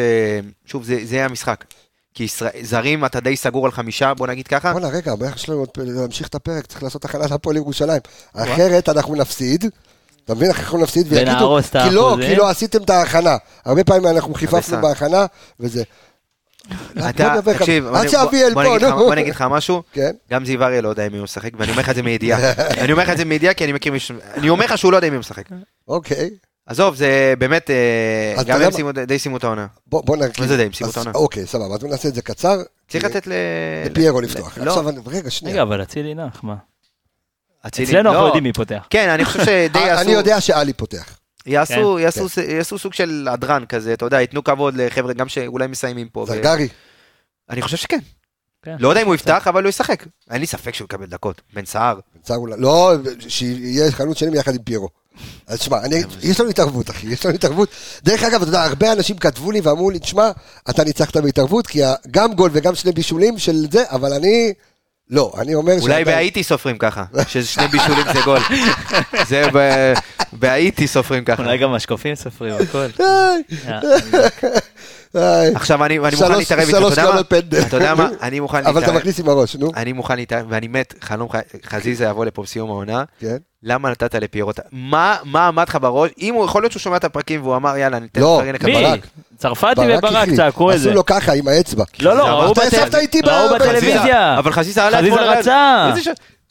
שוב, זה זה יהיה המשחק. כי ישראל- זרים אתה די סגור על חמישה, בוא נגיד ככה. בואנה רגע, הבעיה שלנו עוד להמשיך את הפרק, צריך לעשות הכנה להפועל ירושלים. אחרת אנחנו נפסיד. אתה מבין? אנחנו נפסיד ויגידו, ונהרוס את כי לא, האחוזים." כי לא עשיתם את ההכנה. הרבה פעמים אנחנו חיפפנו. בהכנה, וזה. אתה, תקשיב, עד שאביאל פה, נגיד נו. בוא נגיד לך משהו, כן? גם זיו אריה לא יודע אם הוא משחק, ואני אומר לך את זה מידיעה. אני אומר לך את זה מידיעה כי אני מכיר מישהו, אני אומר לך שהוא לא יודע אם הוא משחק. אוקיי. עזוב, זה באמת, אה, גם הם? סיימו- די סיימו את העונה. בוא נרגיע. מה זה די, הם סיימו את העונה? אוקיי, סבבה, אז נעשה את זה קצר. צריך לתת ל... לפיירו לפתוח. לא, עכשיו, אני- רגע, שנייה. רגע, אבל אצילי נח, מה? אצילי- אצלנו אנחנו לא. יודעים מי פותח. כן, אני חושב שדי יעשו... אני יודע שאלי פותח. יעשו, כן, יעשו, יעשו סוג של הדרן כזה, אתה יודע, ייתנו כבוד לחבר'ה גם שאולי מסיימים פה. ו- זרגרי. אני חושב שכן. כן. לא יודע אם הוא יפתח, אבל הוא ישחק. אין לי ספק שהוא יקבל דקות. בן סער. צר אולי- לא, שיהיה חלוץ שני יחד עם פיירו. אז תשמע, אני- יש לנו התערבות, אחי, יש לנו התערבות. דרך אגב, אתה יודע, הרבה אנשים כתבו לי ואמרו לי, תשמע, אתה ניצחת בהתערבות, כי גם גול וגם שני בישולים של זה, אבל אני... לא, אני אומר אולי שאתה- בהאיטי סופרים ככה, ששני בישולים זה גול. זה ב- בהאיטי סופרים ככה. אולי גם משקופים סופרים, הכל. עכשיו אני מוכן להתערב איתך, אתה יודע מה? אתה יודע מה? אני מוכן אבל אתה להתערב. מכניס עם הראש, נו. אני מוכן להתערב, ואני מת, חלום חזיזה יבוא לפה בסיום העונה. כן. למה נתת לפיירוט? מה עמד לך בראש? אם הוא, יכול להיות שהוא שומע את הפרקים והוא אמר, יאללה, ניתן לא, לפרגן לך. מי? ברק. צרפתי ברק וברק. צעקו את זה. עשו לו ככה עם האצבע. לא, לא, ראו בחזיזה. בטלוויזיה. אבל חזיזה עלה אתמול רצה.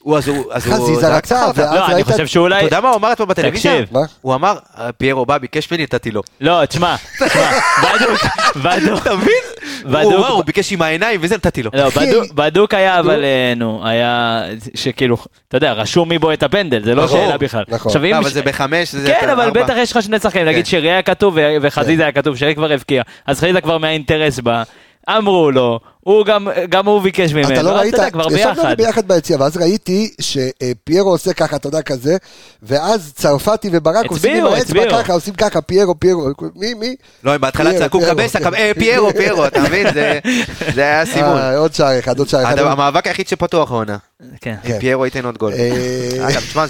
הוא אז הוא... חזיזה רצה. ואז לא, אני חושב שאולי... אתה יודע מה הוא אמר אתמול בטלוויזיה? תקשיב. הוא אמר, פיירו בא, ביקש ממני, נתתי לו. לא, תשמע, תשמע, בדוק, בדוק, אתה מבין? הוא ביקש עם העיניים וזה, נתתי לו. לא. בדוק- היה, אבל אה, נו, היה, שכאילו, אתה יודע, רשום מי בו את הפנדל, זה לא נכון, שאלה בכלל. נכון. לא, אבל זה בחמש, זה... כן, אבל. בטח יש לך שני שחקנים, נגיד כן. שרי היה כתוב וחזיזה היה כתוב, שרי כבר הבקיע, אז חזיזה כבר מהאינטרס בה, אמרו לו, הוא גם, גם הוא ביקש ממנו, אתה לא אז ראית, אתה יודע, כבר ישבנו ביחד. ביחד ביציע, ואז ראיתי שפיירו עושה ככה, אתה יודע, כזה, ואז צרפתי וברק עושים עם האצבע. ככה, עושים ככה, פיירו, פיירו, מי, מי? לא, הם בהתחלה צעקו פיירו. קבסה, קב- אה, פיירו, פיירו, אתה מבין? זה- זה היה סימון. אה, עוד שער אחד, עוד שער אחד. המאבק היחיד שפתוח העונה. כן. כן. פיירו ייתן עוד גול. אה, אגב, תשמע,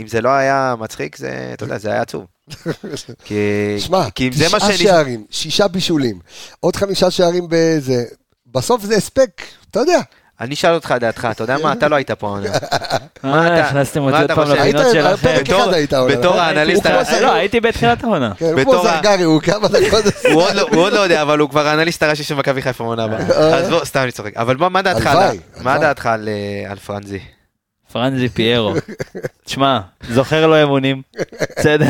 אם זה לא היה מצחיק, זה, אתה יודע, זה היה עצוב. כי שמע, כי אם זה מה תשעה שאני... שערים, שישה בישולים, עוד חמישה שערים בזה, בסוף זה הספק, אתה יודע. אני אשאל אותך דעתך, אתה יודע מה? אתה לא היית פה העונה. מה אה, אתה- הכנסתם מה אותי עוד אתה פעם לפינות שלכם. בתור- האנליסט לא, הייתי בתחילת העונה. כן, הוא כמו זרגרי, הוא כמה דקות. הוא עוד לא- הוא עוד לא יודע, אבל הוא כבר האנליסט הראשי של מכבי חיפה בעונה הבאה. אז בוא, סתם אני צוחק. אבל מה דעתך על מה אה, על פרנזי? פרנזי פיירו. תשמע, זוכר לו אמונים, בסדר?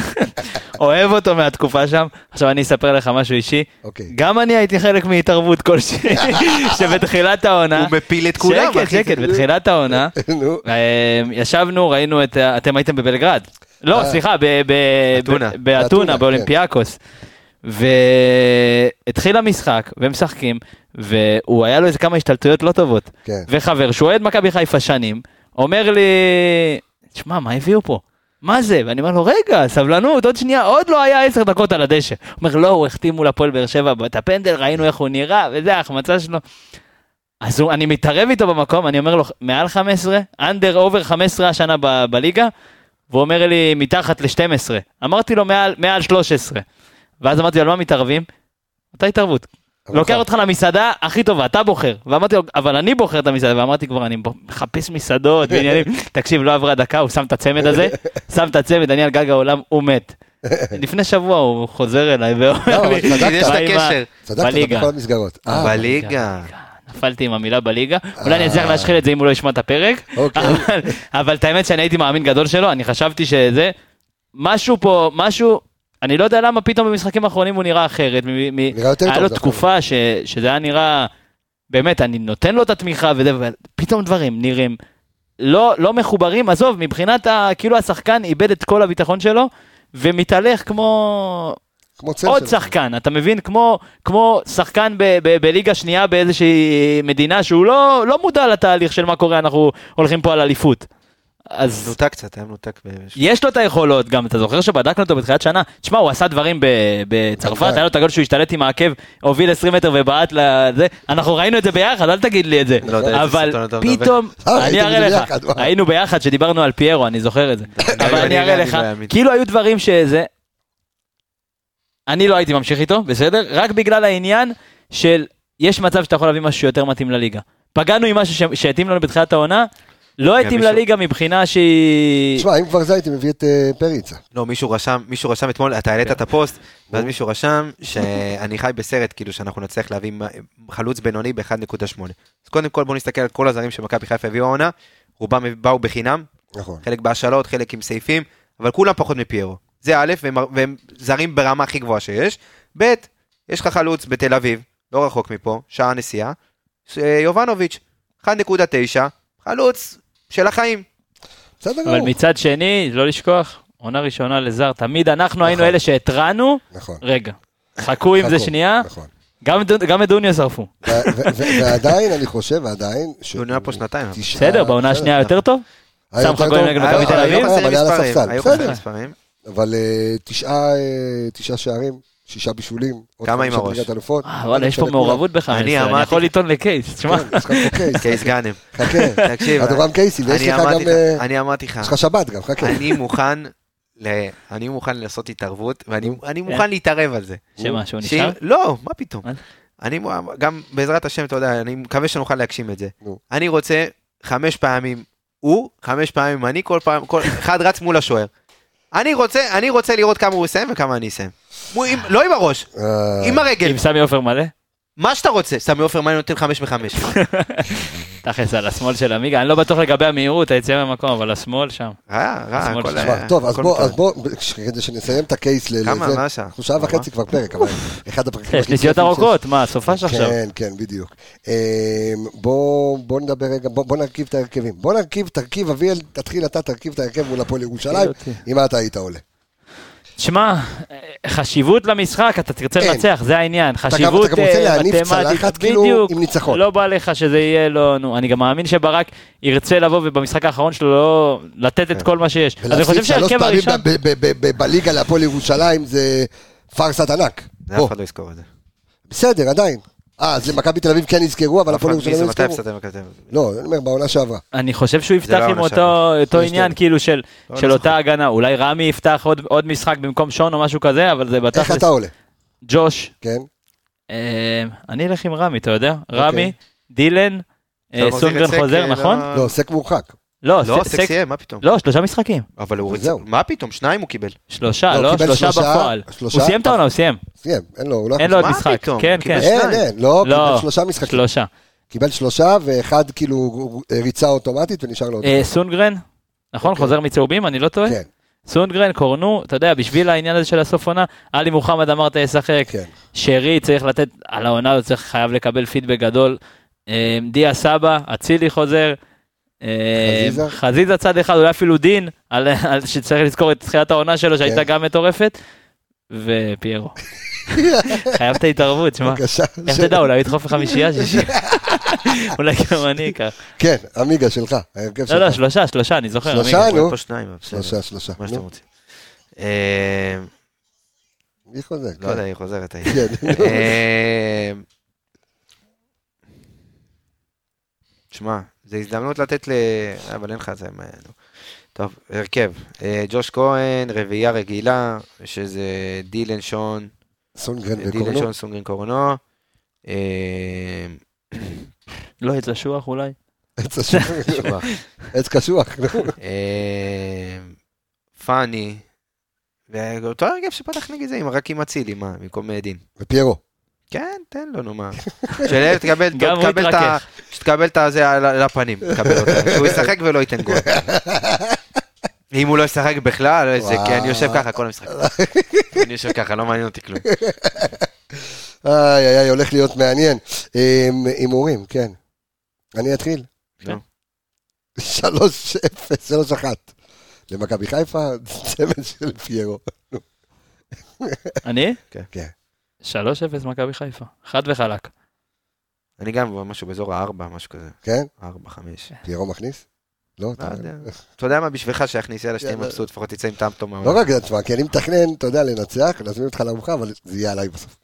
אוהב אותו מהתקופה שם. עכשיו אני אספר לך משהו אישי. אוקיי. גם אני הייתי חלק מהתערבות כלשהי, שבתחילת העונה... הוא מפיל את כולם, שקט. שקט, בתחילת העונה, אה, ישבנו, ראינו את... אתם הייתם בבלגרד. לא, אה. סליחה, באתונה, באולימפיאקוס. והתחיל המשחק, והם משחקים, והוא היה לו איזה כמה השתלטויות לא טובות. כן. וחבר שהוא אוהד מכבי חיפה שנים, אומר לי, תשמע, מה הביאו פה? מה זה? ואני אומר לו, רגע, סבלנות, עוד שנייה, עוד לא היה עשר דקות על הדשא. הוא אומר, לא, הוא החטיא מול הפועל באר שבע את הפנדל, ראינו איך הוא נראה, וזה ההחמצה שלו. אז הוא, אני מתערב איתו במקום, אני אומר לו, מעל 15? under over 15 השנה ב- בליגה? והוא אומר לי, מתחת ל-12. אמרתי לו, מעל, מעל 13. ואז אמרתי לו, על מה מתערבים? אותה התערבות. לוקח אותך למסעדה הכי טובה, אתה בוחר. ואמרתי לו, אבל אני בוחר את המסעדה, ואמרתי כבר, אני מחפש מסעדות ועניינים. תקשיב, לא עברה דקה, הוא שם את הצמד הזה, שם את הצמד, אני על גג העולם, הוא מת. לפני שבוע הוא חוזר אליי לא, ואומר אבל לי. יש את "מה עם ה- הקשר. צדקת בליגה. בכל המסגרות. אה, בליגה. נפלתי עם המילה בליגה, אולי אני אצליח להשחיל את זה אם הוא לא ישמע את הפרק, אוקיי. אבל את האמת שאני הייתי מאמין גדול שלו, אני חשבתי שזה, משהו פה, משהו, אני לא יודע למה פתאום במשחקים האחרונים הוא נראה אחרת, מ- מ- נראה יותר היה טוב, לו דווקא. תקופה ש- שזה היה נראה, באמת, אני נותן לו את התמיכה וזה, ופתאום דברים נראים לא, לא מחוברים, עזוב, מבחינת ה, כאילו השחקן איבד את כל הביטחון שלו, ומתהלך כמו, כמו צל עוד. שחקן, אתה מבין? כמו, כמו שחקן ב, ב, בליגה שנייה באיזושהי מדינה שהוא לא, לא מודע לתהליך של מה קורה, אנחנו הולכים פה על אליפות. אז נותק קצת, היה מנותק. יש לו את היכולות, גם אתה זוכר שבדקנו אותו בתחילת שנה? תשמע, הוא עשה דברים בצרפת. היה לו את הגול שהוא השתלט עם העקב, הוביל 20 מטר ובעט לזה, אנחנו ראינו את זה ביחד, אל תגיד לי את זה. לא אבל. פתאום, אה, אני אראה לך. היינו ביחד שדיברנו על פיירו, אני זוכר את זה. אבל אני אראה לך. כאילו היו דברים שזה, אני לא הייתי ממשיך איתו, בסדר? רק בגלל העניין של, יש מצב שאתה יכול להביא משהו שיותר מתאים לליגה. פגענו עם משהו שהתאים לנו בתחילת העונה, לא התאים לליגה מבחינה שהיא... תשמע, אם כבר זה הייתי מביא את אה, פריצה. לא, מישהו רשם, מישהו רשם אתמול, אתה העלית את הפוסט, ואז מישהו רשם שאני חי בסרט, כאילו שאנחנו נצליח להביא חלוץ בינוני ב-1.8. אז קודם כל בוא נסתכל על כל הזרים שמכבי חיפה הביאו העונה, רובם באו בחינם, נכון. חלק בהשאלות, חלק עם סעיפים, אבל כולם פחות מפיירו. זה א', והם, זרים ברמה הכי גבוהה שיש. ב', יש לך חלוץ בתל אביב, לא רחוק מפה, שעה נסיעה, ש- יובנוביץ', 1.9, חלוץ של החיים. בסדר אבל גמור. מצד שני, לא לשכוח, עונה ראשונה לזר, תמיד אנחנו היינו נכון. אלה שהתרענו, נכון. רגע, חכו עם זה שנייה, נכון. גם את- דוניה שרפו. ועדיין, אני חושב, הוא נהיה פה שנתיים. בסדר, בעונה השנייה יותר טוב? היה שם יותר לך גולים טוב. נגד מכבי תל אביב? היו אבל חסרים מספרים. אבל אה, אה, תשעה שערים, שישה בישולים. כמה עם הראש? אה, וואלה, יש פה. מעורבות ב-15, אני אמרתי- יכול לטעון לקייס, תשמע. כן, פה קייס. גאנם. חכה. תקשיב, אדורם קייסי, ויש אני לך אמרתי גם... לך- אה, אני אמרתי לך, יש לך שבת גם, חכה. אני מוכן, ל- אני מוכן לעשות התערבות, ואני אני כן. מוכן להתערב על זה. שמה, שהוא נשאר? לא, מה פתאום. אני גם בעזרת השם, אתה יודע, אני מקווה שנוכל להגשים את זה. אני רוצה חמש פעמים הוא, חמש פעמים אני, כל פעם, כל אחד רץ מול השוער. אני רוצה, אני רוצה לראות כמה הוא יסיים וכמה אני אסיים. לא עם הראש, אה, עם הרגל. עם סמי עופר מלא? מה שאתה רוצה. סמי עופר, מה אני נותן חמש בחמש? תכלס על השמאל של עמיגה, אני לא בטוח לגבי המהירות, היציאה מהמקום, אבל השמאל שם. רע, רע, השמאל הכל טוב, אז בוא, כדי שנסיים את הקייס ל- כמה? מה השעה? אנחנו שעה וחצי כבר פרק, אבל אחד הפרקים... יש נסיעות ארוכות, מה, סופש עכשיו? כן, כן, בדיוק. אמ, בוא, בוא נדבר רגע, בוא, בוא נרכיב את ההרכבים. בוא נרכיב, תרכיב, אביאל, תתחיל אתה, תרכיב את ההרכב מול הפועל ירושלים, מה אתה היית עולה. שמע, חשיבות למשחק, אתה תרצה אין. לנצח, זה העניין. חשיבות אתה גם רוצה אה, להניף מתמטית, צלחת, כאילו, בדיוק. עם ניצחון. לא בא לך שזה יהיה לו, נו, אני גם מאמין שברק ירצה לבוא ובמשחק האחרון שלו לא לתת את כל מה שיש. אז אני חושב ולהפסיד שלוש שההרכב פעמים הראשון... בליגה להפועל ירושלים זה פארסת ענק. אף אחד לא יזכור את זה. בסדר, עדיין. אה, אז למכבי תל אביב כן יזכרו, אבל אף הפועל ירושלים לא מתי יזכרו. הפסדתם במכבי תל אביב? לא, אני אומר, בעונה שעברה. אני חושב שהוא יפתח לא עם אותו יש עניין. כאילו של לא, של לא אותה הגנה. אולי רמי יפתח עוד- עוד משחק במקום שון או משהו כזה, אבל זה איך בתכלס. אתה עולה? ג'וש, כן? אה, אני אלך עם רמי, אתה יודע? רמי, דילן, אה, סונגרן חוזר, נכון? לא- לא, סק מורחק. לא, לא, ס- סק סק- סיים, מה פתאום? לא, שלושה משחקים. אבל הוא זהו. מה פתאום? שניים הוא קיבל. שלושה, לא, לא, קיבל שלושה שלושה, בפועל. שלושה, הוא סיים את העונה, הוא סיים. סיים, אין לו, הוא לא אין לו עוד משחק. פתאום? כן, כן. שניים. אין, אין, לא, לא. קיבל שלושה משחקים. שלושה. קיבל שלושה, ואחד כאילו ריצה אוטומטית ונשאר לו עוד. אה, סונגרן, נכון? אוקיי. חוזר מצהובים, אני לא טועה? כן, סונגרן, קורנו, אתה יודע, בשביל העניין הזה של הסוף עונה, עלי מוחמד אמרת ישחק, כן. שרי צריך לתת, על העונה הזאת צריך חייב לקבל פידבק גדול. אה, דיה סבא, אצילי חוזר. אה, חזיזה? חזיזה צד אחד, אולי אפילו דין, על- על- שצריך לזכור את תחילת העונה שלו שהייתה כן. גם מטורפת. ופיירו. חייב את ההתערבות, שמע. בבקשה. איך תדע, אולי הוא ידחוף לחמישייה שישי. אולי גם אני אקח. כן, עמיגה שלך, ההרכב לא, לא, שלך. שלושה, שלושה, אני זוכר. שלושה? נו. שלושה, שלושה. מה שאתם רוצים. אה, מי חוזר? לא יודע, היא חוזרת. היא. כן. אה, שמע, זו הזדמנות לתת ל... אבל אין לך את זה. טוב, הרכב. אה, ג'וש כהן, רביעייה רגילה, שזה דילן שון, סונגרן דילן וקורנו. שון סונגרן קורנו. אה, לא, עץ אשוח אולי. עץ. שובח. עץ קשוח. אה, פאני. ואותו הרכב שפתח נגד זה, רק עם אצילי, מה, במקום אה, דין. ופיירו. כן, תן לו, נו מה. שלב תקבל, תקבל את ה... שתקבל את הזה הפנים, תקבל אותו. שהוא ישחק ולא ייתן גול. אם הוא לא ישחק בכלל, זה כי אני יושב ככה כל המשחק. אני יושב ככה, לא מעניין אותי כלום. איי איי הולך להיות מעניין. הימורים, כן. אני אתחיל. נו. שלוש אפס, שלוש אחת. למכבי חיפה, צמד של פיירו. אני? כן. 3-0 מכבי חיפה. חד וחלק. אני גם משהו באזור הארבע, משהו כזה. כן? ארבע, חמש. פיירו מכניס? לא, לא אתה... יודע. אתה יודע מה, בשבילך שיכניס, יאללה, שתהיה. מבסוט, לפחות תצא עם טעם טוב לא. רק זה, תשמע, כי אני מתכנן, אתה יודע, לנצח, להזמין אותך לארוחה, אבל זה יהיה עליי בסוף.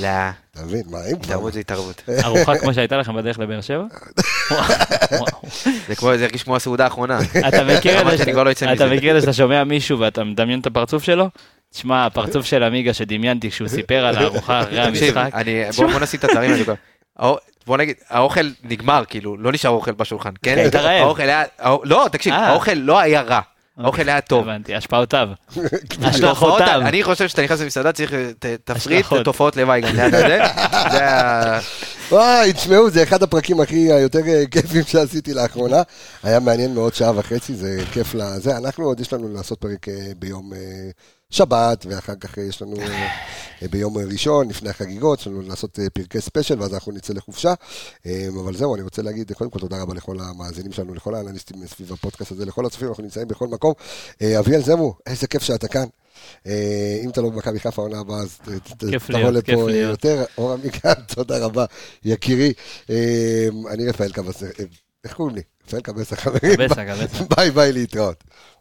לא, אתה מבין? מה, אם כבר... התערבות זה התערבות. ארוחה כמו שהייתה לכם בדרך לבאר שבע? זה כמו, זה הרגיש כמו הסעודה האחרונה. אתה מכיר את לא. מכיר את זה שאתה שומע מישהו ואתה מדמיין את הפרצוף שלו? תשמע, הפרצוף של עמיגה שדמיינתי כשהוא סיפר על הארוחה אחרי תקשיב, המשחק. אני- בוא נשים את הדברים האלה. בוא נגיד, האוכל נגמר, כאילו, לא נשאר אוכל בשולחן, כן? היית רעב. האוכל היה, לא, תקשיב, אה. האוכל לא היה רע, האוכל היה טוב. הבנתי, השפעותיו. השלכותיו. אני חושב שאתה נכנס למסעדה צריך ת- תפריט. תופעות לוואי גם ליד הזה. וואי, תשמעו, זה אחד הפרקים הכי היותר אה, כיפים שעשיתי לאחרונה. היה מעניין מאוד שעה וחצי, זה כיף לזה. אנחנו עוד יש לנו לעשות פרק אה, ביום אה, שבת, ואחר כך אה, יש לנו אה, ביום ראשון, לפני החגיגות, יש לנו לעשות אה, פרקי special, ואז אנחנו נצא לחופשה. אבל זהו, אני רוצה להגיד, קודם כל תודה רבה לכל המאזינים שלנו, לכל האנליסטים סביב הפודקאסט הזה, לכל הצופים, אנחנו נמצאים בכל מקום. אביאל זמו, איזה כיף שאתה כאן. אם אתה לא במכבי חיפה העונה הבאה, אז תבוא לפה. יותר. אור עמיקם, תודה רבה, יקירי. אני רפאל קבס, איך קוראים לי? רפאל קבס קבסה. ביי ביי להתראות.